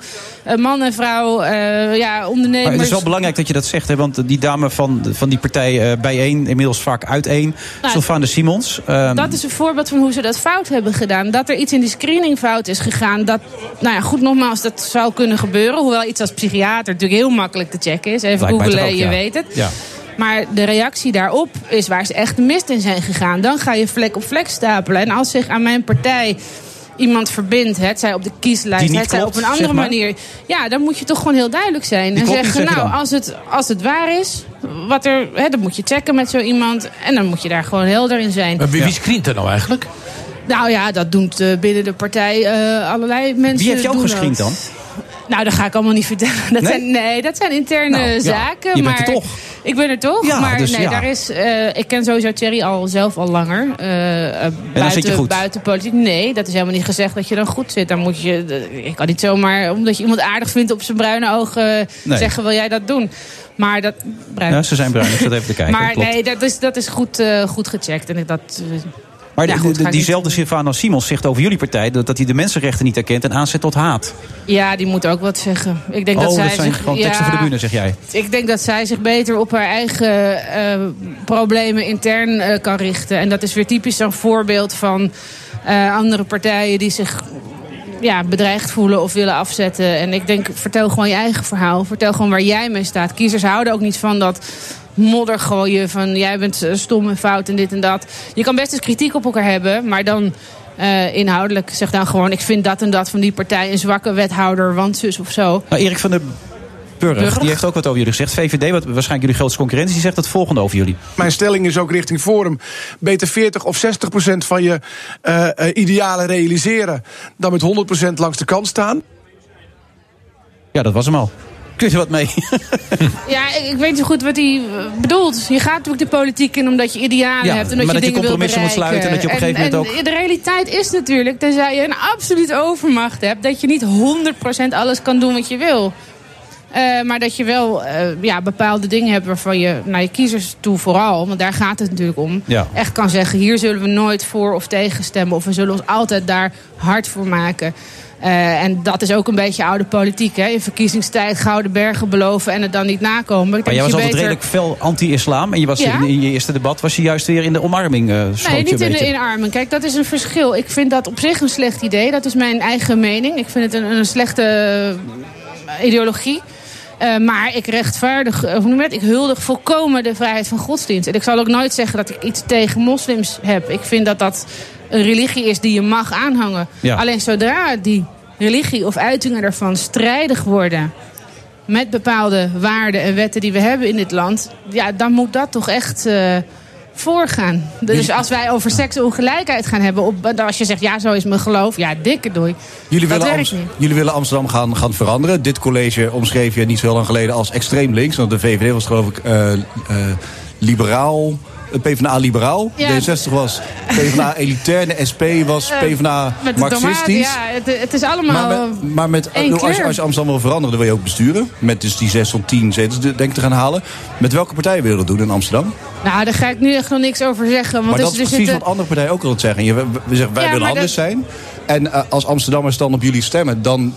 Man en vrouw, eh, ja, ondernemers. Maar het is wel belangrijk dat je dat zegt, hè? want die dame van, van die partij eh, bijeen, inmiddels vaak uiteen, Nou, Sylvane Simons. ehm, Dat is een voorbeeld van hoe ze dat fout hebben gedaan. Dat er iets in die screening fout is gegaan. Dat, nou ja, goed, nogmaals, dat zou kunnen gebeuren. Hoewel iets als psychiater natuurlijk heel makkelijk te checken is. Even ook, je ja. weet het. Ja. Maar de reactie daarop is waar ze echt de mist in zijn gegaan. Dan ga je vlek op vlek stapelen. En als zich aan mijn partij iemand verbindt, het zij op de kieslijst, het zij op een andere zeg maar. manier. Ja, dan moet je toch gewoon heel duidelijk zijn. Die en klopt zeggen, nou, als het, als het waar is, wat er, hè, dan moet je checken met zo iemand. En dan moet je daar gewoon helder in zijn. Maar wie, wie screent er nou eigenlijk? Nou ja, dat doet eh, binnen de partij eh, allerlei mensen. Wie heeft jou gescreend dat. dan? Nou, dat ga ik allemaal niet vertellen. Dat Nee? Zijn, nee, dat zijn interne Nou, ja, zaken. je bent maar er toch. Ik ben er toch. Ja, maar dus nee, ja. daar is. eh, ik ken sowieso Thierry al zelf al langer. eh, eh, je buiten, buiten politiek. Nee, dat is helemaal niet gezegd dat je dan goed zit. Dan moet je. Ik kan niet zomaar, omdat je iemand aardig vindt op zijn bruine ogen, Nee. zeggen: wil jij dat doen? Maar dat. Bruin. Ja, ze zijn bruin, ik zat even te kijken. maar klopt. nee, dat is, dat is goed, goed gecheckt. En ik dat. Maar ja, goed, de- diezelfde Sylvana Simons zegt over jullie partij dat, dat hij de mensenrechten niet erkent en aanzet tot haat. Ja, die moet ook wat zeggen. Ik denk oh, dat, zij zijn zich, gewoon teksten voor de bühne, zeg jij. Ik denk dat zij zich beter op haar eigen eh, problemen intern eh, kan richten. En dat is weer typisch zo'n voorbeeld van eh, andere partijen die zich ja, bedreigd voelen of willen afzetten. En ik denk, vertel gewoon je eigen verhaal. Vertel gewoon waar jij mee staat. Kiezers houden ook niet van dat modder gooien van jij bent eh, stom en fout en dit en dat. Je kan best eens kritiek op elkaar hebben, maar dan eh, inhoudelijk zeg dan gewoon... ik vind dat en dat van die partij een zwakke wethouder, want zus of zo. Nou, Erik van der Burg, Burg? die heeft ook wat over jullie gezegd. VVD, wat waarschijnlijk jullie grootste concurrentie, die zegt het volgende over jullie. Mijn stelling is ook richting Forum. Beter 40 of 60 procent van je eh, eh, idealen realiseren... dan met 100 procent langs de kant staan. Ja, dat was hem al. Kun je wat mee? Ja, ik, ik weet niet zo goed wat hij eh, bedoelt. Je gaat natuurlijk de politiek in omdat je idealen Ja, hebt en dat maar je dat je compromissen moet sluiten en dat je op een gegeven moment en De realiteit is natuurlijk, tenzij je een absolute overmacht hebt, dat je niet 100% alles kan doen wat je wil. Eh, maar dat je wel eh, ja, bepaalde dingen hebt waarvan je naar je kiezers toe vooral, want daar gaat het natuurlijk om, Ja. echt kan zeggen: hier zullen we nooit voor of tegen stemmen, of we zullen ons altijd daar hard voor maken. Eh, en dat is ook een beetje oude politiek. Hè? In verkiezingstijd gouden bergen beloven en het dan niet nakomen. Maar denk jij was je altijd beter... redelijk fel anti-islam. En je was Ja. in, je eerste debat was je juist weer in de omarming. schoot Nee, je niet in de inarmen. Kijk, dat is een verschil. Ik vind dat op zich een slecht idee. Dat is mijn eigen mening. Ik vind het een, een slechte eh, ideologie. Maar ik rechtvaardig, hoe noem je het? Ik huldig volkomen de vrijheid van godsdienst. En ik zal ook nooit zeggen dat ik iets tegen moslims heb. Ik vind dat dat een religie is die je mag aanhangen. Ja. Alleen zodra die religie of uitingen daarvan strijdig worden met bepaalde waarden en wetten die we hebben in dit land, ja, dan moet dat toch echt eh, voorgaan. Dus als wij over seksongelijkheid gaan hebben, op, als je zegt ja, zo is mijn geloof, ja, dikke doei. Jullie dat willen, niet. jullie willen Amsterdam gaan, gaan veranderen. Dit college omschreef je niet zo lang geleden als extreem links. Want de VVD was geloof ik eh, eh, liberaal. Eh, PvdA-liberaal. Ja. D66 was PvdA-elitair. De SP was Eh, PvdA de marxistisch. ja, het, het is allemaal. Maar met, maar met, één als, je, kleur. als je Amsterdam wil veranderen, dan wil je ook besturen. Met dus die 6 tot 10 zetels denk ik te gaan halen. Met welke partij wil je dat doen in Amsterdam? Nou, daar ga ik nu echt nog niks over zeggen. Want maar dat is precies zitten- wat andere partijen ook altijd zeggen. Je, we, we zeggen, wij Ja, willen anders dat- zijn. En eh, als Amsterdammers dan op jullie stemmen... dan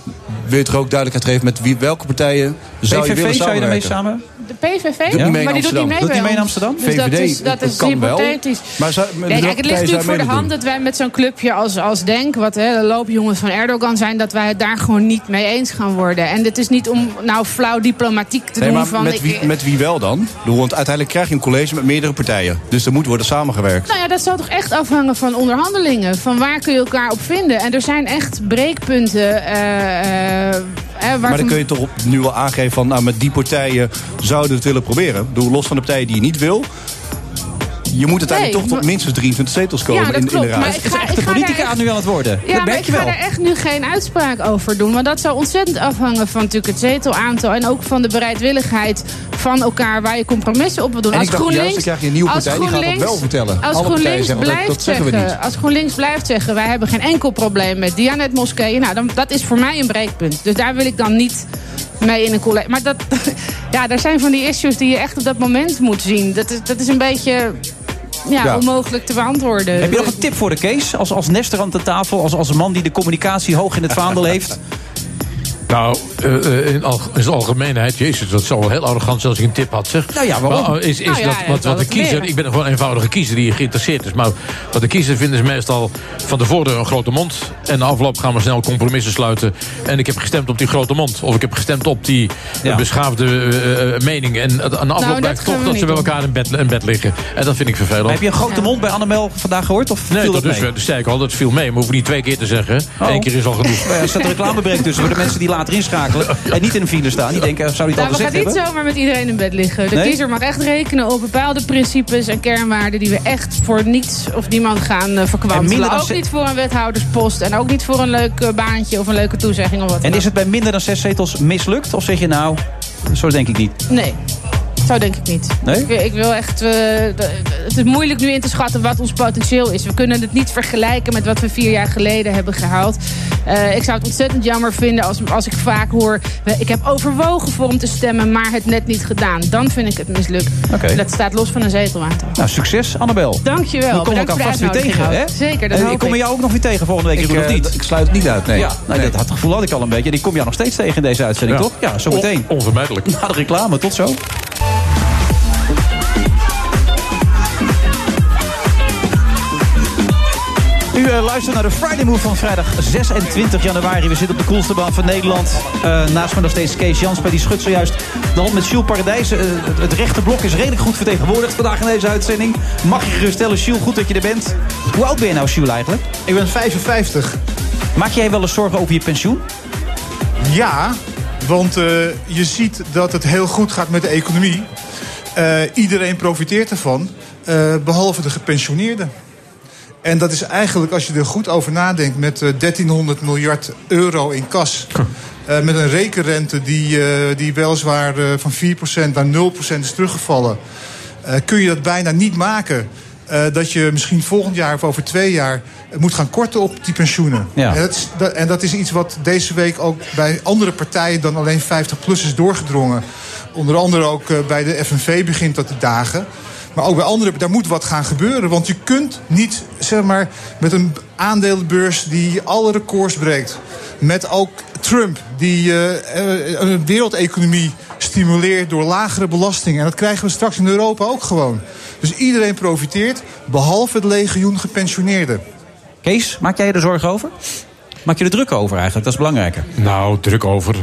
wil je toch ook duidelijkheid geven met wie, welke partijen zou je willen PVV, zou je ermee samen? De PVV? Maar die doet niet mee Doet niet mee in. Amsterdam? Dus dat VVD, is, dat dat is kan wel. hypothetisch. Maar zou- met nee, welke kijk, het ligt natuurlijk voor de hand dat wij met zo'n clubje als, als Denk... wat hè, de loopjongens van Erdogan zijn... dat wij het daar gewoon niet mee eens gaan worden. En dit is niet om nou flauw diplomatiek te Nee, doen maar van... met ik- wie, met wie wel dan? Want uiteindelijk krijg je een college met meerdere partijen. Dus er moet worden samengewerkt. Nou ja, dat zal toch echt afhangen van onderhandelingen. Van waar kun je elkaar op vinden. En er zijn echt breekpunten. eh, eh, hè, Maar waarvan- dan kun je toch op, nu al aangeven van... nou, met die partijen zouden we het willen proberen. Bedoel, los van de partijen die je niet wil... je moet uiteindelijk Nee, toch tot minstens 23 zetels komen Ja, dat in, in de klopt, raad. maar ik ga- ik ga politica echt- nu aan het worden. Ja, dat maar merk ik ga wel. daar echt nu geen uitspraak over doen. Want dat zal ontzettend afhangen van natuurlijk het zetelaantal... en ook van de bereidwilligheid van elkaar waar je compromissen op wil doen. En als ik dacht, juist, GroenLinks, dan krijg je een nieuwe partij, die gaat dat wel vertellen. Als Alle GroenLinks zeggen blijft dat zeggen we niet. Als GroenLinks blijft zeggen, wij hebben geen enkel probleem met Dianet-moskeeën... Nou, dan, dat is voor mij een breekpunt. Dus daar wil ik dan niet mee in een college. Maar dat, ja, daar zijn van die issues die je echt op dat moment moet zien. Dat is, dat is een beetje ja, Ja. onmogelijk te beantwoorden. Heb je nog een tip voor de Kees? Als, als Nestor aan de tafel, als, als een man die de communicatie hoog in het vaandel heeft. Nou, eh, eh, in, al, in zijn algemeenheid, jezus, dat zou wel heel arrogant zijn als ik een tip had, zeg. Nou ja, waarom? Maar, is is Nou ja, dat, wat, wat de kiezer, meer. ik ben gewoon een eenvoudige kiezer die geïnteresseerd is. Maar wat de kiezer vindt is meestal van tevoren een grote mond. En na afloop gaan we snel compromissen sluiten. En ik heb gestemd op die grote mond. Of ik heb gestemd op die eh, beschaafde eh, eh, mening. En aan de afloop dat blijkt toch dat ze bij elkaar in bed, in bed liggen. En dat vind ik vervelend. Heb je een grote mond bij Annabel vandaag gehoord? Of Nee, viel dat dat dus, zei ik al, dat viel mee. Maar we hoeven niet twee keer te zeggen. Oh. Eén keer is al genoeg. Nou er staat een reclamebreak tussen voor de mensen die later inschakelen... en niet in een file staan. Die denken, zou hij het Nou, al we gezegd gaan niet hebben? zomaar met iedereen in bed liggen. De Nee? kiezer mag echt rekenen op bepaalde principes en kernwaarden... die we echt voor niets of niemand gaan uh, En verkwanselen. minder dan Ook niet voor een wethouderspost en ook niet voor een leuk eh, baantje... of een leuke toezegging of wat En dan is het bij minder dan zes zetels mislukt? Of zeg je nou, zo denk ik niet? Nee. Zo denk ik niet. Nee? Ik, ik wil echt... eh, het is moeilijk nu in te schatten wat ons potentieel is. We kunnen het niet vergelijken met wat we vier jaar geleden hebben gehaald. Eh, ik zou het ontzettend jammer vinden als, als ik vaak hoor... ik heb overwogen voor hem te stemmen, maar het net niet gedaan. Dan vind ik het mislukt. Oké. Dat staat los van een zetelaantal. Nou, succes, Annabel. Dankjewel. We komen Bedankt elkaar voor vast weer tegen, hè? Zeker, dat En hoop ik kom ik. jou ook nog weer tegen volgende week, Ik, eh, niet? ik sluit het niet uit, nee. Ja, nou, dat, dat gevoel had ik al een beetje. Die kom jou nog steeds tegen in deze uitzending, Ja. toch? Ja, zo meteen. On- onvermijdelijk. Na de reclame, tot zo. U eh, luistert naar de Friday Move van vrijdag 26 januari. We zitten op de koelste baan van Nederland. Eh, naast me nog steeds Kees Jansper. Die schudt zojuist de hand met Jules Paradijs. Eh, het, rechte blok is redelijk goed vertegenwoordigd vandaag in deze uitzending. Mag je geruststellen, Jules, goed dat je er bent. Hoe oud ben je nou, Jules, eigenlijk? Ik ben 55. Maak jij wel eens zorgen over je pensioen? Ja, want eh, je ziet dat het heel goed gaat met de economie. Eh, iedereen profiteert ervan, eh, behalve de gepensioneerden. En dat is eigenlijk, als je er goed over nadenkt, met eh, 1300 miljard euro in kas. Met een rekenrente die, die weliswaar van 4% naar 0% is teruggevallen. kun je dat bijna niet maken. Eh, dat je misschien volgend jaar of over twee jaar moet gaan korten op die pensioenen. Ja. En, dat is, dat, en dat is iets wat deze week ook bij andere partijen dan alleen 50PLUS is doorgedrongen. Onder andere ook eh, bij de FNV begint dat te dagen. Maar ook bij anderen, daar moet wat gaan gebeuren. Want je kunt niet, zeg maar, met een aandelenbeurs die alle records breekt. Met ook Trump, die eh, een wereldeconomie stimuleert door lagere belastingen. En dat krijgen we straks in Europa ook gewoon. Dus iedereen profiteert, behalve het legioen gepensioneerden. Kees, maak jij je er zorgen over? Maak je er druk over eigenlijk? Dat is belangrijker. Nou, druk over.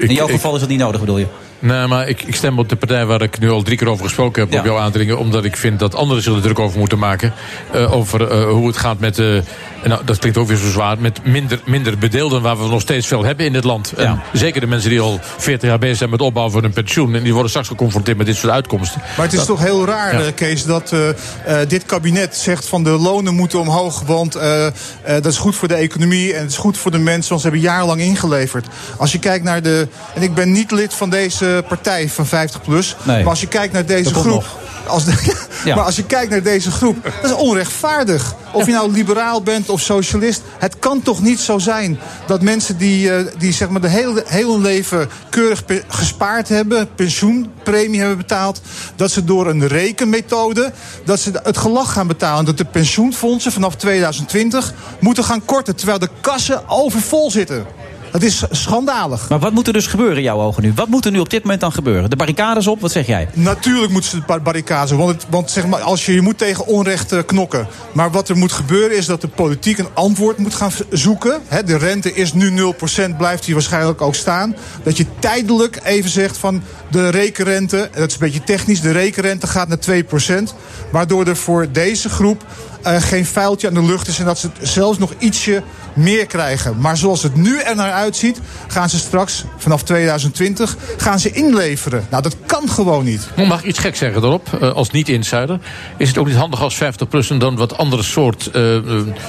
Ik, In jouw ik- geval is dat niet nodig, bedoel je? Nee, maar ik, ik stem op de partij waar ik nu al drie keer over gesproken heb... op jouw aandringen, omdat ik vind dat anderen zullen druk over moeten maken... eh, over eh, hoe het gaat met... eh, en nou, dat klinkt ook weer zo zwaar... met minder, minder bedeelden, waar we nog steeds veel hebben in dit land. En zeker de mensen die al 40 jaar bezig zijn met opbouw van hun pensioen... en die worden straks geconfronteerd met dit soort uitkomsten. Maar het is Dat- toch heel raar, Ja. eh, Kees, dat eh, eh, dit kabinet zegt van de lonen moeten omhoog. Want eh, eh, dat is goed voor de economie en het is goed voor de mensen. Want ze hebben jarenlang ingeleverd. Als je kijkt naar de. En ik ben niet lid van deze partij van 50 plus. Nee. Maar als je kijkt naar deze groep. Als de- Ja. Maar als je kijkt naar deze groep, dat is onrechtvaardig. Of je nou liberaal bent of socialist. Het kan toch niet zo zijn dat mensen die, eh, die zeg maar de hele, hele leven keurig gespaard hebben, pensioenpremie hebben betaald, dat ze door een rekenmethode dat ze het gelach gaan betalen. Dat de pensioenfondsen vanaf 2020 moeten gaan korten, terwijl de kassen overvol zitten. Dat is schandalig. Maar wat moet er dus gebeuren in jouw ogen nu? Wat moet er nu op dit moment dan gebeuren? De barricades op, wat zeg jij? Natuurlijk moeten ze de bar- barricades. Want, het, want zeg maar, als je, je moet tegen onrecht eh, knokken. Maar wat er moet gebeuren is dat de politiek een antwoord moet gaan zoeken. De rente is nu 0%, blijft die waarschijnlijk ook staan. Dat je tijdelijk even zegt van de rekenrente, dat is een beetje technisch, de rekenrente gaat naar 2%. Waardoor er voor deze groep eh, geen vuiltje aan de lucht is en dat ze zelfs nog ietsje meer krijgen. Maar zoals het nu er naar uitziet, gaan ze straks vanaf 2020 gaan ze inleveren. Nou, dat kan gewoon niet. Maar Mag ik iets gek zeggen daarop? Eh, als niet-insider. Is het ook niet handig als 50-plussen dan wat andere soort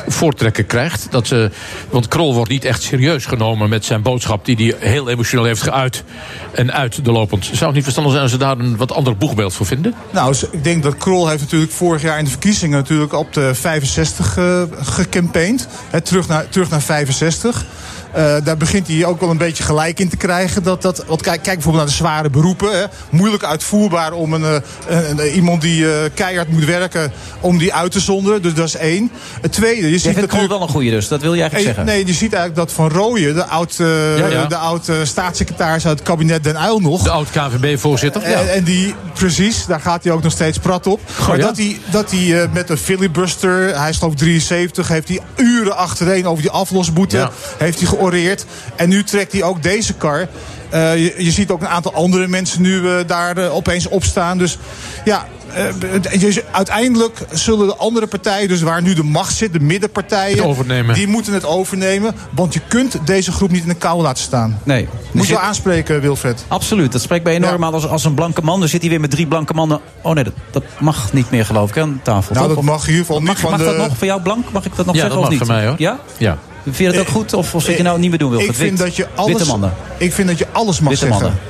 voortrekken krijgt? Dat ze, want Krol wordt niet echt serieus genomen met zijn boodschap... die hij heel emotioneel heeft geuit en uit de lopend. Zou het niet verstandig zijn als ze daar een wat ander boegbeeld voor vinden? Nou, ik denk dat Krol heeft natuurlijk vorig jaar in de verkiezingen natuurlijk op de 65 eh gecampaigned. Hè, terug, naar, terug naar 65. Eh, daar begint hij ook wel een beetje gelijk in te krijgen. Dat, dat, want kijk, kijk bijvoorbeeld naar de zware beroepen. Hè. Moeilijk uitvoerbaar om een, eh, een, een- iemand die eh, keihard moet werken... om die uit te zonderen. Dus dat is één. Het tweede, je ziet natuurlijk... wel een goede dus, dat wil je eigenlijk zeggen. Nee, je ziet eigenlijk dat Van Rooyen, de oud, eh, Ja, ja. De oud staatssecretaris uit het kabinet Den Uyl nog... De oud-KVB-voorzitter. En, en die, precies, daar gaat hij ook nog steeds prat op. maar ja? dat hij, dat hij eh, met een filibuster, hij is geloof ik 73, heeft hij uren achtereen over die aflosboete, Ja. heeft hij georeerd. En nu trekt hij ook deze kar. Eh, je, je ziet ook een aantal andere mensen nu eh, daar eh, opeens opstaan. Dus ja, eh, je- uiteindelijk zullen de andere partijen, dus waar nu de macht zit, de middenpartijen, Het overnemen. die moeten het overnemen. Want je kunt deze groep niet in de kou laten staan. Nee. Moet je wel aanspreken, Wilfred. Absoluut, dat spreekt mij enorm aan als, als een blanke man. Dan zit hij weer met drie blanke mannen. Oh nee, dat, dat mag niet meer geloof ik aan tafel. Nou, toch? dat mag in ieder geval niet mag, van mag de- dat nog voor jou blank? Mag ik dat nog Ja, zeggen dat of mag niet? van mij, hoor. Ja? Ja. Vind je dat ook goed? Of, zit je nou niet meer doen, Wilfred? Ik vind, Wit- dat je alles, Witte mannen. ik vind dat je alles mag Witte zeggen. mannen.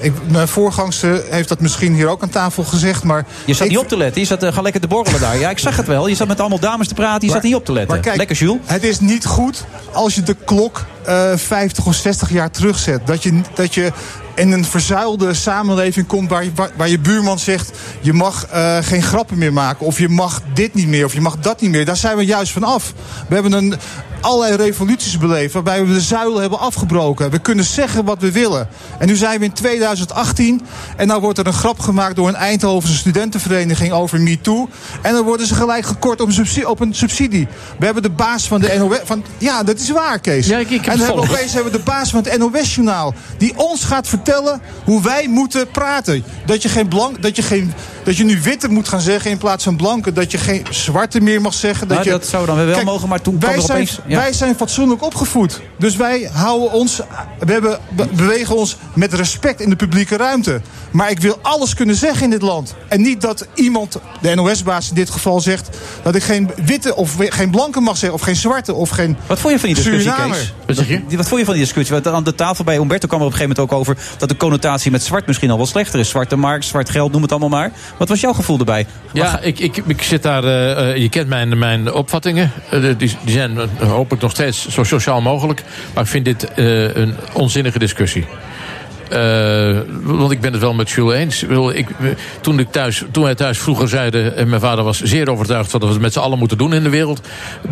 Ik, mijn voorgangster heeft dat misschien hier ook aan tafel gezegd, maar... Je zat ik- niet op te letten. Je zat uh, gewoon lekker te borrelen daar. Ja, ik zag het wel. Je zat met allemaal dames te praten. Je Maar- zat niet op te letten. Maar kijk, lekker, Jules. Het is niet goed als je de klok eh 50 of 60 jaar terugzet. Dat je, dat je in een verzuilde samenleving komt waar je, waar, waar je buurman zegt... je mag eh, geen grappen meer maken. Of je mag dit niet meer. Of je mag dat niet meer. Daar zijn we juist van af. We hebben een, allerlei revoluties beleefd... waarbij we de zuilen hebben afgebroken. We kunnen zeggen wat we willen. En nu zijn we in 2018... en nou wordt er een grap gemaakt door een Eindhovense studentenvereniging over MeToo. En dan worden ze gelijk gekort op een subsidie. Op een subsidie. We hebben de baas van de NOS... Van, ja, dat is waar, Kees. Ja, ik- ik heb en dan hebben we opeens hebben we de baas van het NOS-journaal... die ons gaat vertellen hoe wij moeten praten. Dat je, geen blank, dat je, geen, dat je nu witte moet gaan zeggen in plaats van blanke. Dat je geen zwarte meer mag zeggen. Dat, Nou, je, dat zou dan wel Kijk, mogen, maar toen kwam wij zijn, opeens... Ja. wij zijn fatsoenlijk opgevoed. Dus wij houden ons, we hebben, be- bewegen ons met respect in de publieke ruimte. Maar ik wil alles kunnen zeggen in dit land. En niet dat iemand, de NOS-baas in dit geval, zegt dat ik geen witte of geen blanke mag zeggen. Of geen zwarte of geen Wat vond je van die discussie. Kees? Wat zeg je? Die- Wat vond je van die discussie? Want aan de tafel bij Umberto kwam er op een gegeven moment ook over... dat de connotatie met zwart misschien al wel slechter is. Zwarte markt, zwart geld, noem het allemaal maar. Wat was jouw gevoel erbij? Ja, ik, ik, ik zit daar. eh, eh, je kent mijn, mijn opvattingen. Eh, die, die zijn hopelijk nog steeds zo sociaal mogelijk. Maar ik vind dit een onzinnige discussie. Eh, want ik ben het wel met Jules eens. Ik eh, toen, ik thuis, toen wij thuis vroeger zeiden... en mijn vader was zeer overtuigd van dat we het met z'n allen moeten doen in de wereld.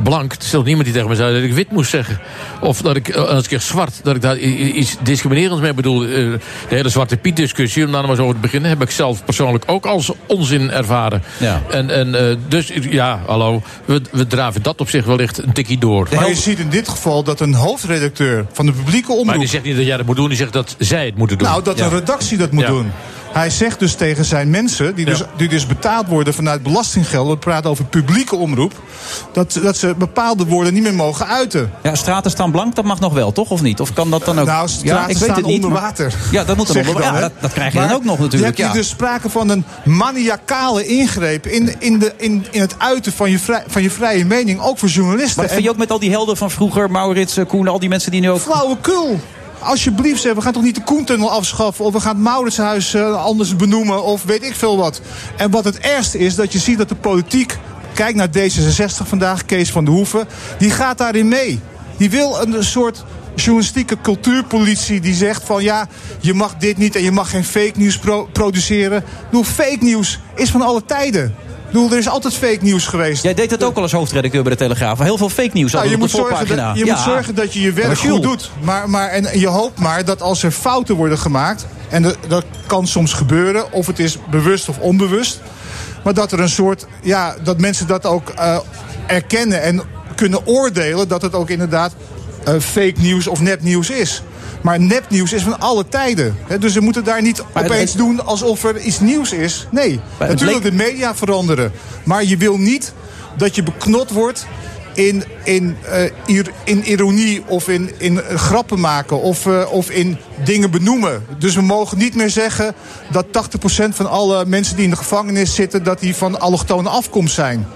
Blank, er stelt niemand die tegen me zei dat ik wit moest zeggen. Of dat ik, eh, als ik zeg zwart, dat ik daar iets discriminerends mee bedoel. Eh, De hele Zwarte Piet discussie, om daar nou maar zo over te beginnen... heb ik zelf persoonlijk ook als onzin ervaren. Ja. En, en eh, dus, ja, hallo, we, we draven dat op zich wellicht een tikkie door. Maar je ziet in dit geval dat een hoofdredacteur van de publieke omroep... Maar die zegt niet dat jij dat moet doen, die zegt dat zij het moeten doen. Nou, dat een redactie dat moet doen. Hij zegt dus tegen zijn mensen, die dus, die dus betaald worden vanuit belastinggeld... we praten over publieke omroep... Dat, dat ze bepaalde woorden niet meer mogen uiten. Ja, straten staan blank, dat mag nog wel, toch? Of niet? Of kan dat dan ook? Nou, straten ja, ik weet staan het niet, onder maar- water. Ja, dat moet dan onder je dan, ja, dat, dat krijg je Maar dan ook nog Je natuurlijk. hebt Ja. dus sprake van een maniacale ingreep... in, in, de, in, in het uiten van je, vrij, van je vrije mening, ook voor journalisten. Maar dat vind je ook met al die helden van vroeger, Maurits, eh, Koen, al die mensen die nu ook... Flauwekul. Alsjeblieft, we gaan toch niet de Koentunnel afschaffen... of we gaan het Mauritshuis eh, anders benoemen of weet ik veel wat. En wat het ergste is, dat je ziet dat de politiek... Kijk naar D66 vandaag, Kees van der Hoeven. Die gaat daarin mee. Die wil een soort journalistieke cultuurpolitie die zegt van... ja, je mag dit niet en je mag geen fake nieuws pro- produceren. Bedoel, fake nieuws is van alle tijden. Ik bedoel, er is altijd fake nieuws geweest. Jij deed het ook al als hoofdredacteur bij de Telegraaf. Heel veel fake nieuws Nou, je de moet, zorgen dat, je Ja. moet zorgen dat je je werk goed doet. Maar, maar, en je hoopt maar dat als er fouten worden gemaakt... en dat, dat kan soms gebeuren, of het is bewust of onbewust... maar dat er een soort... ja, dat mensen dat ook eh, erkennen en kunnen oordelen... dat het ook inderdaad eh, fake nieuws of nepnieuws is. Maar nepnieuws is van alle tijden. Dus we moeten daar niet Maar opeens het- doen alsof er iets nieuws is. Nee, Maar natuurlijk de media veranderen. Maar je wil niet dat je beknot wordt in, in, ir- in ironie of in, in grappen maken of, eh, of in dingen benoemen. Dus we mogen niet meer zeggen dat 80% van alle mensen die in de gevangenis zitten... dat die van allochtone afkomst zijn.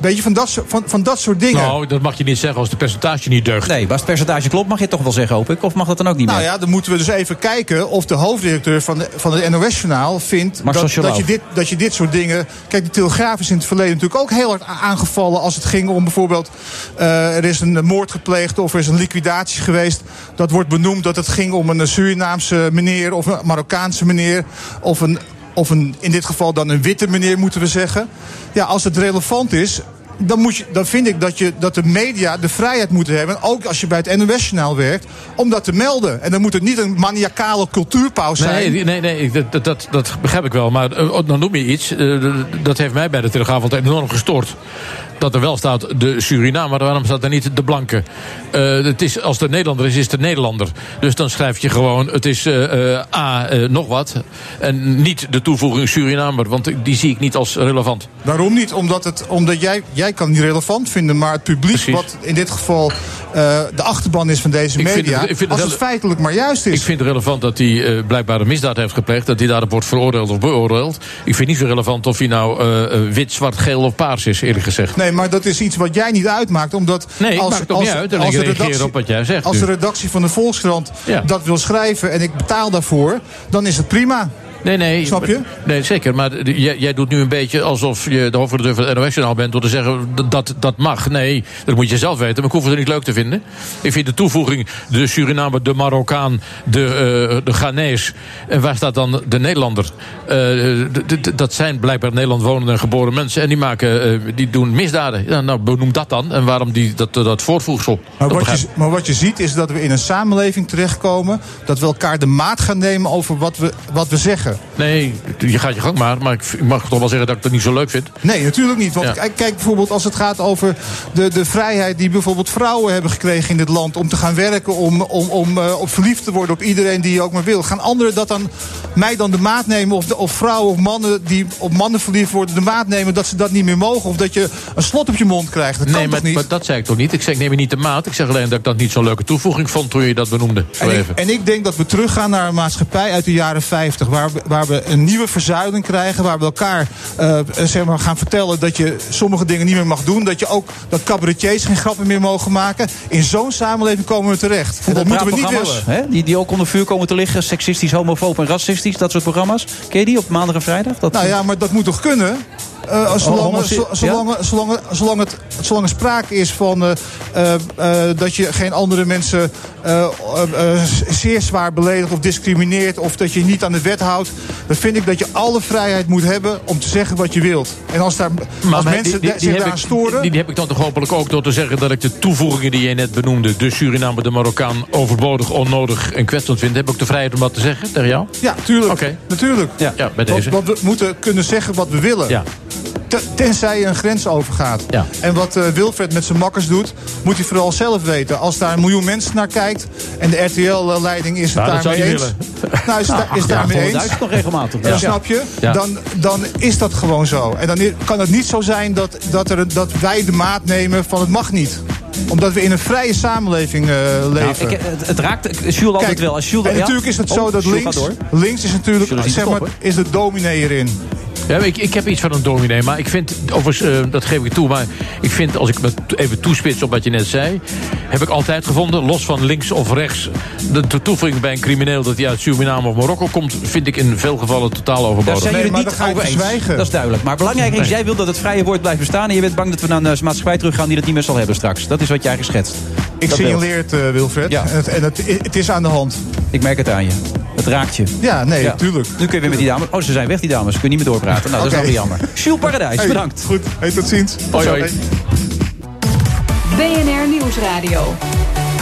Weet je, van dat, soort- van, van dat soort dingen. Nou, dat mag je niet zeggen als de percentage niet deugt. Nee, maar als het percentage klopt mag je het toch wel zeggen, hoop ik. Of mag dat dan ook niet Nou meer? ja, dan moeten we dus even kijken of de hoofddirecteur van, de, van het NOS-journaal vindt dat, dat, je dit, dat je dit soort dingen... Kijk, de Telegraaf is in het verleden natuurlijk ook heel hard aangevallen... als het ging om bijvoorbeeld, eh, er is een moord gepleegd of er is een liquidatie geweest. Dat wordt benoemd dat het ging om een Surinaamse meneer of een Marokkaanse meneer... of een, of een, in dit geval dan een witte meneer, moeten we zeggen. Ja, als het relevant is, dan, moet je, dan vind ik dat, je, dat de media de vrijheid moeten hebben, ook als je bij het NOS-journaal werkt, om dat te melden. En dan moet het niet een maniacale cultuurpaus zijn. Nee, nee, nee, dat, dat, dat, begrijp ik wel. Maar eh, dan noem je iets, eh, dat heeft mij bij de Telegraaf altijd enorm gestoord. Dat er wel staat de Surinamer, maar waarom staat er niet de blanke? Eh, het is, als het een Nederlander is, is het een Nederlander. Dus dan schrijf je gewoon, het is eh, eh, A, nog wat. En niet de toevoeging Surinamer, want die zie ik niet als relevant. Waarom niet? Omdat, het, omdat jij, jij kan het niet relevant vinden, maar het publiek, wat in dit geval de achterban is van deze Ik vind media, het- ik vind het als het feitelijk maar juist is. Ik vind het relevant dat hij blijkbaar een misdaad heeft gepleegd. Dat hij daarop wordt veroordeeld of beoordeeld. Ik vind niet zo relevant of hij nou wit, zwart, geel of paars is, eerlijk gezegd. Nee, maar dat is iets wat jij niet uitmaakt. Omdat Nee, als, als, niet uit. Als de redactie- op wat jij zegt Als de redactie van de Volkskrant Ja. dat wil schrijven en ik betaal daarvoor, dan is het prima. Nee, nee. Snap je? Nee, zeker. Maar jij, jij doet nu een beetje alsof je de hoofdredacteur van het NOS-journaal bent... door te zeggen dat- dat mag. Nee, dat moet je zelf weten. Maar ik hoef het er niet leuk te vinden. Ik vind de toevoeging de Surinamer, de Marokkaan, de, eh de Ghanese... en waar staat dan de Nederlander? Eh, dat zijn blijkbaar Nederland wonende en geboren mensen... en die, maken, eh, die doen misdaden. Ja, nou, benoem dat dan. En waarom die, dat, dat voortvoegsel? Maar Dat wat, je, maar wat je ziet is dat we in een samenleving terechtkomen. dat we elkaar de maat gaan nemen over wat we, wat we zeggen. Nee, je gaat je gang maar. Maar ik mag toch wel zeggen dat ik dat niet zo leuk vind. Nee, natuurlijk niet. Want Ja. kijk, bijvoorbeeld als het gaat over de, de vrijheid die bijvoorbeeld vrouwen hebben gekregen in dit land. om te gaan werken, om, om, om eh, op verliefd te worden op iedereen die je ook maar wil. Gaan anderen dat dan, mij dan de maat nemen? Of, de, of vrouwen of mannen die op mannen verliefd worden, de maat nemen dat ze dat niet meer mogen? Of dat je een slot op je mond krijgt? Dat kan nee, toch maar, niet? maar dat zei ik toch niet? Ik zeg, ik neem je niet de maat. Ik zeg alleen dat ik dat niet zo'n leuke toevoeging vond toen je dat benoemde. Zo En ik, en ik denk dat we teruggaan naar een maatschappij uit de jaren 50. Waar waar we een nieuwe verzuiling krijgen. Waar we elkaar eh, zeg maar gaan vertellen dat je sommige dingen niet meer mag doen. Dat je ook dat cabaretiers geen grappen meer mogen maken. In zo'n samenleving komen we terecht. En dat moeten we niet willen. Hè? Die, die ook onder vuur komen te liggen. Seksistisch, homofoob en racistisch. Dat soort programma's. Ken je die op maandag en vrijdag? Dat, Nou ja, maar dat moet toch kunnen? Eh, zolang, homo- zo- zolang, zolang, zolang, het, zolang er sprake is van eh, eh, eh, dat je geen andere mensen eh, eh, eh, zeer zwaar beledigt of discrimineert of dat je niet aan de wet houdt, dan vind ik dat je alle vrijheid moet hebben om te zeggen wat je wilt. En als, daar, als maar mensen die, die, zich die heb daaraan ik, storen. die, die heb ik dan toch hopelijk ook door te zeggen dat ik de toevoegingen die jij net benoemde, de Surinamer, de Marokkaan, overbodig, onnodig en kwetsend vind. Heb ik ook de vrijheid om dat te zeggen tegen jou? Ja, tuurlijk. Oké. Natuurlijk. Ja, ja, bij Want, deze. want we moeten kunnen zeggen wat we willen. Ja. Te- Tenzij je een grens overgaat. Ja. En wat eh, Wilfred met zijn makkers doet, moet hij vooral zelf weten. Als daar een miljoen mensen naar kijkt en de RTL-leiding is het Nou, dat daarmee eens. willen. Nou, is, het daar- is daarmee eens. nog regelmatig. Dan Ja. snap je, Ja. dan, dan is dat gewoon zo. En dan kan het niet zo zijn dat, dat, er, dat wij de maat nemen van het mag niet. Omdat we in een vrije samenleving eh, Nou, leven. ik, het, het raakt Jules altijd Kijk, wel. Als Jules, en ja? natuurlijk is het Oh, zo dat Jules links, links is natuurlijk zeg maar, is de dominee erin. Ja, ik, ik heb iets van een dominee, maar ik vind, overigens, eh, dat geef ik toe, maar ik vind, als ik me even toespits op wat je net zei, heb ik altijd gevonden, los van links of rechts, de to- toevoeging bij een crimineel dat hij uit Suriname of Marokko komt, vind ik in veel gevallen totaal Daar overbodig. zijn Nee, jullie niet over eens. verzwijgen. Dat is duidelijk. Maar belangrijk is, Nee. jij wil dat het vrije woord blijft bestaan... en je bent bang dat we naar een maatschappij teruggaan die dat niet meer zal hebben straks. Dat is wat jij geschetst. Ik Dat beeld. signaleer het, eh, Wilfred. Ja. En, het, en het, het is aan de hand. Ik merk het aan je. Het raakt je. Ja, nee, Ja. tuurlijk. Nu kun je weer met die dames... Oh, ze zijn weg, die dames. Kun je niet meer doorpraten. Nou, dat is wel weer jammer. Jules Paradijs, Hey, bedankt. Goed, hey, tot ziens. Hoi, hoi. BNR Nieuwsradio.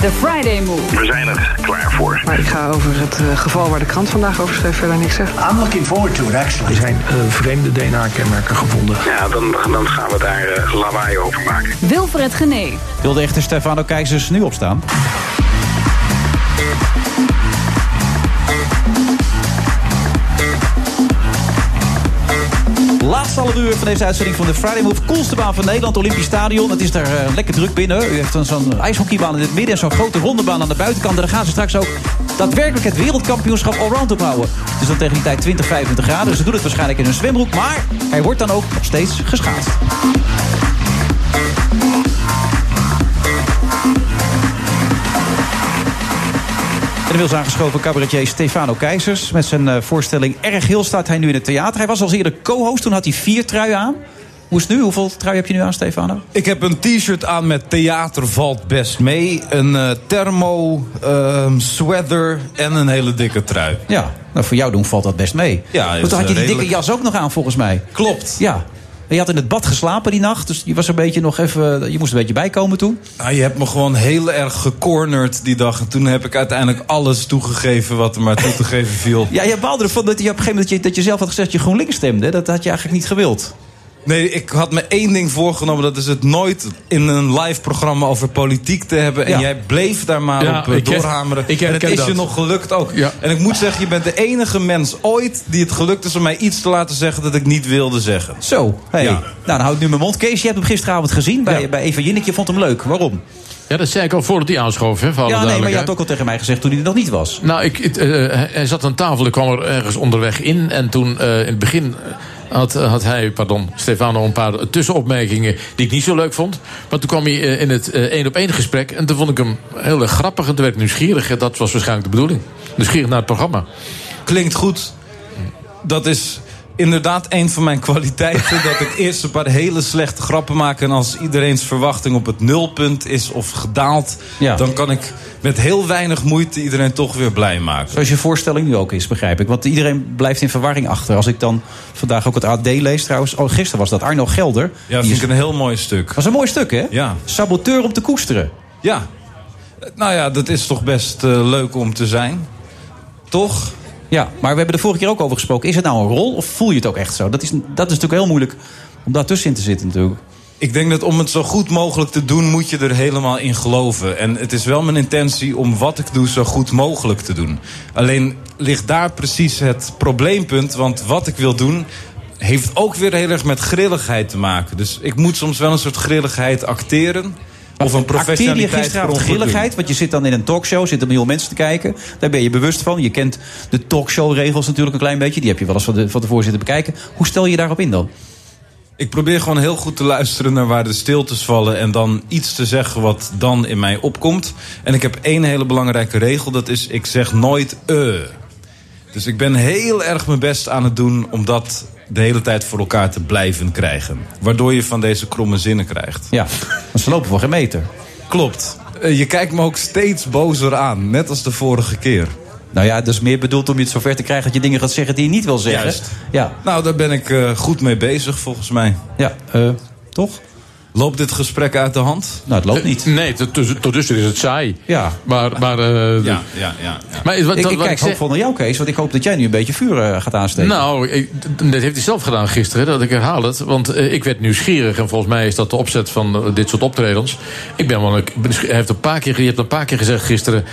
The Friday Move. We zijn er klaar voor. Maar ik ga over het eh, geval waar de krant vandaag over schreef verder niks zeggen. I'm looking forward to it, actually. Er zijn eh, vreemde DNA-kenmerken gevonden. Ja, dan, dan gaan we daar eh, lawaai over maken. Wilfred Gené. Wil de echte Stefano Keizers nu opstaan? Laatste half uur van deze uitzending van de Friday Move. Coolste baan van Nederland, Olympisch Stadion. Het is daar eh, lekker druk binnen. U heeft zo'n ijshockeybaan in het midden... en zo'n grote rondebaan aan de buitenkant. En daar gaan ze straks ook daadwerkelijk het wereldkampioenschap allround ophouden. Het is dan tegen die tijd 20, 25 graden. Dus ze doen het waarschijnlijk in een zwembroek. Maar hij wordt dan ook nog steeds geschaatst. Inmiddels aangeschoven cabaretier Stefano Keizers. Met zijn eh, voorstelling Erg Heel staat hij nu in het theater. Hij was al eerder co-host, toen had hij vier truien aan. Hoe is het nu? Hoeveel trui heb je nu aan, Stefano? Ik heb een t-shirt aan met theater valt best mee. Een eh, thermo, ehm, sweater en een hele dikke trui. Ja, nou, voor jou doen valt dat best mee. Ja, Want toen had je eh, die dikke jas ook nog aan, volgens mij. Klopt. Ja. Je had in het bad geslapen die nacht, dus je was een beetje nog even... Je moest een beetje bijkomen toen. Ah, je hebt me gewoon heel erg gecornerd die dag. En toen heb ik uiteindelijk alles toegegeven wat er maar toe te geven viel. Ja, je baalde ervan dat je op een gegeven moment dat je, dat je zelf had gezegd dat je GroenLinks stemde. Dat had je eigenlijk niet gewild. Nee, ik had me één ding voorgenomen. Dat is het nooit in een live programma over politiek te hebben. En Ja. jij bleef daar maar Ja, op eh, ik doorhameren. ik en het is je dat. nog gelukt ook. Ja. En ik moet zeggen, je bent de enige mens ooit die het gelukt is om mij iets te laten zeggen dat ik niet wilde zeggen. Zo, hey. Ja. Nou, dan houd ik nu mijn mond. Kees, je hebt hem gisteravond gezien bij, bij Eva Jinek. Je vond hem leuk. Waarom? Ja, dat zei ik al voordat hij aanschoof, hè, voor alle Ja, nee, maar je had ook al tegen mij gezegd toen hij er nog niet was. Nou, ik, het, eh, hij- zat aan tafel, ik kwam er ergens onderweg in. En toen eh, in het begin eh, had, had hij, pardon, Stefano, een paar tussenopmerkingen die ik niet zo leuk vond. Maar toen kwam hij eh, in het eh, één op één gesprek. En toen vond ik hem heel grappig en toen werd ik nieuwsgierig. Dat was waarschijnlijk de bedoeling. Nieuwsgierig naar het programma. Klinkt goed. Dat is inderdaad een van mijn kwaliteiten. dat ik eerst een paar hele slechte grappen maak. En als iedereen's verwachting op het nulpunt is of gedaald. Ja. dan kan ik met heel weinig moeite iedereen toch weer blij maken. Zoals je voorstelling nu ook is, begrijp ik. Want iedereen blijft in verwarring achter. Als ik dan vandaag ook het AD lees trouwens. Oh, gisteren was dat Arno Gelder. Ja, Die vind is- ik een heel mooi stuk. was een mooi stuk, hè? Ja. Saboteur om te koesteren. Ja. Nou ja, dat is toch best eh, leuk om te zijn. Toch? Ja, maar we hebben er vorige keer ook over gesproken. Is het nou een rol of voel je het ook echt zo? Dat is, dat is natuurlijk heel moeilijk om daar tussenin te zitten natuurlijk. Ik denk dat om het zo goed mogelijk te doen, moet je er helemaal in geloven. En het is wel mijn intentie om wat ik doe zo goed mogelijk te doen. Alleen ligt daar precies het probleempunt. Want wat ik wil doen, heeft ook weer heel erg met grilligheid te maken. Dus ik moet soms wel een soort grilligheid acteren. Of een Acteer je professionaliteit gisteravond grilligheid? Want je zit dan in een talkshow, zitten een miljoen mensen te kijken. Daar ben je bewust van. Je kent de talkshow-regels natuurlijk een klein beetje. Die heb je wel eens van, de, van tevoren zitten bekijken. Hoe stel je daarop in dan? Ik probeer gewoon heel goed te luisteren naar waar de stiltes vallen... en dan iets te zeggen wat dan in mij opkomt. En ik heb één hele belangrijke regel, dat is ik zeg nooit eh. Dus ik ben heel erg mijn best aan het doen... om dat de hele tijd voor elkaar te blijven krijgen. Waardoor je van deze kromme zinnen krijgt. Ja, want ze lopen voor geen meter. Klopt. Eh, Je kijkt me ook steeds bozer aan, net als de vorige keer. Nou ja, dat is meer bedoeld om je het zover te krijgen... dat je dingen gaat zeggen die je niet wil zeggen. Juist. Ja. Nou, daar ben ik eh, goed mee bezig, volgens mij. Ja, eh, toch? Loopt dit gesprek uit de hand? Nou, het loopt niet. Nee, tot, tot, tot dusver is het saai. Ja. Maar, maar, eh, Ja, ja, ja. ja. maar wat, Ik, ik kijk hoopvol naar jou, Kees. Want ik hoop dat jij nu een beetje vuur eh, gaat aansteken. Nou, ik, dat heeft hij zelf gedaan gisteren, dat ik herhaal het. Want eh, ik werd nieuwsgierig en volgens mij is dat de opzet van eh, dit soort optredens. Ik ben wel, hij heeft een paar keer, je hebt een paar keer gezegd gisteren,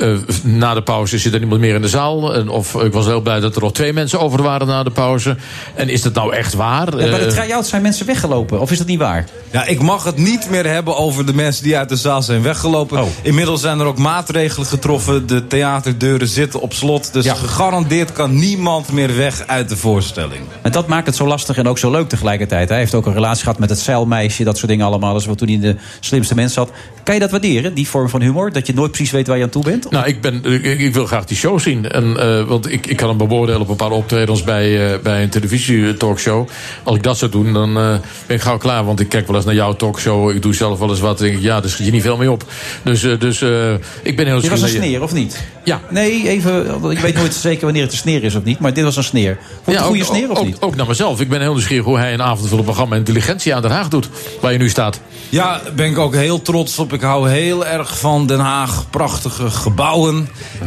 eh, na de pauze zit er niemand meer in de zaal. En, of ik was heel blij dat er nog twee mensen over waren na de pauze. En is dat nou echt waar? Ja, bij de Eh, try-out zijn mensen weggelopen. Of is dat niet waar? Ja, ik mag het niet meer hebben over de mensen die uit de zaal zijn weggelopen. Oh. Inmiddels zijn er ook maatregelen getroffen. De theaterdeuren zitten op slot. Dus gegarandeerd kan niemand meer weg uit de voorstelling. En dat maakt het zo lastig en ook zo leuk tegelijkertijd. Hij heeft ook een relatie gehad met het zeilmeisje, dat soort dingen allemaal. Is wat toen hij in de slimste mens zat. Kan je dat waarderen, die vorm van humor? Dat je nooit precies weet waar je aan toe bent? Nou, ik, ben, ik, ik wil graag die show zien. En, eh, want ik, ik kan hem beoordelen op een paar optredens bij, eh, bij een televisietalkshow. Als ik dat zou doen, dan eh, ben ik gauw klaar. Want ik kijk wel eens naar jouw talkshow. Ik doe zelf wel eens wat. Denk ik, ja, daar schiet je niet veel mee op. Dus, dus eh, ik ben heel Dit was een sneer, of niet? Ja. Nee, even. Ik weet nooit zeker wanneer het een sneer is of niet. Maar dit was een sneer. Vond je het een goede ook, sneer of ook, niet? Ook naar mezelf. Ik ben heel nieuwsgierig hoe hij een avondvullend programma Intelligentie aan Den Haag doet. Waar je nu staat. Ja, ben ik ook heel trots op. Ik hou heel erg van Den Haag. Prachtige gebouwen.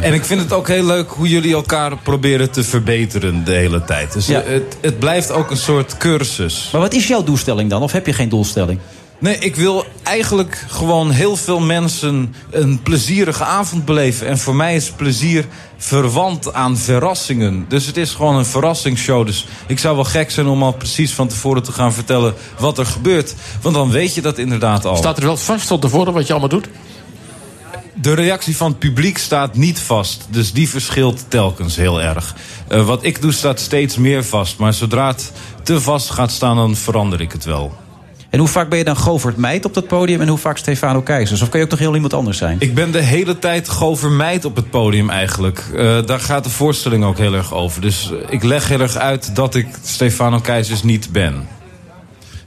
En ik vind het ook heel leuk hoe jullie elkaar proberen te verbeteren de hele tijd. Dus Ja. het, het blijft ook een soort cursus. Maar wat is jouw doelstelling dan? Of heb je geen doelstelling? Nee, ik wil eigenlijk gewoon heel veel mensen een plezierige avond beleven. En voor mij is plezier verwant aan verrassingen. Dus het is gewoon een verrassingsshow. Dus ik zou wel gek zijn om al precies van tevoren te gaan vertellen wat er gebeurt. Want dan weet je dat inderdaad al. Staat er wel vast van tevoren wat je allemaal doet? De reactie van het publiek staat niet vast. Dus die verschilt telkens heel erg. Eh, wat ik doe staat steeds meer vast. Maar zodra het te vast gaat staan, dan verander ik het wel. En hoe vaak ben je dan Govert Meid op dat podium en hoe vaak Stefano Keizers? Of kan je ook nog heel iemand anders zijn? Ik ben de hele tijd Govermeid op het podium eigenlijk. Eh, daar gaat de voorstelling ook heel erg over. Dus ik leg heel erg uit dat ik Stefano Keizers niet ben.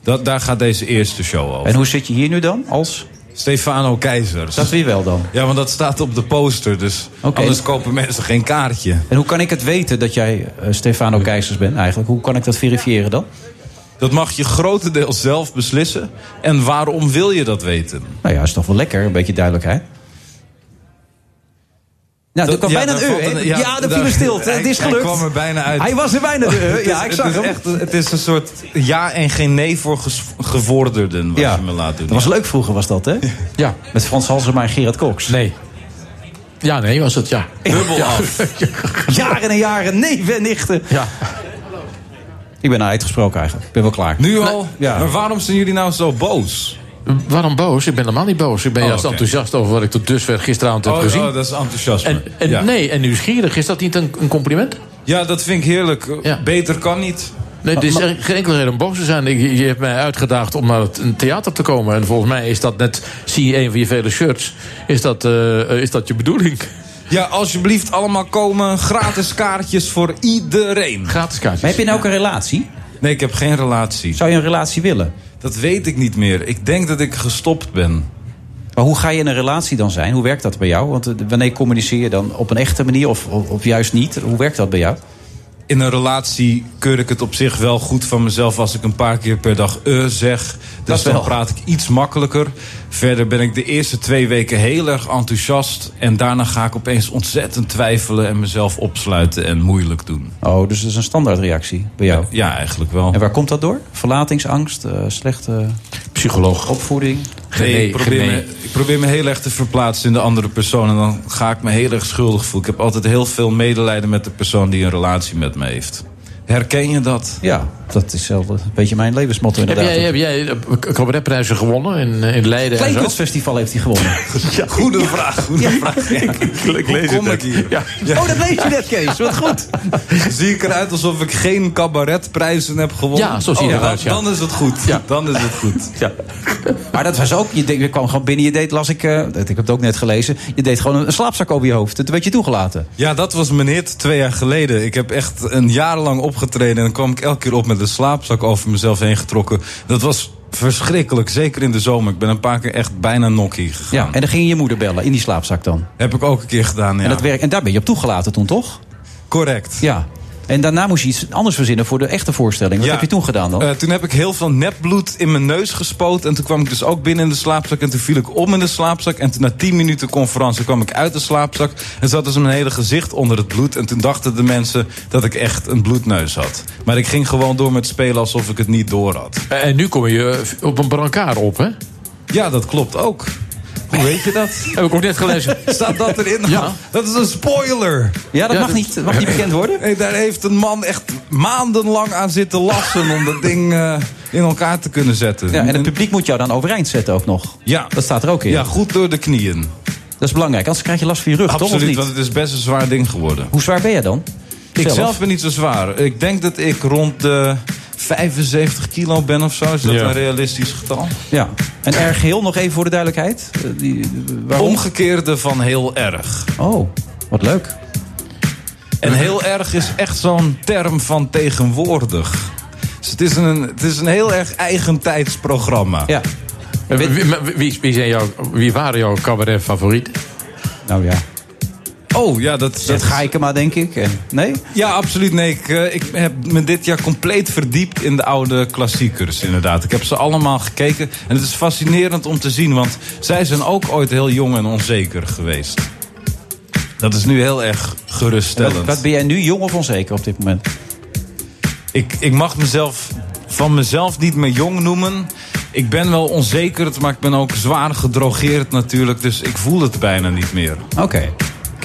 Dat, daar gaat deze eerste show over. En hoe zit je hier nu dan? Als? Stefano Keizers. Dat wie wel dan? Ja, want dat staat op de poster. Dus anders kopen mensen geen kaartje. En hoe kan ik het weten dat jij eh, Stefano Keizers bent eigenlijk? Hoe kan ik dat verifiëren dan? Dat mag je grotendeels zelf beslissen. En waarom wil je dat weten? Nou ja, is toch wel lekker, een beetje duidelijkheid. Nou, er Dat- kwam ja, bijna een een- Ja, ja, dat viel stilte. hij- Het is hij gelukt. kwam er bijna uit. Hij was er bijna de. Het Ja, ik zag het hem. echt, Het is een soort ja en geen nee voor gevorderden. Wat Ja, je me laat doen. dat was leuk vroeger, was dat, hè? Ja. Met Frans Halsema en Gerard Cox. Nee. Ja, nee, was het ja. Dubbel af. Jaren en jaren, neven en nichten. Ja. Ik ben uitgesproken eigenlijk. Ik ben wel klaar. Nu al? Ja. Maar waarom zijn jullie nou zo boos? Waarom boos? Ik ben helemaal niet boos. Ik ben Oh, juist enthousiast over wat ik tot dusver gisteravond heb Oh, gezien. oh, dat is enthousiasme. En, en, Ja. Nee, en nieuwsgierig. Is dat niet een, een compliment? Ja, dat vind ik heerlijk. Beter kan niet. Nee, er is geen enkele reden om boos te zijn. Ik- Je, je hebt mij uitgedaagd om naar het een theater te komen. En volgens mij is dat net, zie je een van je vele shirts, is dat, eh, is dat je bedoeling? Ja, alsjeblieft allemaal komen. Gratis kaartjes voor iedereen. Gratis kaartjes. Maar heb je nou ook een relatie? Nee, ik heb geen relatie. Zou je een relatie willen? Dat weet ik niet meer. Ik denk dat ik gestopt ben. Maar hoe ga je in een relatie dan zijn? Hoe werkt dat bij jou? Want eh, wanneer communiceer je dan op een echte manier of, of, of juist niet? Hoe werkt dat bij jou? In een relatie keur ik het op zich wel goed van mezelf als ik een paar keer per dag eh zeg. Dus dan praat ik iets makkelijker. Verder ben ik de eerste twee weken heel erg enthousiast. En daarna ga ik opeens ontzettend twijfelen en mezelf opsluiten en moeilijk doen. Oh, dus dat is een standaardreactie bij jou? Ja, eigenlijk wel. En waar komt dat door? Verlatingsangst, eh, slechte Psycholoog. opvoeding? Nee, ik, probeer me, ik probeer me heel erg te verplaatsen in de andere persoon. En dan ga ik me heel erg schuldig voelen. Ik heb altijd heel veel medelijden met de persoon die een relatie met me heeft. Herken je dat? Ja, dat is zelf een beetje mijn levensmotto Heb inderdaad. jij, heb jij eh, cabaretprijzen gewonnen in, eh, in Leiden en zo? Kleinkunstfestival heeft hij gewonnen. Goede vraag, goede vraag. Ja. Ik lees kom het ik hier? Ja. Oh, dat lees je net, Kees. Wat goed. Zie ik eruit alsof ik geen cabaretprijzen heb gewonnen? Ja, zo zie je Oh, eruit, ja. Dan is het goed. Dan is het goed. Ja. Maar dat was ook, je, deed- je kwam gewoon binnen, je deed, las ik, eh, ik heb het ook net gelezen, je deed gewoon een, een slaapzak over je hoofd. Dat werd je toegelaten. Ja, dat was mijn hit twee jaar geleden. Ik heb echt een jaar lang opgetreden... en dan kwam ik elke keer op met een slaapzak over mezelf heen getrokken. Dat was verschrikkelijk, zeker in de zomer. Ik ben een paar keer echt bijna nokkie gegaan. Ja, en dan ging je je moeder bellen, in die slaapzak dan. Heb ik ook een keer gedaan, ja. En, dat werk, en daar ben je op toegelaten toen, toch? Correct. Ja. En daarna moest je iets anders verzinnen voor de echte voorstelling. Wat Ja. heb je toen gedaan dan? Eh, toen heb ik heel veel nepbloed in mijn neus gespoten. En toen kwam ik dus ook binnen in de slaapzak. En toen viel ik om in de slaapzak. En toen na 10 minuten conferentie kwam ik uit de slaapzak. En zat dus mijn hele gezicht onder het bloed. En toen dachten de mensen dat ik echt een bloedneus had. Maar ik ging gewoon door met spelen alsof ik het niet door had. En nu kom je op een brancard op, hè? Ja, dat klopt ook. Hoe weet je dat? Heb ik ook net gelezen. Staat dat erin? Ja. Dat is een spoiler. ja, dat ja, mag, dat- niet, mag niet bekend worden. Hey, daar heeft een man echt maandenlang aan zitten lassen... om dat ding eh, in elkaar te kunnen zetten. Ja, en het publiek moet jou dan overeind zetten ook nog. Ja. Dat staat er ook in. Ja, goed door de knieën. Dat is belangrijk, anders krijg je last van je rug, toch? Of Absoluut, niet? want het is best een zwaar ding geworden. Hoe zwaar ben je dan? Ik zelf ben niet zo zwaar. Ik denk dat ik rond de 75 kilo ben of zo. Is dat Ja. een realistisch getal? Ja. En erg geheel, nog even voor de duidelijkheid. Eh, Die, waarom? Omgekeerde van heel erg. Oh, wat leuk. En heel erg is echt zo'n term van tegenwoordig. Dus het is een, het is een heel erg eigentijds programma. Ja. Eh, Wie, wie, wie, wie zijn jouw, wie waren jouw cabaret-favorieten? Nou ja. Oh, ja, dat, Dat ga ik maar, denk ik. En- Nee? Ja, absoluut. Nee, ik, eh, ik heb me dit jaar compleet verdiept in de oude klassiekers, inderdaad. Ik heb ze allemaal gekeken. En het is fascinerend om te zien, want zij zijn ook ooit heel jong en onzeker geweest. Dat is nu heel erg geruststellend. Wat, wat ben jij nu, jong of onzeker op dit moment? Ik, ik mag mezelf van mezelf niet meer jong noemen. Ik ben wel onzeker, maar ik ben ook zwaar gedrogeerd natuurlijk. Dus ik voel het bijna niet meer. Oké.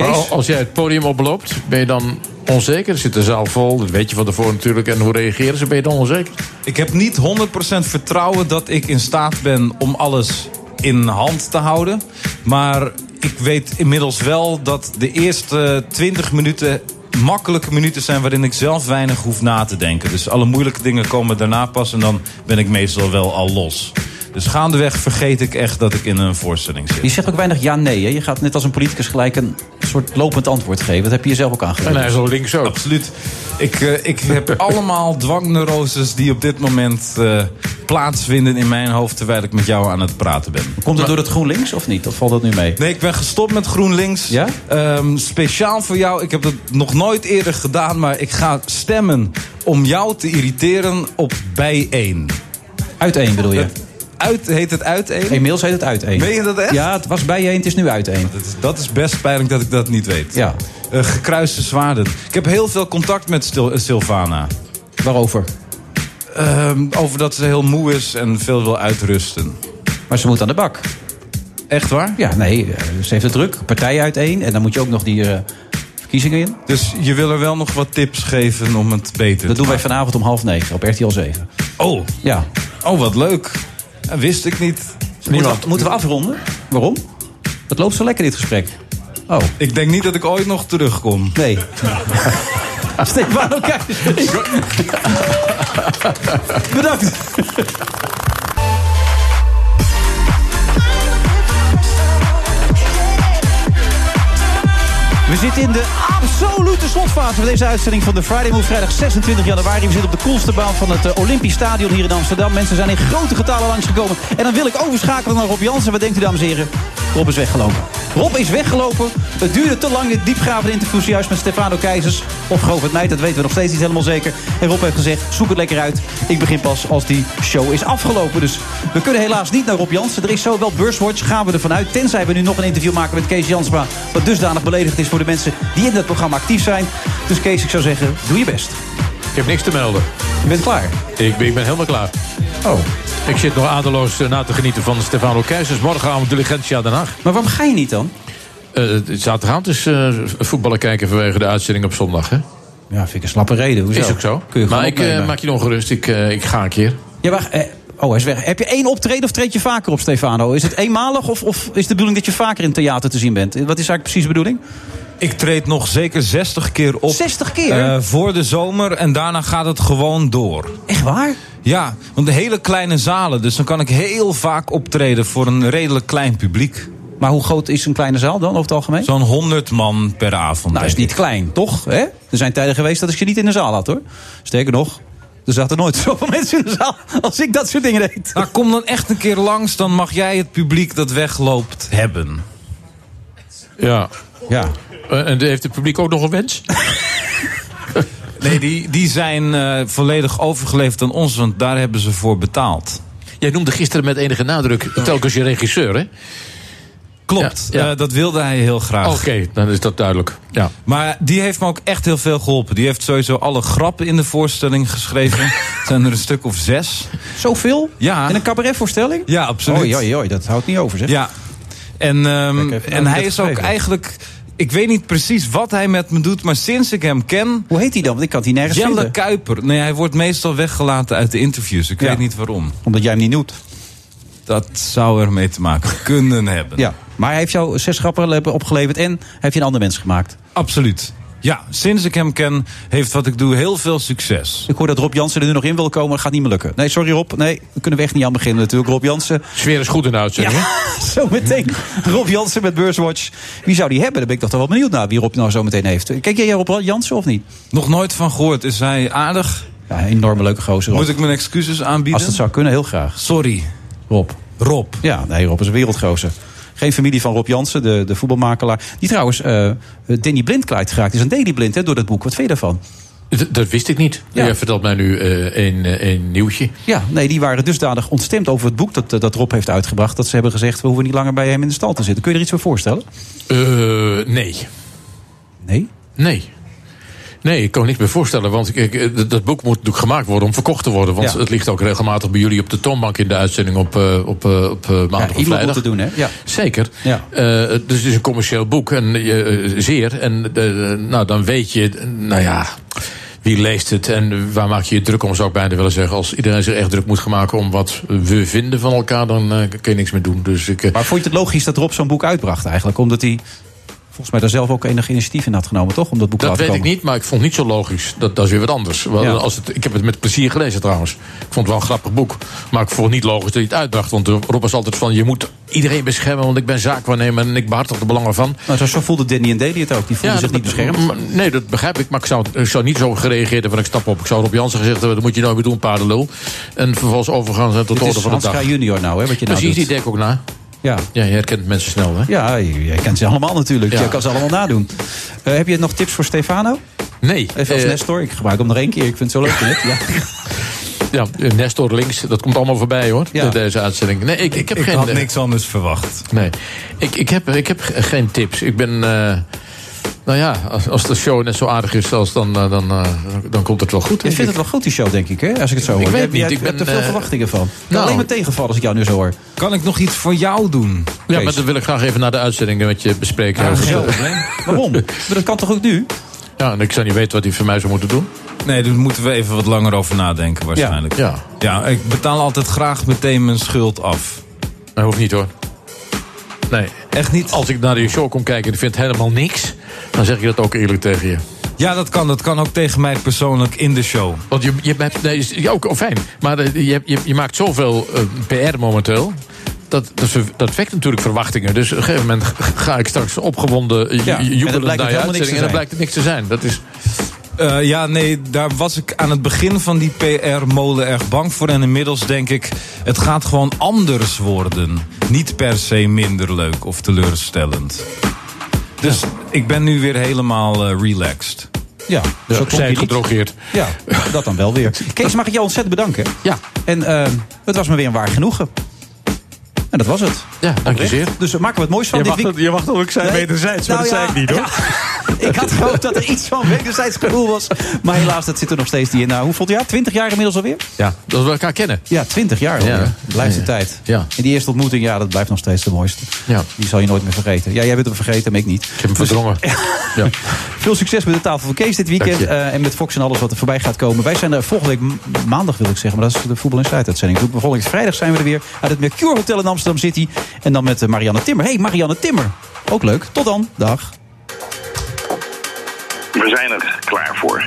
Al- als jij het podium oploopt, ben je dan onzeker? Zit de zaal vol? Dat weet je van tevoren natuurlijk. En hoe reageren ze? Ben je dan onzeker? Ik heb niet 100% vertrouwen dat ik in staat ben om alles in hand te houden. Maar ik weet inmiddels wel dat de eerste 20 minuten makkelijke minuten zijn waarin ik zelf weinig hoef na te denken. Dus alle moeilijke dingen komen daarna pas en dan ben ik meestal wel al los. Dus gaandeweg vergeet ik echt dat ik in een voorstelling zit. Je zegt ook weinig ja-nee. hè? Je gaat net als een politicus gelijk een soort lopend antwoord geven. Dat heb je jezelf ook aangeleerd. En hij is al links ook. Absoluut. Ik, eh, ik heb allemaal dwangneuroses die op dit moment eh, plaatsvinden in mijn hoofd... terwijl ik met jou aan het praten ben. Komt het door het GroenLinks of niet? Of valt dat nu mee? Nee, ik ben gestopt met GroenLinks. Ja? Ehm, speciaal voor jou. Ik heb dat nog nooit eerder gedaan, maar ik ga stemmen om jou te irriteren op bijeen. Uiteen bedoel je? Uit, heet het uiteen? Inmiddels heet het uiteen. Meen je dat echt? Ja, het was bijeen, het is nu uiteen. Dat is, dat is best pijnlijk dat ik dat niet weet. Ja. Eh, gekruiste zwaarden. Ik heb heel veel contact met Stil- eh, Sylvana. Waarover? Ehm, over dat ze heel moe is en veel wil uitrusten. Maar ze moet aan de bak. Echt waar? Ja, nee, eh, ze heeft het druk. Partij uiteen. En dan moet je ook nog die verkiezingen in. Dus je wil er wel nog wat tips geven om het beter Dat te doen wij vanavond om half negen op RTL 7. Oh. Ja. Oh, wat leuk. Dat wist ik niet. Moeten we, moeten we afronden? Waarom? Het loopt zo lekker dit gesprek. Oh. Ik denk niet dat ik ooit nog terugkom. Nee. Stefano Keijs. Bedankt. We zitten in de absolute slotfase van deze uitzending van de Friday Move. Vrijdag 26 januari. We zitten op de coolste baan van het eh, Olympisch Stadion hier in Amsterdam. Mensen zijn in grote getalen langsgekomen. En dan wil ik overschakelen naar Rob Jansen. Wat denkt u, dames en heren? Rob is weggelopen. Rob is weggelopen. Het duurde te lang, dit diepgravende interview juist met Stefano Keizers. Of Govert Meid, dat weten we nog steeds niet helemaal zeker. En Rob heeft gezegd, zoek het lekker uit. Ik begin pas als die show is afgelopen. Dus we kunnen helaas niet naar Rob Jansen. Er is zo wel Beurswatch, gaan we ervan uit. Tenzij we nu nog een interview maken met Kees Jansma. Wat dusdanig beledigend is voor de mensen die in dat programma actief zijn. Dus Kees, ik zou zeggen, doe je best. Ik heb niks te melden. Je bent klaar? Ik ben, ik ben helemaal klaar. Oh. Ik zit nog adeloos eh, na te genieten van Stefano Keizers. Morgenavond Diligentia Den Haag. Maar waarom ga je niet dan? Uh, zaterdagavond is voetballen kijken vanwege de uitzending op zondag. Hè? Ja, vind ik een slappe reden. Hoezo? Is ook zo. Kun je gewoon maar ik maak je nog gerust. Ik, ik ga een keer. Ja, maar, oh, hij is weg. Heb je één optreden of treed je vaker op, Stefano? Is het eenmalig of, of is de bedoeling dat je vaker in theater te zien bent? Wat is eigenlijk precies de bedoeling? Ik treed nog zeker 60 keer op. 60 keer? eh, voor de zomer en daarna gaat het gewoon door. Echt waar? Ja, want de hele kleine zalen. Dus dan kan ik heel vaak optreden voor een redelijk klein publiek. Maar hoe groot is een kleine zaal dan over het algemeen? Zo'n 100 man per avond. Nou, is niet klein, toch? Hè? Er zijn tijden geweest dat ik je niet in de zaal had, hoor. Sterker nog, er zaten nooit zoveel mensen in de zaal als ik dat soort dingen deed. Nou, kom dan echt een keer langs, dan mag jij het publiek dat wegloopt hebben. Ja. Ja. Eh, en heeft het publiek ook nog een wens? Nee, die, die zijn eh, volledig overgeleverd aan ons, want daar hebben ze voor betaald. Jij noemde gisteren met enige nadruk telkens je regisseur, hè? Klopt, Ja, ja. eh, dat wilde hij heel graag. Oké, dan is dat duidelijk. Ja. Maar die heeft me ook echt heel veel geholpen. Die heeft sowieso alle grappen in de voorstelling geschreven. Het zijn er een stuk of zes. Zoveel? Ja. In een cabaretvoorstelling? Ja, absoluut. Oei, oei, oei, dat houdt niet over, zeg. Ja. En, ehm, en hij is ook eigenlijk... Ik weet niet precies wat hij met me doet, maar sinds ik hem ken... Hoe heet hij dan? Want ik kan die nergens Jelle vinden. Kuiper. Nee, hij wordt meestal weggelaten uit de interviews. Ik Ja. weet niet waarom. Omdat jij hem niet noemt. Dat zou ermee te maken kunnen hebben. Ja, maar hij heeft jou zes grappen opgeleverd en heeft je een ander mens gemaakt. Absoluut. Ja, sinds ik hem ken, heeft wat ik doe heel veel succes. Ik hoor dat Rob Jansen er nu nog in wil komen, gaat niet meer lukken. Nee, sorry Rob, nee, we kunnen we echt niet aan beginnen natuurlijk. Rob Jansen. Sfeer is goed in de uitzending, hè? Zo meteen. Rob Jansen met Beurswatch. Wie zou die hebben? Daar ben ik toch wel benieuwd naar wie Rob nou zo meteen heeft. Kijk jij Rob Jansen of niet? Nog nooit van gehoord. Is hij aardig? Ja, een enorme leuke gozer. Rob. Moet ik mijn excuses aanbieden? Als dat zou kunnen, heel graag. Sorry. Rob. Rob. Ja, nee, Rob is een wereldgozer. Geen familie van Rob Jansen, de, de voetbalmakelaar. Die trouwens eh, Danny Blind kwijtgeraakt is. Een Daily Blind hè, door dat boek. Wat vind je daarvan? D- Dat wist ik niet. Ja. Jij vertelt mij nu eh, een, eh, een nieuwtje. Ja, nee, die waren dusdanig ontstemd over het boek dat, eh, dat Rob heeft uitgebracht. Dat ze hebben gezegd, we hoeven niet langer bij hem in de stal te zitten. Kun je er iets voor voorstellen? Eh, nee. Nee? Nee. Nee, ik kan me niks meer voorstellen. Want ik, dat- boek moet natuurlijk gemaakt worden om verkocht te worden. Want Ja. het ligt ook regelmatig bij jullie op de toonbank in de uitzending op, eh, op, eh, op eh, maandag Ja, of vrijdag. het doen, hè? Ja. Zeker. Ja. Eh, dus het is een commercieel boek. En eh, zeer. En eh, nou, dan weet je, nou ja. Wie leest het en waar maak je je druk om, zou ik bijna willen zeggen. Als iedereen zich echt druk moet gaan maken om wat we vinden van elkaar, dan eh, kun je niks meer doen. Dus ik, eh, Maar vond je het logisch dat Rob zo'n boek uitbracht eigenlijk? Omdat hij volgens mij daar zelf ook enig initiatief in had genomen, toch? Om dat boek te Dat laten weet ik komen. niet, maar ik vond het niet zo logisch. Dat, dat is weer wat anders. Ja. Als het, ik heb het met plezier gelezen trouwens. Ik vond het wel een grappig boek. Maar ik vond het niet logisch dat hij het uitbracht. Want Rob was altijd van... je moet iedereen beschermen, want ik ben zaakwaarnemer... en ik behartig de belangen van. Nou, zo, voelde Danny en Daly het ook. Die voelden zich dat- niet beschermd. Nee, dat begrijp ik. Maar ik zou, ik zou niet zo gereageerd hebben van ik stap op. Ik zou Rob Jansen gezegd hebben, dat moet je nou weer doen, paardenlul. En vervolgens overgaan zijn tot orde is van de dag. Kraaij junior nou, hè, wat je nou Precies, doet. die denk ik ook na. Ja. ja, je herkent mensen snel, hè? Ja, je- jij kent ze allemaal natuurlijk. Ja. Jij kan ze allemaal nadoen. Eh, heb je nog tips voor Stefano? Nee. Even als eh, Nestor. Ik gebruik hem nog één keer. Ik vind het zo leuk. net. Ja. Ja, eh, Nestor links, dat komt allemaal voorbij hoor, Ja. deze uitzending. Nee, ik, ik heb Ik geen... had niks anders verwacht. Nee, ik, ik, heb, ik heb ge- geen tips. Ik ben... eh, nou ja, als, als de show net zo aardig is, als dan, eh, dan, eh, dan komt het wel goed. Je denk vindt ik. het wel goed, die show, denk ik, hè? Als ik het zo Ik hoor. weet Jij- niet, ik ben, er veel eh, verwachtingen van. nou- Alleen maar tegenvallen als ik jou nu zo hoor. Kan ik nog iets voor jou doen? Ja, Kees? maar dan wil ik graag even naar de uitzending met je bespreken. Ja, Over- gezellig. Waarom? Maar dat kan toch ook nu? Ja, en ik zou niet weten wat hij voor mij zou moeten doen. Nee, daar moeten we even wat langer over nadenken waarschijnlijk. Ja. Ja, ik betaal altijd graag meteen mijn schuld af. Dat hoeft niet hoor. Nee. Echt niet? Als ik naar je show kom kijken en ik vind helemaal niks... dan zeg ik dat ook eerlijk tegen je. Ja, dat kan. Dat kan ook tegen mij persoonlijk in de show. Want je, je hebt... Nee, is- ja, ook oh, fijn. Maar eh, je, je, je maakt zoveel eh, PR momenteel... Dat, dat, dat wekt natuurlijk verwachtingen. Dus op een gegeven moment ga ik straks opgewonden eh, Ja, en dan jubelend blijkt naar je uitzending... en dan zijn. blijkt het niks te zijn. Dat is... Ja, nee, daar was ik aan het begin van die PR-molen erg bang voor. En inmiddels denk ik, het gaat gewoon anders worden. Niet per se minder leuk of teleurstellend. Dus ik ben nu weer helemaal eh, relaxed. Ja, Ja, zo klonk zij je niet. gedrogeerd. Ja, dat dan wel weer. Kees, mag ik jou ontzettend bedanken? Ja. En eh, het was me weer een waar genoegen. En dat was het. Ja, dank je zeer. Dus we maken we het moois van Je dit week- dat- je mag dat ook zijn Nee. wederzijds, maar Nou dat ja, zei ik niet hoor. ik had gehoopt dat er iets van wederzijds gevoel was. Maar helaas, dat zit er nog steeds niet in. Nou, hoeveel jaar? 20 jaar inmiddels alweer? Ja, dat we elkaar kennen. Ja, 20 jaar alweer. Ja. Blijft de Ja. tijd. Ja. En die eerste ontmoeting, ja, dat blijft nog steeds de mooiste. Ja. Die zal je nooit meer vergeten. Ja, jij bent hem vergeten, maar ik niet. Ik heb hem verdrongen. Ja. Veel succes met de tafel van Kees dit weekend. Eh, en met Fox en alles wat er voorbij gaat komen. Wij zijn er volgende week maandag, wil ik zeggen. Maar dat is de Voetbal Inside uitzending. Volgende week vrijdag zijn we er weer. Uit het Mercure Hotel in Amsterdam City. En dan met eh, Marianne Timmer. hey, Marianne Timmer. Ook leuk. Tot dan. Dag. We zijn er klaar voor.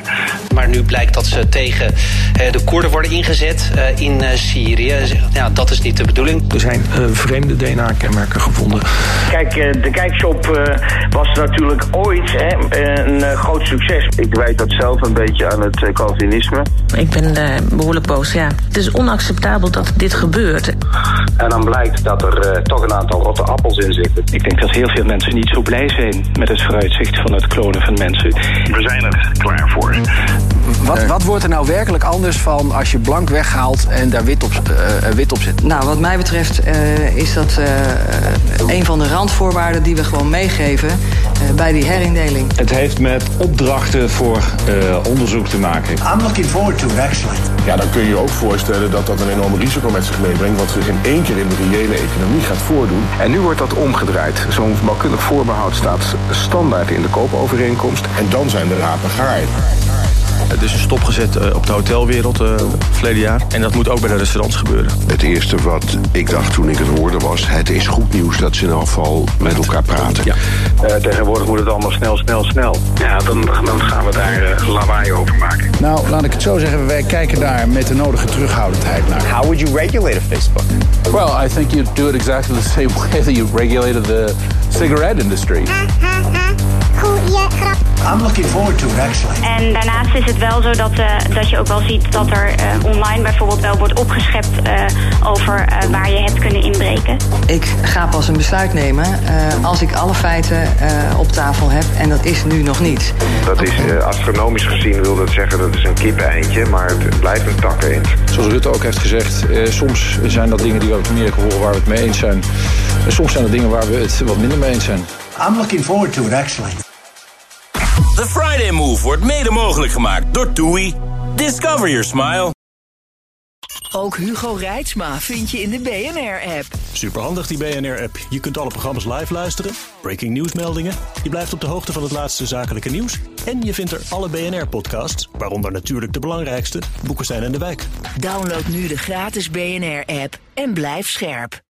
Maar nu blijkt dat ze tegen eh, de Koerden worden ingezet eh, in eh, Syrië. Ja, dat is niet de bedoeling. Er zijn eh, vreemde DNA-kenmerken gevonden. Kijk, eh, de kijkshop eh, was natuurlijk ooit hè, een eh, groot succes. Ik wijd dat zelf een beetje aan het Calvinisme. Ik ben eh, behoorlijk boos, ja. Het is onacceptabel dat dit gebeurt. En dan blijkt dat er toch een aantal rotte appels in zitten. Ik denk dat heel veel mensen niet zo blij zijn met het vooruitzicht van het klonen van mensen. We zijn er klaar voor. Wat, wat wordt er nou werkelijk anders van als je blank weghaalt en daar wit op, eh, wit op zet? Nou, wat mij betreft eh, is dat eh, een van de randvoorwaarden die we gewoon meegeven eh, bij die herindeling. Het heeft met opdrachten voor eh, onderzoek te maken. I'm looking forward to it, actually. Ja, dan kun je je ook voorstellen dat dat een enorm risico met zich meebrengt... wat zich in één keer in de reële economie gaat voordoen. En nu wordt dat omgedraaid. Zo'n bouwkundig voorbehoud staat standaard in de koopovereenkomst. En dan zijn de rapen gaar. Het is een stop gezet eh, op de hotelwereld uh, verleden jaar. En dat moet ook bij de restaurants gebeuren. Het eerste wat ik dacht toen ik het hoorde was... het is goed nieuws dat ze in geval met elkaar praten. Ja. Uh, tegenwoordig moet het allemaal snel, snel, snel. Ja, dan, dan gaan we daar uh, lawaai over maken. Nou, laat ik het zo zeggen. Wij kijken daar met de nodige terughoudendheid naar. How would you regulate a Facebook? Well, I think you do it exactly the same way that you regulated the cigarette industry. Goeie grap. I'm looking forward to it, actually. En daarnaast is het wel zo dat, uh, dat je ook wel ziet dat er uh, online bijvoorbeeld wel wordt opgeschept uh, over waar je hebt kunnen inbreken. Ik ga pas een besluit nemen als ik alle feiten op tafel heb en dat is nu nog niet. Dat is astronomisch gezien wil dat zeggen dat is een kip-eindje, maar het blijft een tak-eend. Zoals Rutte ook heeft gezegd, soms zijn dat dingen die we uit Amerika horen waar we het mee eens zijn. En soms zijn dat dingen waar we het wat minder mee eens zijn. I'm looking forward to it, actually. The Friday Move wordt mede mogelijk gemaakt door TUI. Discover your smile. Ook Hugo Reitsma vind je in de BNR-app. Superhandig die BNR-app. Je kunt alle programma's live luisteren, breaking nieuwsmeldingen. Je blijft op de hoogte van het laatste zakelijke nieuws. En je vindt er alle BNR-podcasts, waaronder natuurlijk de belangrijkste, Boekestein en de Wijk. Download nu de gratis BNR-app en blijf scherp.